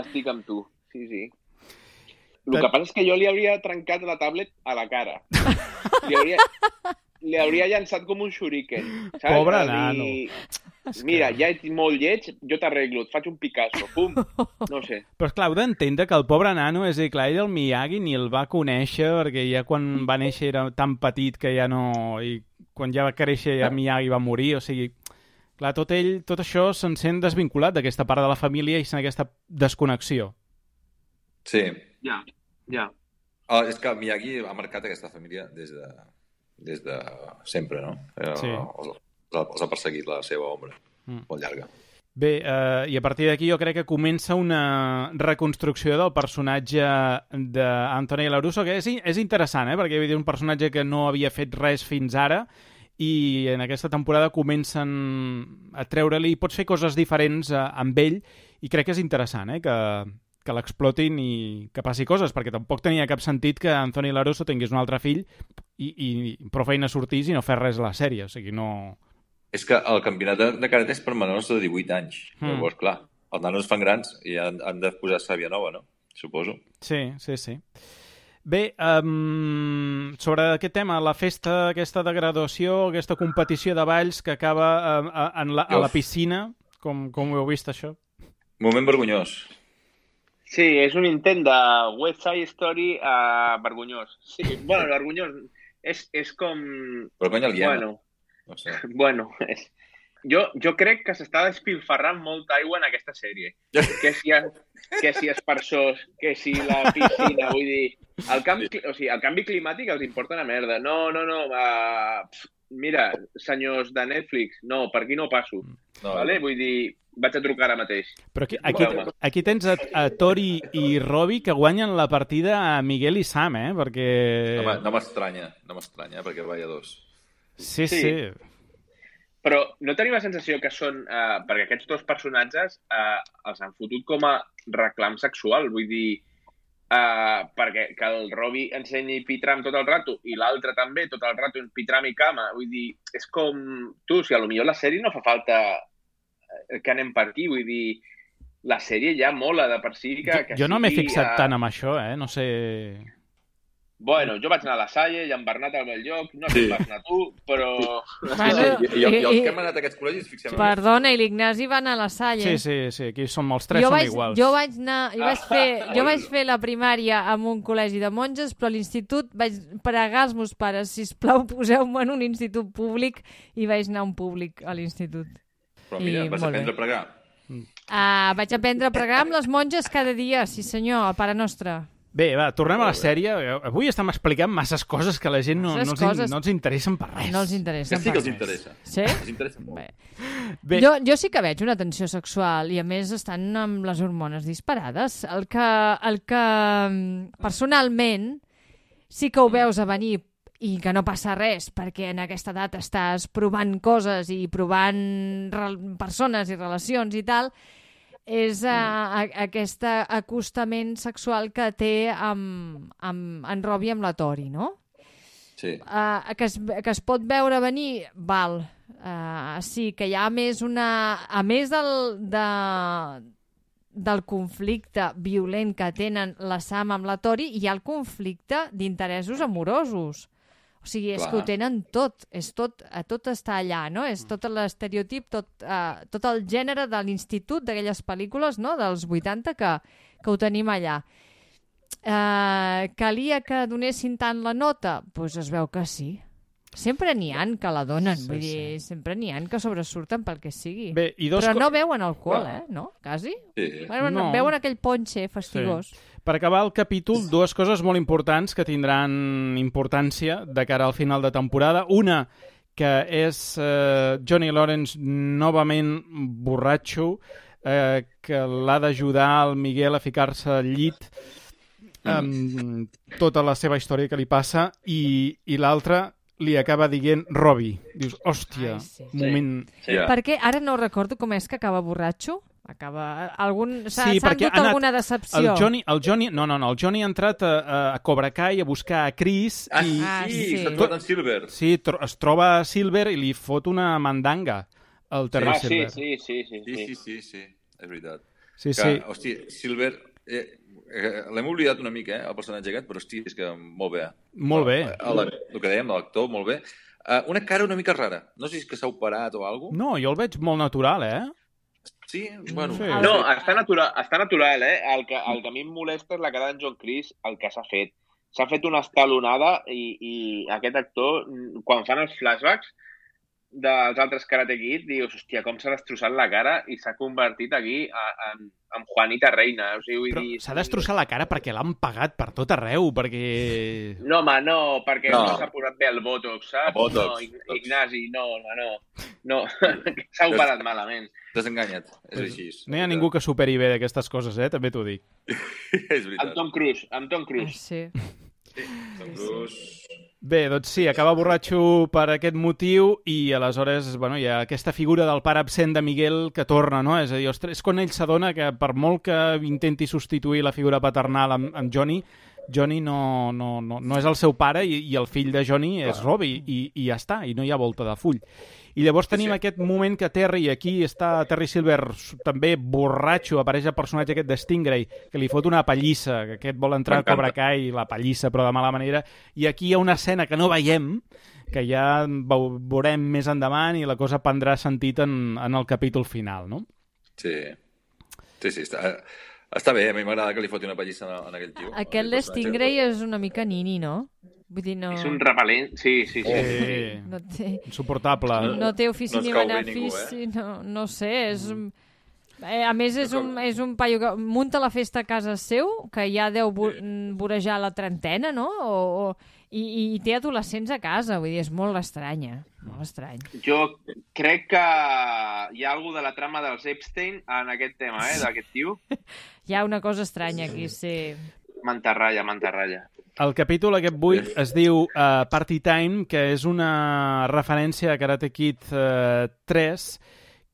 Estic amb tu. Sí, sí. El que passa és que jo li hauria trencat la tablet a la cara. Li hauria, li hauria llançat com un shuriken. Saps? Pobre dir, És Mira, que- ja ets molt lleig, jo t'arreglo, et faig un Picasso. Pum! No sé. Però és clar, heu d'entendre que el pobre nano, és a dir, clar, ell el Miyagi ni el va conèixer perquè ja quan va néixer era tan petit que ja no... I quan ja va créixer ja Miyagi va morir, o sigui... Clar, tot ell, tot això se'n sent desvinculat d'aquesta part de la família i sent aquesta desconnexió. Sí. Ja, ja. Ah, és que Miyagi ha marcat aquesta família des de, des de sempre, no? Eh, Sí. Els, els, ha- perseguit la seva ombra. Mm. Molt llarga. Bé, eh, i a partir d'aquí jo crec que comença una reconstrucció del personatge d'Anthony Larusso, que és, és interessant, eh? perquè és un personatge que no havia fet res fins ara i en aquesta temporada comencen a treure-li, pots fer coses diferents eh, amb ell i crec que és interessant eh? que, que l'explotin i que passi coses, perquè tampoc tenia cap sentit que Anthony Larusso tingués un altre fill i, i prou feina sortís i no fes res a la sèrie, o sigui, no... És que el campionat de, de karate és per menors de 18 anys. Mm. Llavors, clar, els nanos fan grans i han, han de posar sàvia nova, no? Suposo. Sí, sí, sí. Bé, um, sobre aquest tema, la festa aquesta de graduació, aquesta competició de balls que acaba uh, uh, en la, a la piscina, com, com ho heu vist, això? Moment vergonyós. Sí, és un intent de West Side Story uh, vergonyós. Sí, bueno, vergonyós. És, és com... Vergonya aliena. Bueno, No sé. bueno, és... Jo, jo crec que s'està despilfarrant molta aigua en aquesta sèrie. Que si, que si aspersors, que si la piscina, vull dir... El canvi, o sigui, el canvi climàtic els importa una merda. No, no, no. Uh, mira, senyors de Netflix, no, per aquí no passo. No, Vale? Vull dir, vaig a trucar ara mateix. Però aquí, aquí, aquí tens a, a Tori i Robbie que guanyen la partida a Miguel i Sam, eh? Perquè... No, no m'estranya, no m'estranya, perquè vaya dos. Sí, sí. Sí. sí. Però no tenim la sensació que són... Uh, perquè aquests dos personatges uh, els han fotut com a reclam sexual. Vull dir, uh, perquè que el Robbie ensenyi pitram tot el rato i l'altre també tot el rato en pitram i cama. Vull dir, és com... Tu, si a lo millor la sèrie no fa falta eh, que anem per aquí. Vull dir, la sèrie ja mola de per si que, que jo no m'he fixat eh, tant amb això, eh? No sé... Bueno, jo vaig anar a la Salle i en Bernat al meu lloc, no sé Sí. vas anar tu, però... Bueno, I, i, i, els i- que hem anat a aquests col·legis, fixem Perdona, i l'Ignasi va anar a la Salle. Sí, sí, sí, aquí som els tres jo som vaig, iguals. Jo vaig, anar, jo, vaig fer, jo Ah, vaig fer la primària en un col·legi de monges, però a l'institut vaig pregar als meus pares, si plau poseu-me en un institut públic, i vaig anar a un públic a l'institut. Però mira, I vas aprendre bé. a pregar. Uh, vaig aprendre a pregar amb les monges cada dia, sí senyor, al Pare Nostre. Bé, va, tornem a la sèrie. Avui estem explicant masses coses que la gent no, Masses no, els, in- coses. no els interessen per res. No els interessa. Que sí que els interessa. Sí? Els interessa molt. Bé. Bé, Jo, jo sí que veig una tensió sexual i a més estan amb les hormones disparades. El que, el que mm, personalment sí que ho veus a venir i que no passa res perquè en aquesta edat estàs provant coses i provant persones i relacions i tal, és uh, a, aquest acostament sexual que té amb, amb en Robbie amb la Tori, no? Sí. uh, que, es, que es pot veure venir, val. Uh, sí, que hi ha més una... A més del, de, del conflicte violent que tenen la Sam amb la Tori, hi ha el conflicte d'interessos amorosos. O sigui, és Clar. que ho tenen tot, és tot, eh, tot està allà, no? És tot l'estereotip, tot, uh, tot el gènere de l'institut d'aquelles pel·lícules, no?, dels 80 que, que ho tenim allà. Uh, calia que donessin tant la nota? Doncs pues es veu que sí. Sempre n'hi han que la donen, Sí, vull dir, sempre n'hi han que sobresurten pel que sigui. bé i dos Però no veuen alcohol, eh? No? Quasi? Sí. Bueno, No. veuen aquell ponche fastigós. Per acabar el capítol, dues coses molt importants que tindran importància de cara al final de temporada. Una, que és eh, Johnny Lawrence novament borratxo, eh, que l'ha d'ajudar el Miguel a ficar-se al llit amb tota la seva història que li passa i, i l'altra li acaba dient Robbie. Dius, hòstia, Ai, sí. moment... Sí. Ja. Perquè ara no recordo com és que acaba borratxo. Acaba... Algun... S'ha Sí, endut ha anat- alguna decepció. El Johnny, el Johnny, no, no, no, el Johnny ha entrat a, a Cobra Kai a buscar a Chris Ah, i, Ah, sí, sí. s'ha trobat en Silver. Sí, tro es troba a Silver i li fot una mandanga al Terry Ah, sí, Silver. sí, sí, sí, Sí, sí. sí, sí, sí, és veritat. sí. Que, sí. hosti, Silver... Eh, eh, L'hem oblidat una mica, eh, el personatge aquest, però hosti, és que molt bé. Molt bé. El, el, el que dèiem, l'actor, molt bé. Uh, una cara una mica rara. No sé si és que s'ha operat o alguna No, jo el veig molt natural, eh? Sí, bueno. Sí. No, està natural, està natural, eh? El que, el que a mi em molesta és la cara d'en John Cleese, el que s'ha fet. S'ha fet una estalonada i, i aquest actor, mm, quan fan els flashbacks dels altres Karate Kid, dius, hòstia, com s'ha destrossat la cara i s'ha convertit aquí a- en, en Juanita Reina. O sigui, vull Però dir... s'ha destrossat la cara perquè l'han pagat per tot arreu, perquè... No, home, no, perquè No. no, s'ha posat bé el Botox, saps? El Botox. No, Ig- Ignasi, no, home, no. No, s'ha operat malament. T'has enganyat, és així. No hi ha ningú que superi bé d'aquestes coses, eh? També t'ho dic. és Amb veritat. Tom Cruise, amb Tom Cruise. Sí. Tom Cruise... Bé, doncs sí, acaba borratxo per aquest motiu i aleshores bueno, hi ha aquesta figura del pare absent de Miguel que torna, no? És a dir, ostres, és quan ell s'adona que per molt que intenti substituir la figura paternal amb, amb Johnny, Johnny no, no, no, no és el seu pare i, i el fill de Johnny és Robbie i, i ja està, i no hi ha volta de full. I llavors tenim sí. aquest moment que Terry, aquí està Terry Silver també borratxo, apareix el personatge aquest de Stingray, que li fot una pallissa, que aquest vol entrar a. Cobra Kai, la pallissa, però de mala manera, i aquí hi ha una escena que no veiem, que ja veu- veurem més endavant i la cosa prendrà sentit en, en el capítol final, no? Sí. Sí, sí, està, està bé. A mi m'agrada que li foti una pallissa en, aquell tio. Aquest Aquell de personatge. Stingray és una mica nini, no? Vull dir, no... És un repel·lent, sí, sí, sí. Sí, No té, insuportable. no té ofici no ni benefici, ningú, no, no sé, és... un- Eh, a més, és un, és un paio que munta la festa a casa seu, que ja deu vo- vorejar la trentena, no? O, o, i, I té adolescents a casa, vull dir, és molt estranya, molt estrany. Jo crec que hi ha alguna de la trama dels Epstein en aquest tema, eh, d'aquest tio. Hi ha una cosa estranya aquí, sí. Mantarralla, mantarralla. El capítol aquest 8 es diu uh, Party Time, que és una referència a Karate Kid uh, 3,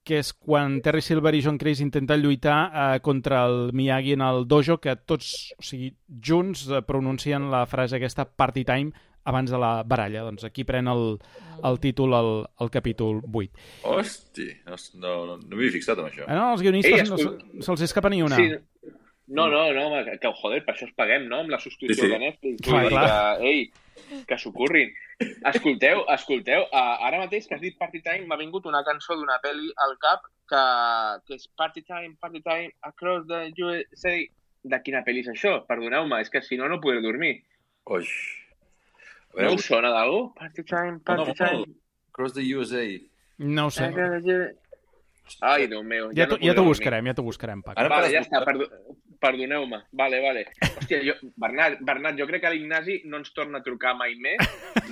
que és quan Terry Silver i John Kreese intenten lluitar uh, contra el Miyagi en el dojo, que tots, o sigui, junts uh, pronuncien la frase aquesta Party Time abans de la baralla. Doncs aquí pren el, el títol el, el capítol 8. Hosti, no, no, no, he fixat amb això. Eh, no, els guionistes Ei, no, escol- se'ls escapa ni una. Sí. No, no, no, home, que, joder, per això es paguem, no?, amb la subscripció Sí, sí. de Netflix. Clar, clar. Que, ei, que s'ho currin. Escolteu, escolteu, uh, ara mateix que has dit Party Time m'ha vingut una cançó d'una pel·li al cap que, que és Party Time, Party Time, Across the USA. De quina pel·li és això? Perdoneu-me, és que si no, no podré dormir. Oix. A No veure, us sona d'algú? Party Time, Party no, no, Time. Cross the USA. No ho sé. Ai, Déu meu. Ja, t'ho- ja t'ho dormir. buscarem, ja t'ho buscarem, Paco. Ara Vale, ja està, buscat. Perdo perdoneu-me. Vale, vale. Hòstia, jo, Bernat, Bernat, jo crec que l'Ignasi no ens torna a trucar mai més,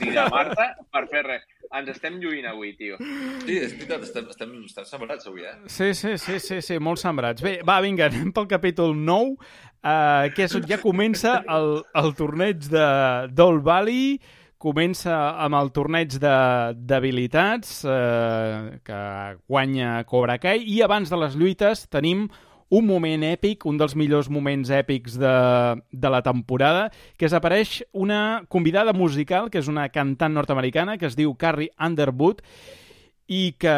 ni la Marta, per fer res. Ens estem lluint avui, tio. Sí, és veritat, estem, estem, estem sembrats avui, eh? Sí, sí, sí, sí, sí, molt sembrats. Bé, va, vinga, anem pel capítol 9, eh, que és on ja comença el, el torneig de d'Old Valley, comença amb el torneig de- d'habilitats eh, que guanya Cobra Kai i abans de les lluites tenim un moment èpic, un dels millors moments èpics de, de la temporada, que és apareix una convidada musical, que és una cantant nord-americana, que es diu Carrie Underwood, i que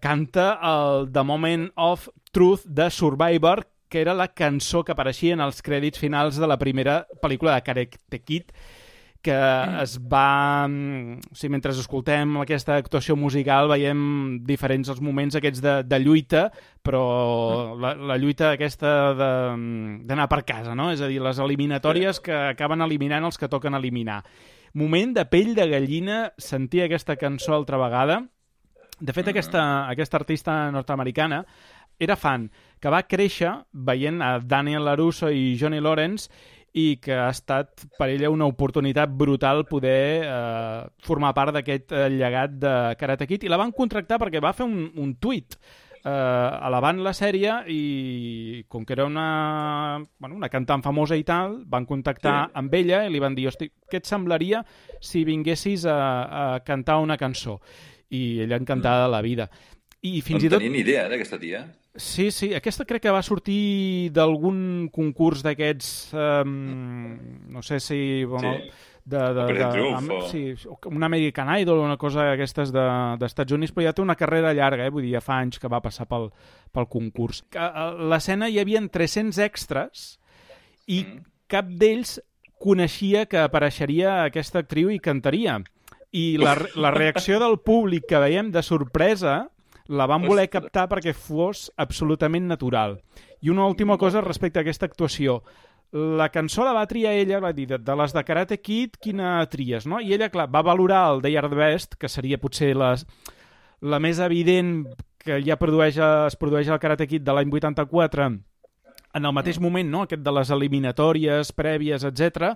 canta el The Moment of Truth de Survivor, que era la cançó que apareixia en els crèdits finals de la primera pel·lícula de Karate Kid, que es va... mm, O sigui, mentre escoltem aquesta actuació musical veiem diferents els moments aquests de, de lluita, però la, la lluita aquesta de- mm, d'anar per casa, no? És a dir, les eliminatòries que acaben eliminant els que toquen eliminar. Moment de pell de gallina sentir aquesta cançó altra vegada. De fet, aquesta, aquesta artista nord-americana era fan, que va créixer veient a Daniel LaRusso i Johnny Lawrence i que ha estat per ella una oportunitat brutal poder eh, formar part d'aquest eh, llegat de Karate Kid i la van contractar perquè va fer un, un tuit eh, alabant la sèrie i com que era una, bueno, una cantant famosa i tal, van contactar Sí. amb ella i li van dir, hosti, què et semblaria si vinguessis a, a cantar una cançó? I ella encantada de la vida. I fins no i tot... tenia ni idea, eh, d'aquesta tia. Sí, sí, aquesta crec que va sortir d'algun concurs d'aquests, um, no sé si... Bueno, Sí. de, de, de, o- sí, un American Idol o una cosa d'aquestes de- d'Estats Units, però ja té una carrera llarga, eh? vull dir, ja fa anys que va passar pel, pel concurs. A l'escena hi havia 300 extras i Mm. cap d'ells coneixia que apareixeria aquesta actriu i cantaria. I la, la reacció del públic que veiem de sorpresa la van voler captar perquè fos absolutament natural. I una última cosa respecte a aquesta actuació. La cançó la va triar ella, va dir, de, les de Karate Kid, quina tries, no? I ella, clar, va valorar el They Are The Best, que seria potser les, la més evident que ja produeix, es produeix al Karate Kid de l'any 84, en el mateix moment, no?, aquest de les eliminatòries prèvies, etc.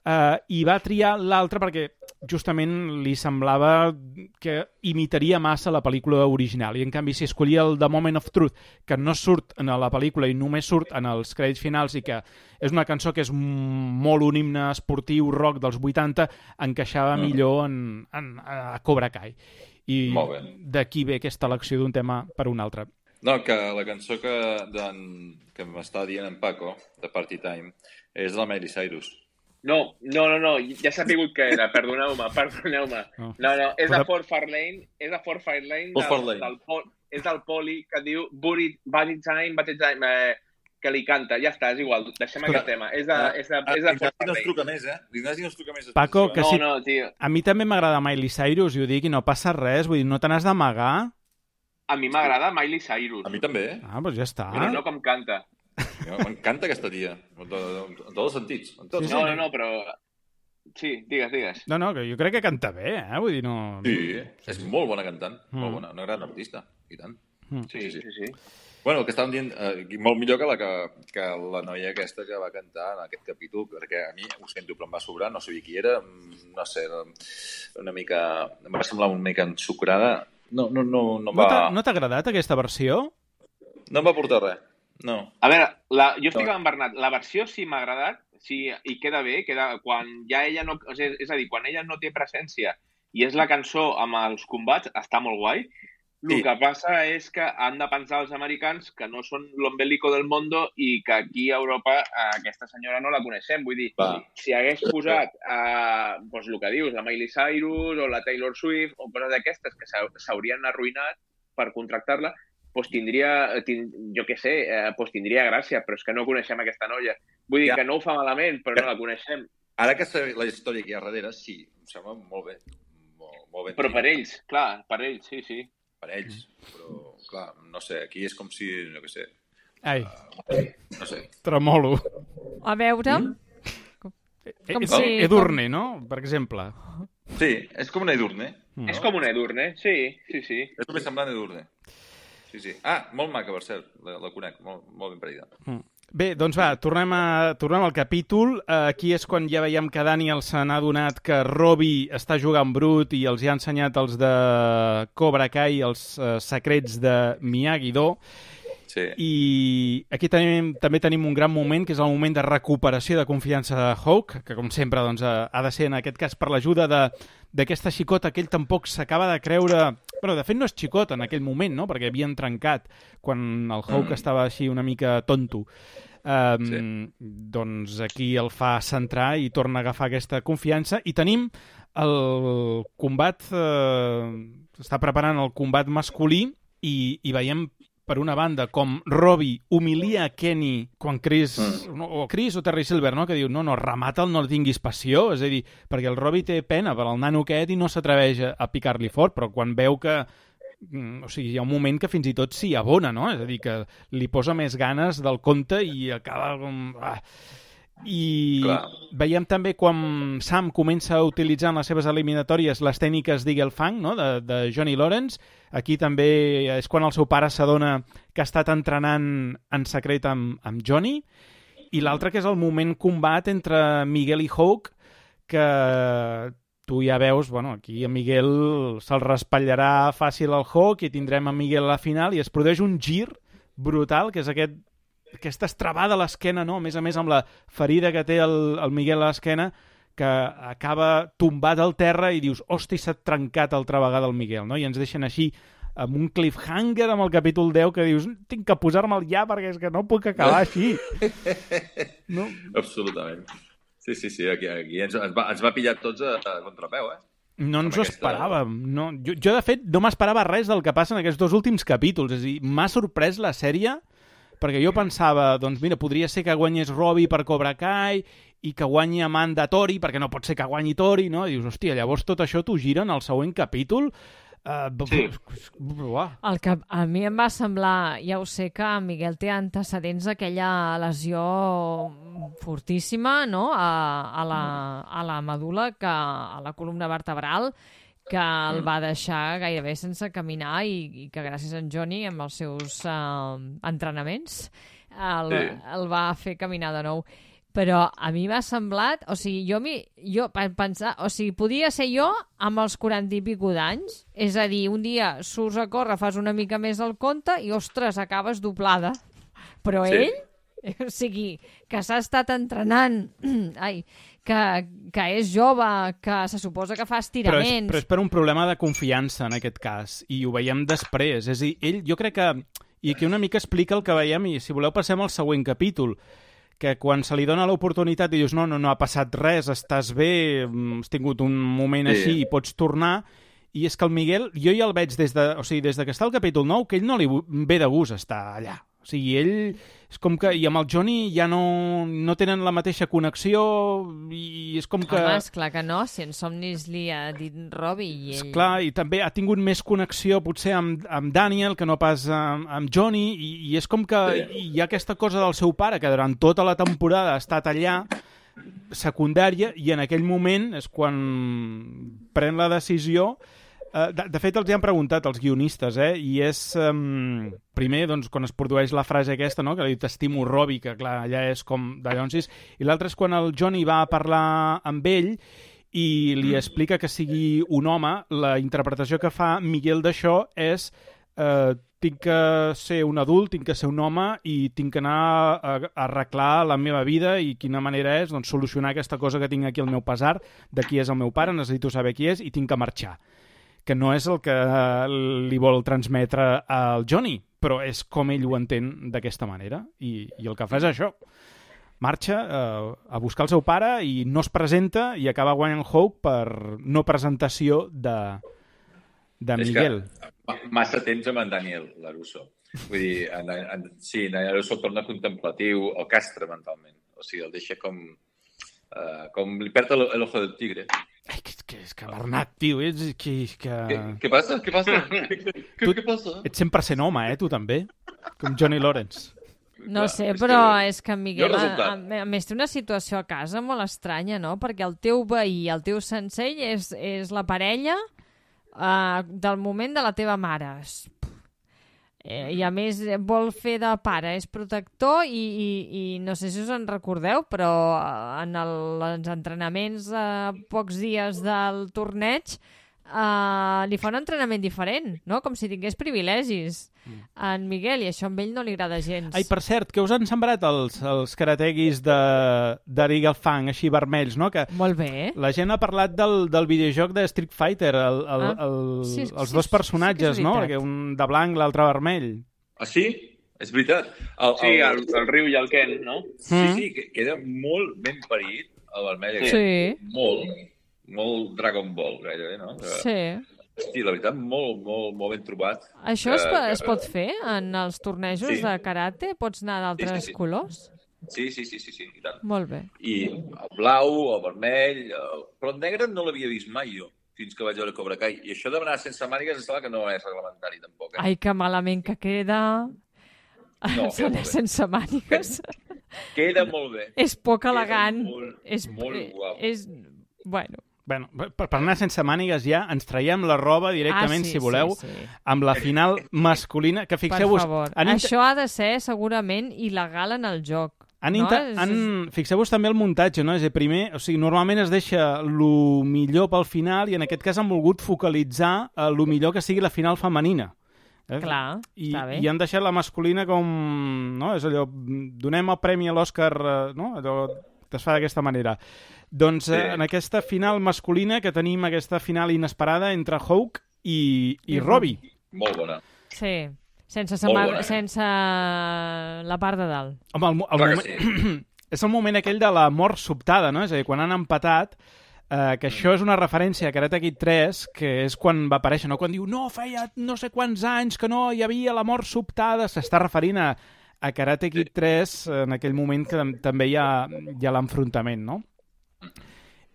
Uh, i va triar l'altre perquè justament li semblava que imitaria massa la pel·lícula original i en canvi si escollia el The Moment of Truth que no surt en la pel·lícula i només surt en els crèdits finals i que és una cançó que és molt un himne esportiu rock dels 80 encaixava Mm. millor en, en, a Cobra Kai i d'aquí ve aquesta elecció d'un tema per un altre No, que la cançó que, que m'està dient en Paco, de Party Time, és de la Miley Cyrus. No, no, no, no, ja s'ha sabut que era, perdoneu-me, perdoneu-me. No. No, no, és Però- de Fort Fairlane, és de Fort Fairlane, Fort del, Fairlane. del, pol, és del poli que diu Booty, Body Time, Body Time, eh, que li canta, ja està, és igual, deixem Escolta, aquest tema. És de, és de, Ah, és de L'Ignasi Fort no Fairlane. truca més, eh? L'Ignasi no ens truca més. Paco, que No, sí. no, tio, A mi també m'agrada Miley Cyrus, i ho dic, i no passa res, vull dir, no te n'has d'amagar. a mi m'agrada Miley Cyrus, A mi també, eh? Ah, doncs ja està. però no com canta. M'encanta aquesta tia, en, to- en, en tots els sentits. En tots Sí, No, no, no, però... Sí, digues, digues. No, no, que jo crec que canta bé, eh? Vull dir, no... Sí, és molt bona cantant, Mm. molt bona, una gran artista, i tant. Mm. Sí, sí, sí. sí. sí. Bueno, el que estàvem dient, eh, molt millor que la, que, que la noia aquesta que va cantar en aquest capítol, perquè a mi, ho sento, però em va sobrar, no sabia qui era, mm, no sé, una mica... Em va semblar una mica ensucrada. No, no, no, no, No va, no t'ha agradat aquesta versió? no em va portar res. No. A veure, la, jo estic amb Bernat. La versió sí m'ha agradat, Sí, i queda bé, queda... quan ja ella no... O sigui, és a dir, quan ella no té presència i és la cançó amb els combats, està molt guai. El Sí. que passa és que han de pensar els americans que no són l'ombelico del mundo i que aquí a Europa aquesta senyora no la coneixem. Vull dir, Va. si hagués posat eh, doncs el que dius, la Miley Cyrus o la Taylor Swift o coses d'aquestes que s'hau- s'haurien arruïnat per contractar-la, doncs tindria, tin, jo què sé, eh, doncs tindria gràcia, però és que no coneixem aquesta noia. Vull dir Ja. que no ho fa malament, però no la coneixem. Ara que sé la història que hi ha darrere, sí, em sembla molt bé. Molt, molt ben Però per ells, clar, per ells, sí, sí. Per ells. Però, clar, no sé, aquí és com si, no què sé, Ai, no sé. A tremolo. veure... Mm? Com Com si- Edurne, no? Per exemple. Sí, és com una Edurne. No? És com un Edurne, sí, sí, sí. És el més semblant a Edurne. Sí, sí. Ah, molt maca, per cert, la, la conec, molt, molt ben parida. Bé, doncs va, tornem, a, tornem al capítol. Aquí és quan ja veiem que Daniel se n'ha adonat que Robbie està jugant brut i els hi ha ensenyat els de Cobra Kai els eh, secrets de Miyagi-Do. Sí. I aquí tenim, també tenim un gran moment, que és el moment de recuperació de confiança de Hawk, que com sempre doncs, ha de ser en aquest cas per l'ajuda d'aquesta xicota que ell tampoc s'acaba de creure... Però de fet no és xicota en aquell moment, no? perquè havien trencat quan el Hawk Mm. estava així una mica tonto. Um, Sí. Doncs aquí el fa centrar i torna a agafar aquesta confiança. I tenim el combat... Eh, està preparant el combat masculí i, i veiem per una banda, com Robbie humilia a Kenny quan Chris, Mm. o Chris o Terry Silver, no? que diu, no, no, remata'l, no tinguis passió, és a dir, perquè el Robbie té pena per al nano aquest i no s'atreveix a, a picar-li fort, però quan veu que mm, o sigui, hi ha un moment que fins i tot s'hi abona, no? És a dir, que li posa més ganes del compte i acaba com... Ah. I Clar. veiem també quan Sam comença a utilitzar en les seves eliminatòries les tècniques d'Eagle Fang, no? de, de Johnny Lawrence. Aquí també és quan el seu pare s'adona que ha estat entrenant en secret amb, amb Johnny. I l'altre que és el moment combat entre Miguel i Hawk, que tu ja veus, bueno, aquí a Miguel se'l raspallarà fàcil al Hawk i tindrem a Miguel a la final i es produeix un gir brutal, que és aquest aquesta estrabada a l'esquena, no? A més a més, amb la ferida que té el, el Miguel a l'esquena, que acaba tombat al terra i dius, hosti, s'ha trencat altra vegada el Miguel, no? I ens deixen així amb un cliffhanger amb el capítol 10 que dius, tinc que posar-me'l ja perquè és que no puc acabar així. No? Absolutament. Sí, sí, sí, aquí, aquí ens, ens, va, ens va pillar tots a, a contrapeu, eh? No ens ho aquesta- esperàvem. No. Jo, jo, de fet, no m'esperava res del que passa en aquests dos últims capítols. És a dir, m'ha sorprès la sèrie perquè jo pensava, doncs mira, podria ser que guanyés Robbie per Cobra Kai i que guanyi Amanda Tori, perquè no pot ser que guanyi Tori, no? I dius, hòstia, llavors tot això t'ho giren al següent capítol? Uh, Sí. El que a mi em va semblar, ja ho sé que Miguel té antecedents d'aquella lesió fortíssima no? a, a, la, a la medula, que, a la columna vertebral, que el va deixar gairebé sense caminar i, i que gràcies a en Johnny, amb els seus uh, entrenaments, el, Sí. el va fer caminar de nou. Però a mi m'ha semblat, o sigui, jo, mi, jo pe- pensar, o sigui, podia ser jo amb els 40 i pico d'anys, és a dir, un dia surts a córrer, fas una mica més el compte i, ostres, acabes doblada. Però Sí. ell, o sigui, que s'ha estat entrenant, ai, que, que és jove, que se suposa que fa Però és, estiraments... però és per un problema de confiança, en aquest cas, i ho veiem després. És a dir, ell, jo crec que... I aquí una mica explica el que veiem, i si voleu passem al següent capítol, que quan se li dona l'oportunitat i dius no, no, no ha passat res, estàs bé, mm, has tingut un moment Sí. així i pots tornar, i és que el Miguel, jo ja el veig des de, o sigui, des de que està al capítol 9, que ell no li ve de gust estar allà. O sigui, ell és com que... I amb el Johnny ja no, no tenen la mateixa connexió i és com que... Home, esclar que no, si en somnis li ha dit Robbie i ell... Clar, i també ha tingut més connexió potser amb, amb Daniel que no pas amb, amb Johnny i, i és com que Sí. hi ha aquesta cosa del seu pare que durant tota la temporada ha estat allà secundària i en aquell moment és quan pren la decisió de, de fet, els hi han preguntat els guionistes, eh? I és, um, primer, doncs, quan es produeix la frase aquesta, no?, que li t'estimo Robbie, que, clar, allà és com de Llonsis, i l'altre és quan el Johnny va a parlar amb ell i li explica que sigui un home, la interpretació que fa Miguel d'això és eh, tinc que ser un adult, tinc que ser un home i tinc que anar a, a arreglar la meva vida i quina manera és doncs, solucionar aquesta cosa que tinc aquí al meu pesar, de qui és el meu pare, necessito saber qui és i tinc que marxar. Que no és el que eh, li vol transmetre al Johnny, però és com ell ho entén d'aquesta manera i, i el que fa és això marxa eh, a buscar el seu pare i no es presenta i acaba guanyant Hope per no presentació de, de És Miguel. Que, ma- massa temps amb en Daniel Larusso. Vull dir, en, en, sí, en Daniel Larusso torna contemplatiu, el castra mentalment. O sigui, el deixa com... Uh, com li perd el, el ojo del tigre. Ai, que, que, és que Bernat, tio, ets, que, que... Què, què passa? Què passa? què, què, què passa? ets 100% home, eh, tu també? Com Johnny Lawrence. No Clar, sé, és però que- és que en Miguel, a, a més, té una situació a casa molt estranya, no? Perquè el teu veí, el teu sensei, és, és la parella uh, del moment de la teva mare. Eh, I a més eh, vol fer de pare, és protector i, i, i no sé si us en recordeu, però eh, en el, els entrenaments a pocs dies del torneig uh, li fa un entrenament diferent, no? Com si tingués privilegis en Miguel, i això a ell no li agrada gens. Ai, per cert, que us han sembrat els, els karateguis de, de Regal Fang, així vermells, no? Que Molt bé. la gent ha parlat del, del videojoc de Street Fighter, el, el, Ah, el, sí, els sí, dos sí, personatges, sí que és no? Que un de blanc, l'altre vermell. Ah, sí? És veritat. El, Sí, el, el Riu i el Ken, no? Sí, Mm. sí, que queda molt ben parit, el vermell aquest. Sí, Molt, molt Dragon Ball, gairebé, no? Sí. Hosti, la veritat, molt, molt, molt ben trobat. Això es, Que- po- que- es pot fer en els tornejos Sí. de karate? Pots anar d'altres Sí, sí, sí. colors? Sí, sí, sí, sí, sí, i tant. Molt bé. I el blau, el vermell... El... Però el negre no l'havia vist mai jo, fins que vaig veure Cobra Kai. I això de d'anar sense mànigues em sembla que no és reglamentari, tampoc. Eh? Ai, que malament que queda. No, bé. sense mànigues. Queda molt bé. és poc Queda elegant. molt, és, molt eh, guapo. És... Bueno. Bueno, per, per anar sense mànigues ja ens traiem la roba directament, ah, sí, si voleu, Sí, sí. amb la final masculina, que fixeu-vos... favor. han int- Això ha de ser segurament il·legal en el joc. Han, no? inter... Han... Fixeu-vos també el muntatge, no? És dir, primer, o sigui, normalment es deixa el millor pel final i en aquest cas han volgut focalitzar el millor que sigui la final femenina. Eh? Clar, I, està bé. I han deixat la masculina com... No? És allò, donem el premi a l'Oscar, eh, no? Allò que es fa d'aquesta manera. Doncs eh, Sí. en aquesta final masculina que tenim aquesta final inesperada entre Hawk i, i I Robbie. Molt bona. Sí. Sense, bona. sense la part de dalt. Home, el, el Clar moment... és el moment aquell de la mort sobtada, no? És a dir, quan han empatat, eh, que això és una referència a Karate Kid 3, que és quan va aparèixer, no? Quan diu, no, feia no sé quants anys que no hi havia la mort sobtada, s'està referint a, a Karate Kid 3 en aquell moment que tam- també hi ha, hi ha l'enfrontament, no?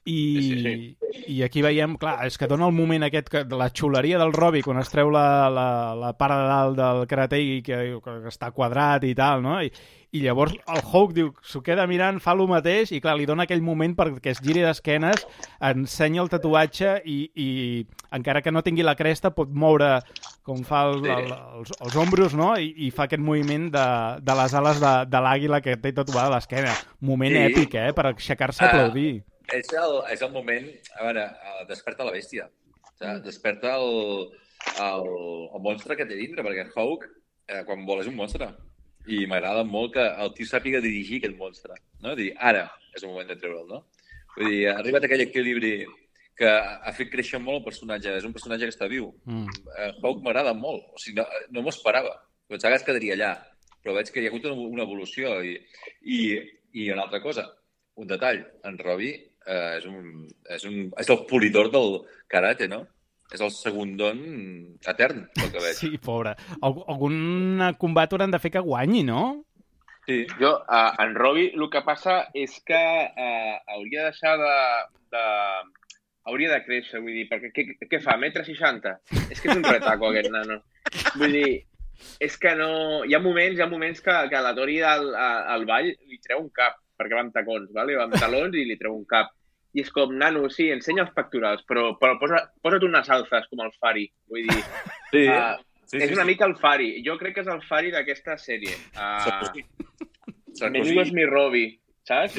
I, Sí, sí, I aquí veiem, clar, és que dona el moment aquest, que, de la xuleria del Robbie quan es treu la, la, la part de dalt del karategi que, que està quadrat i tal, no? I, i llavors el Hulk diu, s'ho queda mirant, fa el mateix i clar, li dona aquell moment perquè es giri d'esquenes, ensenya el tatuatge i, i encara que no tingui la cresta pot moure com fa el, el, els, els ombros, no? I, i fa aquest moviment de, de les ales de, de l'àguila que té tatuada a l'esquena. Moment Sí. èpic, eh? Per aixecar-se a aplaudir. És el, és el moment... A veure, eh, desperta la bèstia. O sigui, desperta el, el, el monstre que té dintre, perquè Hawk, eh, quan vol, és un monstre. I m'agrada molt que el tio sàpiga dirigir aquest monstre. No? Dir, ara és el moment de treure'l, no? Vull dir, arribat aquell equilibri que ha fet créixer molt el personatge. És un personatge que està viu. Mm. Eh, Hawk m'agrada molt. O sigui, no, no m'ho esperava. Pensava que es quedaria allà. Però veig que hi ha hagut una, una evolució. I, i, I una altra cosa, un detall. En Robbie eh, és, un, és, un, és el polidor del karate, no? És el segundon etern, pel que veig. Sí, pobre. Alg algun combat hauran de fer que guanyi, no? Sí. Jo, uh, en Robbie, el que passa és que uh, hauria de deixar de, de... Hauria de créixer, vull dir, perquè què, què fa, metre 60? És que és un retaco, aquest nano. Vull dir, és que no... Hi ha moments, hi ha moments que, que la Tori al, al ball li treu un cap, perquè va amb tacons, vale? va amb talons i li treu un cap. I és com, nano, sí, ensenya els pectorals, però, però posa, posa't unes alces com el Fari. Vull dir, Sí. uh, sí, és una mica el Fari. Jo crec que és el Fari d'aquesta sèrie. Uh, Sarkozy. És mi Robbie, saps?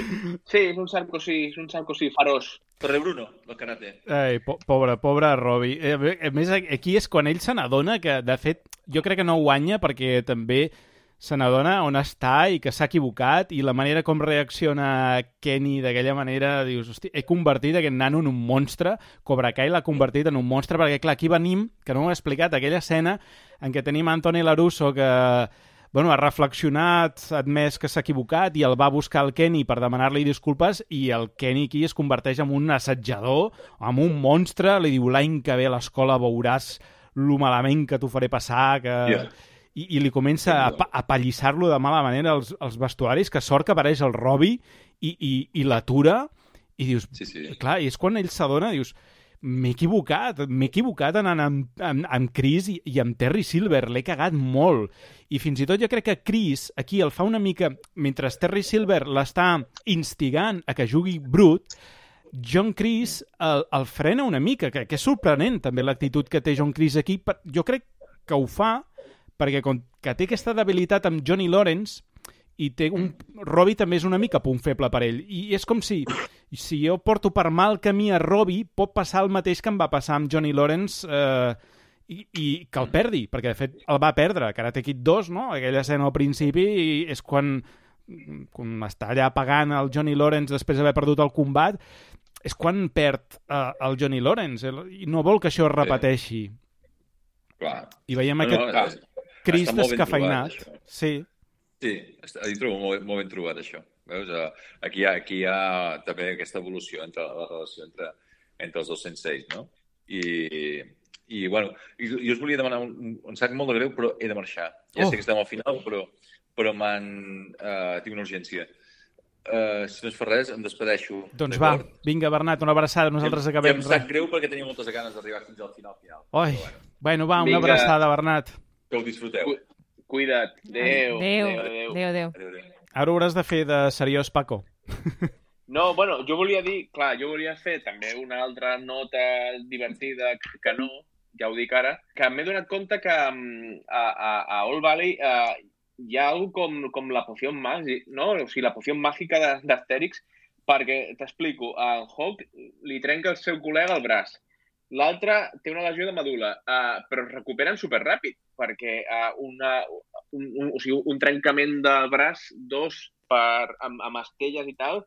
Sí, és un Sarkozy, és un Sarkozy farós. Torre Bruno, del karate. Ai, po pobre, pobre Robbie. Eh, a més, aquí és quan ell se n'adona que, de fet, jo crec que no guanya perquè també se n'adona on està i que s'ha equivocat i la manera com reacciona Kenny d'aquella manera, dius, hosti, he convertit aquest nano en un monstre, Cobra Kai l'ha convertit en un monstre, perquè clar, aquí venim, que no ho he explicat, aquella escena en què tenim Anthony Larusso que bueno, ha reflexionat, ha admès que s'ha equivocat i el va buscar el Kenny per demanar-li disculpes i el Kenny aquí es converteix en un assetjador, en un monstre, li diu l'any que ve a l'escola veuràs lo malament que t'ho faré passar, que... Yeah. I, i li comença a, a pallissar-lo de mala manera als, als vestuaris, que sort que apareix el Robbie i, i, i l'atura i dius, Sí, sí. clar, i és quan ell s'adona, dius, m'he equivocat, m'he equivocat anant amb, amb, amb Chris i, i amb Terry Silver, l'he cagat molt. I fins i tot jo crec que Chris aquí el fa una mica, mentre Terry Silver l'està instigant a que jugui brut, John Chris el, el frena una mica, que, que és sorprenent també l'actitud que té John Chris aquí. Per- Jo crec que ho fa perquè com que té aquesta debilitat amb Johnny Lawrence i té un... Robbie també és una mica punt feble per ell. I és com si, si jo porto per mal camí a Robbie, pot passar el mateix que em va passar amb Johnny Lawrence eh, i, i que el perdi, perquè de fet el va perdre. Karate Kid 2, no? Aquella escena al principi i és quan, quan està allà pagant el Johnny Lawrence després d'haver perdut el combat, és quan perd eh, el Johnny Lawrence i no vol que això es repeteixi. Clar. I veiem No, aquest no, no, és- Cris està molt ben descafeinat. trobat, això. Sí, Sí, hi trobo molt, molt ben trobat, això. Veus? Eh, Aquí hi, ha, aquí hi ha també aquesta evolució entre la relació entre, entre els dos senseis, no? I, i bueno, i, jo us volia demanar, un, em sap molt de greu, però he de marxar. Ja Oh. sé que estem al final, però, però m'han... Uh, tinc una urgència. Uh, si no es fa res, em despedeixo. doncs va, vinga Bernat, una abraçada, nosaltres acabem. I em sap greu perquè tenia moltes ganes d'arribar fins al final final. Oi, Però bueno, bueno, va, una Vinga. abraçada, Bernat. que ho disfruteu. Cu- Cuida't. Adéu. Adéu, adéu. adéu, adéu. Ara ho hauràs de fer de seriós, Paco. No, bueno, jo volia dir, clar, jo volia fer també una altra nota divertida que no, ja ho dic ara, que m'he donat compte que mm, a, a, a All Valley eh, hi ha algo com, com la poció màgica, no? O sigui, la poció màgica de- d'Astèrix, perquè, t'explico, a Hawk li trenca el seu col·lega el braç. L'altre té una lesió de medula, uh, però es recuperen superràpid, perquè uh, una, un, un, o sigui, un trencament del braç, dos per, amb, amb estelles i tal,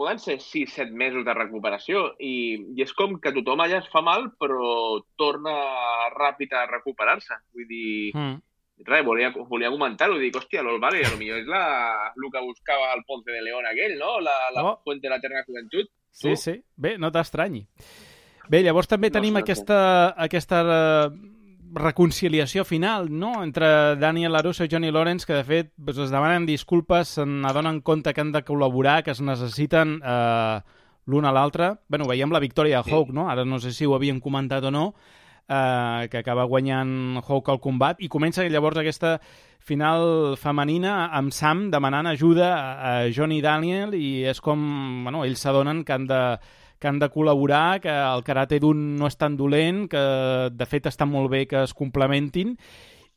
poden ser 6-7 mesos de recuperació i, i és com que tothom allà es fa mal però torna ràpid a recuperar-se. Vull dir, Mm. res, volia, volia comentar-ho, dic, hòstia, l'Ol lo millor és la, el que buscava el Ponce de León aquell, no? La, la Oh. Fuente de la Eterna Juventud. Sí, Tu? sí. Bé, no t'estranyi. Bé, llavors també No tenim aquesta, aquesta eh, reconciliació final, no?, entre Daniel LaRusso i Johnny Lawrence, que de fet doncs, es demanen disculpes, se n'adonen compte que han de col·laborar, que es necessiten eh, l'un a l'altre. bueno, veiem la victòria de Hawk, no? Ara no sé si ho havien comentat o no, eh, que acaba guanyant Hawk al combat, i comença llavors aquesta final femenina amb Sam demanant ajuda a, a Johnny i Daniel i és com, bueno, ells s'adonen que han de que han de col·laborar, que el karate d'un no és tan dolent, que de fet està molt bé que es complementin,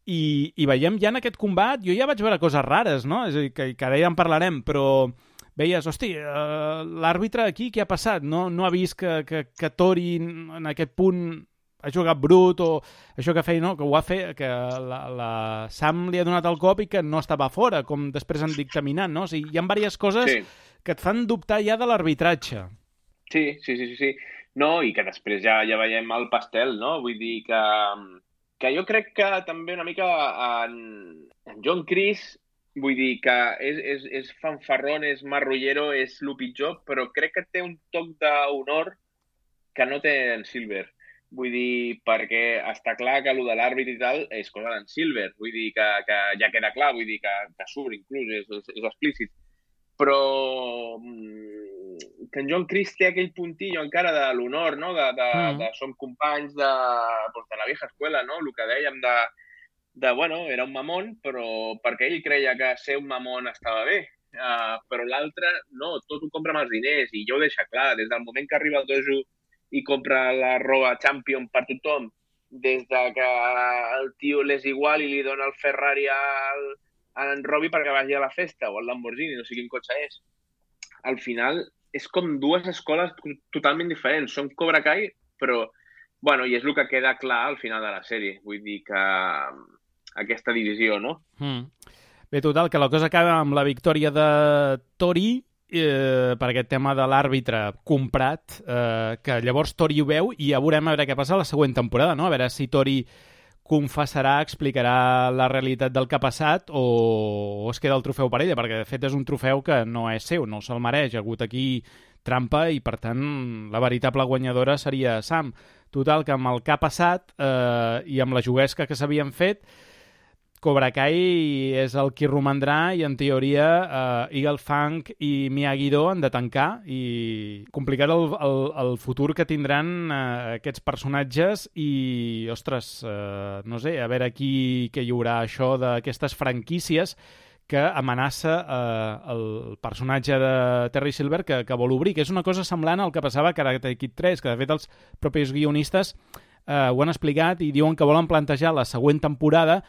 i, i veiem ja en aquest combat, jo ja vaig veure coses rares, no? És a dir, que, que ara ja en parlarem, però veies, hosti, uh, l'àrbitre aquí què ha passat? No, no ha vist que, que, que Tori en aquest punt ha jugat brut o això que feia, no? que ho ha fet, que la, la Sam li ha donat el cop i que no estava fora, com després han dictaminat, no? O sigui, hi ha diverses coses Sí. que et fan dubtar ja de l'arbitratge. Sí, sí, sí, sí, sí. No, i que després ja, ja veiem el pastel, no? Vull dir que, que jo crec que també una mica en, en John Chris, vull dir que és, és, és fanfarrón, és marrullero, és el pitjor, però crec que té un toc d'honor que no té en Silver. Vull dir, perquè està clar que el de l'àrbit i tal és cosa d'en Silver. Vull dir que, que ja queda clar, vull dir que, que surt inclús, és, és, és explícit. Però mm, que en John Chris té aquell puntillo encara de l'honor, no? De, de, Mm. de som companys de, pues, de la vieja escuela, no? El que dèiem de, de, bueno, era un mamón, però perquè ell creia que ser un mamón estava bé. Uh, però l'altre, no, tot ho compra amb els diners i jo ho deixa clar, des del moment que arriba al dojo i compra la roba Champion per tothom, des de que el tio l'és igual i li dona el Ferrari al, a en Robbie perquè vagi a la festa o al Lamborghini, no sé quin cotxe és. Al final, és com dues escoles to- totalment diferents. Són Cobra Kai, però... Bueno, i és el que queda clar al final de la sèrie. Vull dir que mm, aquesta divisió, no? Mm. Bé, total, que la cosa acaba amb la victòria de Tori eh, per aquest tema de l'àrbitre comprat, eh, que llavors Tori ho veu i ja veurem a veure què passa la següent temporada, no? A veure si Tori confessarà, explicarà la realitat del que ha passat o, o es queda el trofeu per ella, perquè de fet és un trofeu que no és seu, no se'l mereix, ha hagut aquí trampa i per tant la veritable guanyadora seria Sam. Total, que amb el que ha passat eh, i amb la juguesca que s'havien fet, Cobra Kai és el qui romandrà i, en teoria, eh, Eagle Fang i Miyagi-Do han de tancar i complicat el, el, el futur que tindran eh, aquests personatges i, ostres, eh, no sé, a veure aquí què hi haurà això d'aquestes franquícies que amenaça eh, el personatge de Terry Silver que, que vol obrir, que és una cosa semblant al que passava a Karate Kid 3, que de fet els propis guionistes eh, ho han explicat i diuen que volen plantejar la següent temporada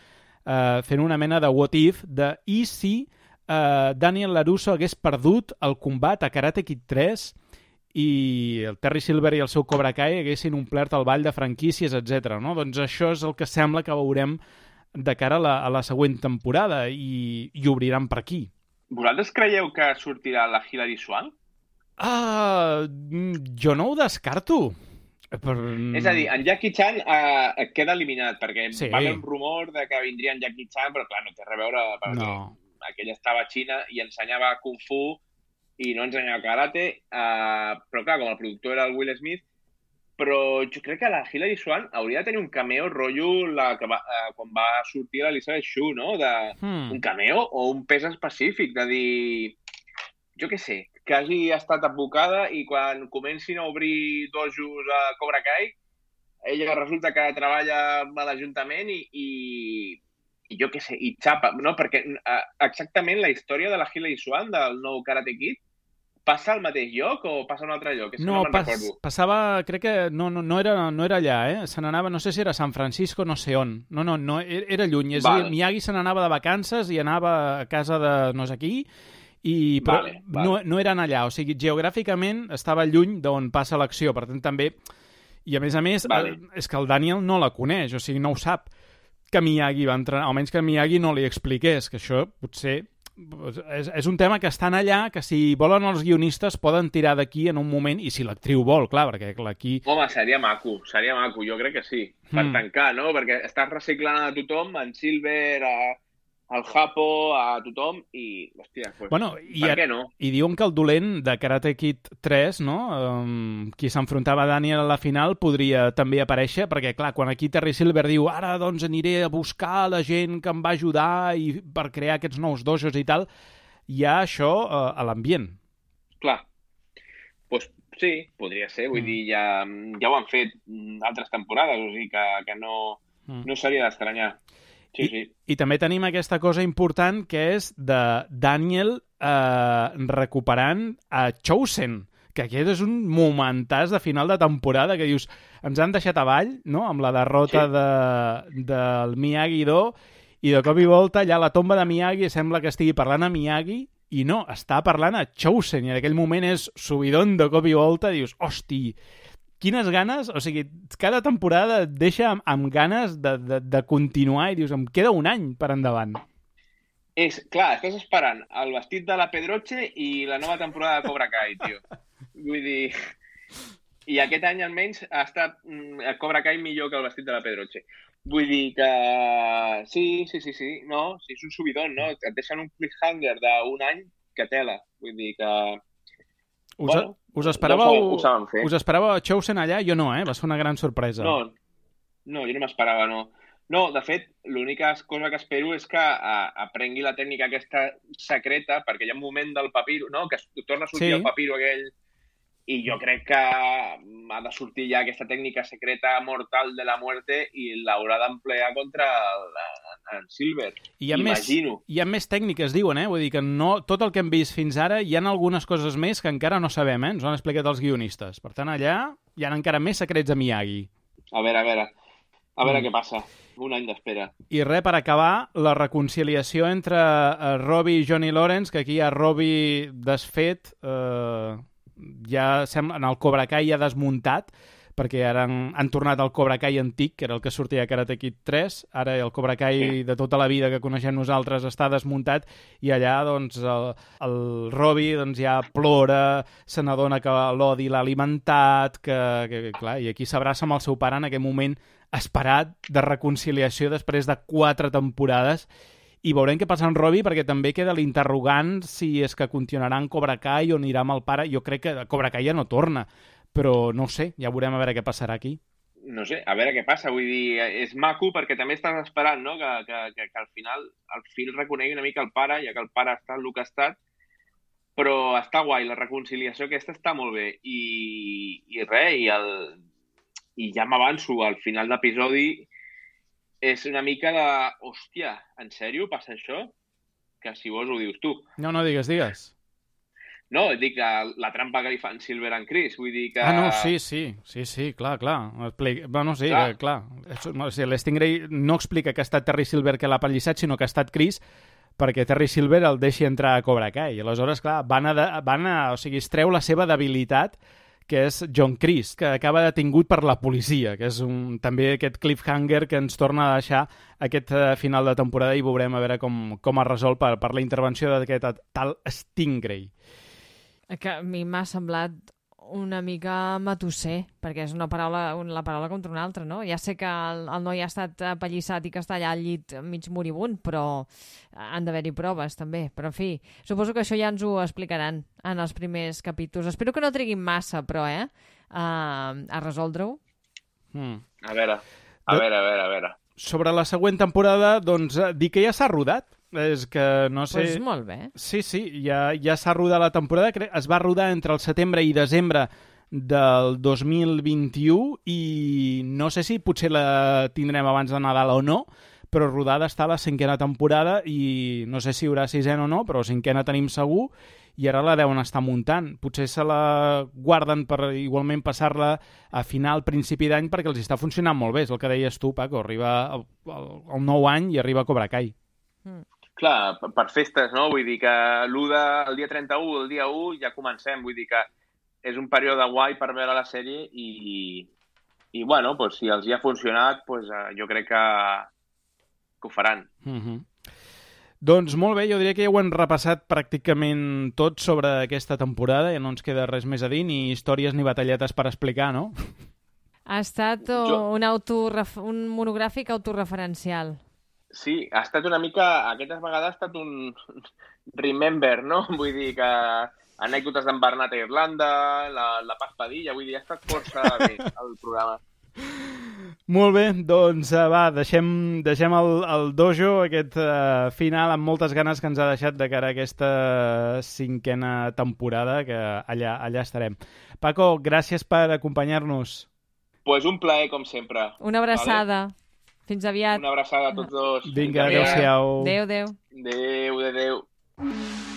eh, fent una mena de what if de i si eh, Daniel LaRusso hagués perdut el combat a Karate Kid 3 i el Terry Silver i el seu Cobra Kai haguessin omplert el ball de franquícies, etc. No? Doncs això és el que sembla que veurem de cara a la, a la següent temporada i, i obriran per aquí. Vosaltres creieu que sortirà la Hilary Swank? Ah, mm, jo no ho descarto. Per... És a dir, en Jackie Chan eh, queda eliminat, perquè Sí. va haver un rumor de que vindria en Jackie Chan, però clar, no té res a veure, perquè No. aquell estava a Xina i ensenyava Kung Fu i no ensenyava Karate, eh, però clar, com el productor era el Will Smith, però jo crec que la Hilary Swan hauria de tenir un cameo rotllo la que va, eh, quan va sortir l'Elizabeth Shue, no? De, Hmm. un cameo o un pes específic, de dir, jo què sé, que hagi estat advocada i quan comencin a obrir dojos a Cobra Kai, ella resulta que treballa a l'Ajuntament i, i, i jo què sé, i xapa, no? Perquè exactament la història de la Hilary Swan, del nou Karate Kid, passa al mateix lloc o passa a un altre lloc? És que no, No, pas, recordo. passava, crec que no, no, no, era, no era allà, eh? Se n'anava, no sé si era San Francisco, no sé on. No, no, no era lluny. És a dir. Miyagi se n'anava de vacances i anava a casa de no sé qui, i, però Vale, vale. No, no eren allà. O sigui, geogràficament estava lluny d'on passa l'acció. Per tant, també... I a més a més, Vale. eh, és que el Daniel no la coneix, o sigui, no ho sap que Miyagi va entrenar, almenys que Miyagi no li expliqués, que això potser és, és un tema que estan allà, que si volen els guionistes poden tirar d'aquí en un moment, i si l'actriu vol, clar, perquè aquí... Home, seria maco, seria maco, jo crec que sí. Per Mm. tancar, no? Perquè estàs reciclant a tothom, en Silver, a, al Japo, a tothom, i, hòstia, pues, Bueno, i, per ara- què no? I diuen que el dolent de Karate Kid 3, no? Um, qui s'enfrontava a Daniel a la final podria també aparèixer, perquè, clar, quan aquí Terry Silver diu ara, doncs, aniré a buscar la gent que em va ajudar i per crear aquests nous dojos i tal, hi ha això uh, a l'ambient. Clar. Pues, sí, podria ser, vull Mm. dir, ja, ja ho han fet altres temporades, o sigui que, que no, Mm. no seria d'estranyar. Sí, sí. I també tenim aquesta cosa important que és de Daniel eh, recuperant a Chosen, que aquest és un momentàs de final de temporada que dius, ens han deixat avall, no?, amb la derrota Sí. de, del Miyagi-Do, i de cop i volta allà a la tomba de Miyagi sembla que estigui parlant a Miyagi, i no, està parlant a Chosen, i en aquell moment és subidon de cop i volta, dius, hosti, quines ganes, o sigui, cada temporada et deixa amb, amb ganes de, de, de continuar i dius, em queda un any per endavant. És, clar, estàs esperant el vestit de la Pedroche i la nova temporada de Cobra Kai, tio. Vull dir... I aquest any almenys ha estat mm, Cobra Kai millor que el vestit de la Pedroche. Vull dir que... Sí, sí, sí, sí. No, sí, és un subidon, no? Et deixen un cliffhanger d'un any que tela. Vull dir que... Us, Bueno, us no esperàveu, ho ho fer. us esperàveu a Chosen allà? Jo no, eh? Va ser una gran sorpresa. No, no, jo no m'esperava, no. No, de fet, l'única cosa que espero és que a, aprengui la tècnica aquesta secreta, perquè hi ha un moment del papiro, no?, que es- torna a sortir Sí. el papiro aquell, i jo crec que ha de sortir ja aquesta tècnica secreta mortal de la muerte i l'haurà d'emplear contra el, en Silver. I hi ha, més, Imagino. hi ha més tècniques, diuen, eh? Vull dir que no, tot el que hem vist fins ara hi han algunes coses més que encara no sabem, eh? Ens ho han explicat els guionistes. Per tant, allà hi ha encara més secrets de Miyagi. A veure, a veure, a veure Mm. què passa. Un any d'espera. I res, per acabar, la reconciliació entre eh, Robbie i Johnny Lawrence, que aquí hi ha Robbie desfet, eh, ja sembla, en el Cobra Kai ja desmuntat, perquè ara han, han tornat al Cobra Kai antic, que era el que sortia a Karate Kid 3, ara el Cobra Kai sí. de tota la vida que coneixem nosaltres està desmuntat i allà doncs el, el Robbie doncs, ja plora, se n'adona que l'odi l'ha alimentat, que, que, clar, i aquí s'abraça amb el seu pare en aquest moment esperat de reconciliació després de quatre temporades i veurem què passa amb Robbie perquè també queda l'interrogant si és que continuarà en Cobra Kai o anirà amb el pare. Jo crec que Cobra Kai ja no torna, però no sé, ja veurem a veure què passarà aquí. No sé, a veure què passa. Vull dir, és maco perquè també estàs esperant no? que, que, que, que al final el fill reconegui una mica el pare, ja que el pare està el que ha estat, però està guai, la reconciliació aquesta està molt bé. I, i res, i, el, i ja m'avanço, al final d'episodi és una mica de... Hòstia, en sèrio passa això? Que si vols ho dius tu. No, no, digues, digues. No, dic que la trampa que li fan Silver and Chris, vull dir que... Ah, no, sí, sí, sí, sí, clar, clar. Expli... Bueno, sí, clar. Eh, clar. O sigui, L'Stingray no explica que ha estat Terry Silver que l'ha pallissat, sinó que ha estat Chris perquè Terry Silver el deixi entrar a Cobra Kai. I aleshores, clar, van a, de, van a, o sigui, es treu la seva debilitat que és John Chris, que acaba detingut per la policia, que és un, també aquest cliffhanger que ens torna a deixar aquest uh, final de temporada i veurem a veure com, com es resol per, per la intervenció d'aquest tal Stingray. Que a mi m'ha semblat una mica matusser, perquè és una paraula, una, la paraula contra una altra, no? Ja sé que el, el noi ha estat apallissat i que està allà al llit mig moribund, però han d'haver-hi proves, també. Però, en fi, suposo que això ja ens ho explicaran en els primers capítols. Espero que no triguin massa, però, eh? Uh, a resoldre-ho. Hmm. A veure, a veure, a veure, a veure. Sobre la següent temporada, doncs, eh, dir que ja s'ha rodat, és que no sé... Pues molt bé. Sí, sí, ja, ja s'ha rodat la temporada. Es va rodar entre el setembre i desembre del 2021 i no sé si potser la tindrem abans de Nadal o no, però rodada està la cinquena temporada i no sé si hi haurà sisena o no, però cinquena tenim segur i ara la deuen estar muntant. Potser se la guarden per igualment passar-la a final, principi d'any, perquè els està funcionant molt bé. És el que deies tu, Paco, arriba el, el, el nou any i arriba a Cobra Kai. Mm. Clar, per festes, no? Vull dir que l'1 de, el dia 31, el dia 1, ja comencem. Vull dir que és un període guai per veure la sèrie i, i bueno, pues, si els hi ha funcionat, pues, uh, jo crec que, que ho faran. Mm -hmm. Doncs molt bé, jo diria que ja ho hem repassat pràcticament tot sobre aquesta temporada, ja no ens queda res més a dir, ni històries ni batalletes per explicar, no? Ha estat jo... un, autoref... un monogràfic autorreferencial. Sí, ha estat una mica... Aquesta vegada ha estat un remember, no? Vull dir que anècdotes d'en Bernat a Irlanda, la, la Paz Padilla, vull dir, ha estat força bé el programa. Molt bé, doncs uh, va, deixem, deixem el, el dojo, aquest uh, final amb moltes ganes que ens ha deixat de cara a aquesta cinquena temporada, que allà, allà estarem. Paco, gràcies per acompanyar-nos. Pues un plaer, com sempre. Una abraçada. Vale? Fins aviat. Una abraçada a tots dos. Vinga, adéu-siau. Adéu, adéu. Adéu, adéu.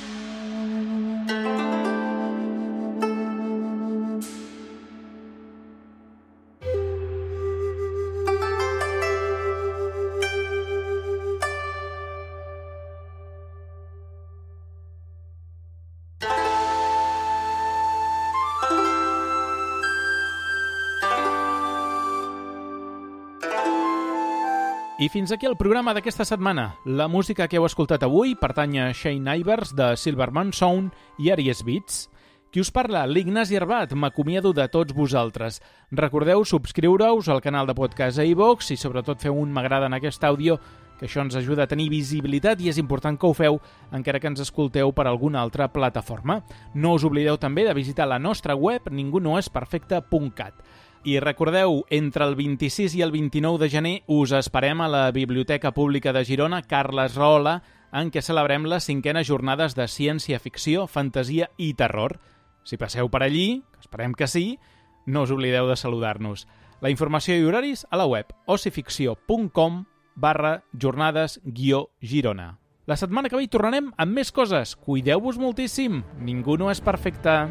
I fins aquí el programa d'aquesta setmana. La música que heu escoltat avui pertany a Shane Ivers de Silverman Sound i Aries Beats. Qui us parla? L'Ignasi Arbat. M'acomiado de tots vosaltres. Recordeu subscriure-us al canal de podcast a iVox i sobretot feu un m'agrada en aquest àudio que això ens ajuda a tenir visibilitat i és important que ho feu encara que ens escolteu per alguna altra plataforma. No us oblideu també de visitar la nostra web ningunoesperfecte.cat. I recordeu, entre el 26 i el 29 de gener us esperem a la Biblioteca Pública de Girona Carles Rahola, en què celebrem les cinquenes jornades de ciència-ficció, fantasia i terror. Si passeu per allí, esperem que sí, no us oblideu de saludar-nos. La informació i horaris a la web ocificció.com barra jornades guió Girona. La setmana que ve hi tornarem amb més coses. Cuideu-vos moltíssim. Ningú no és perfecte.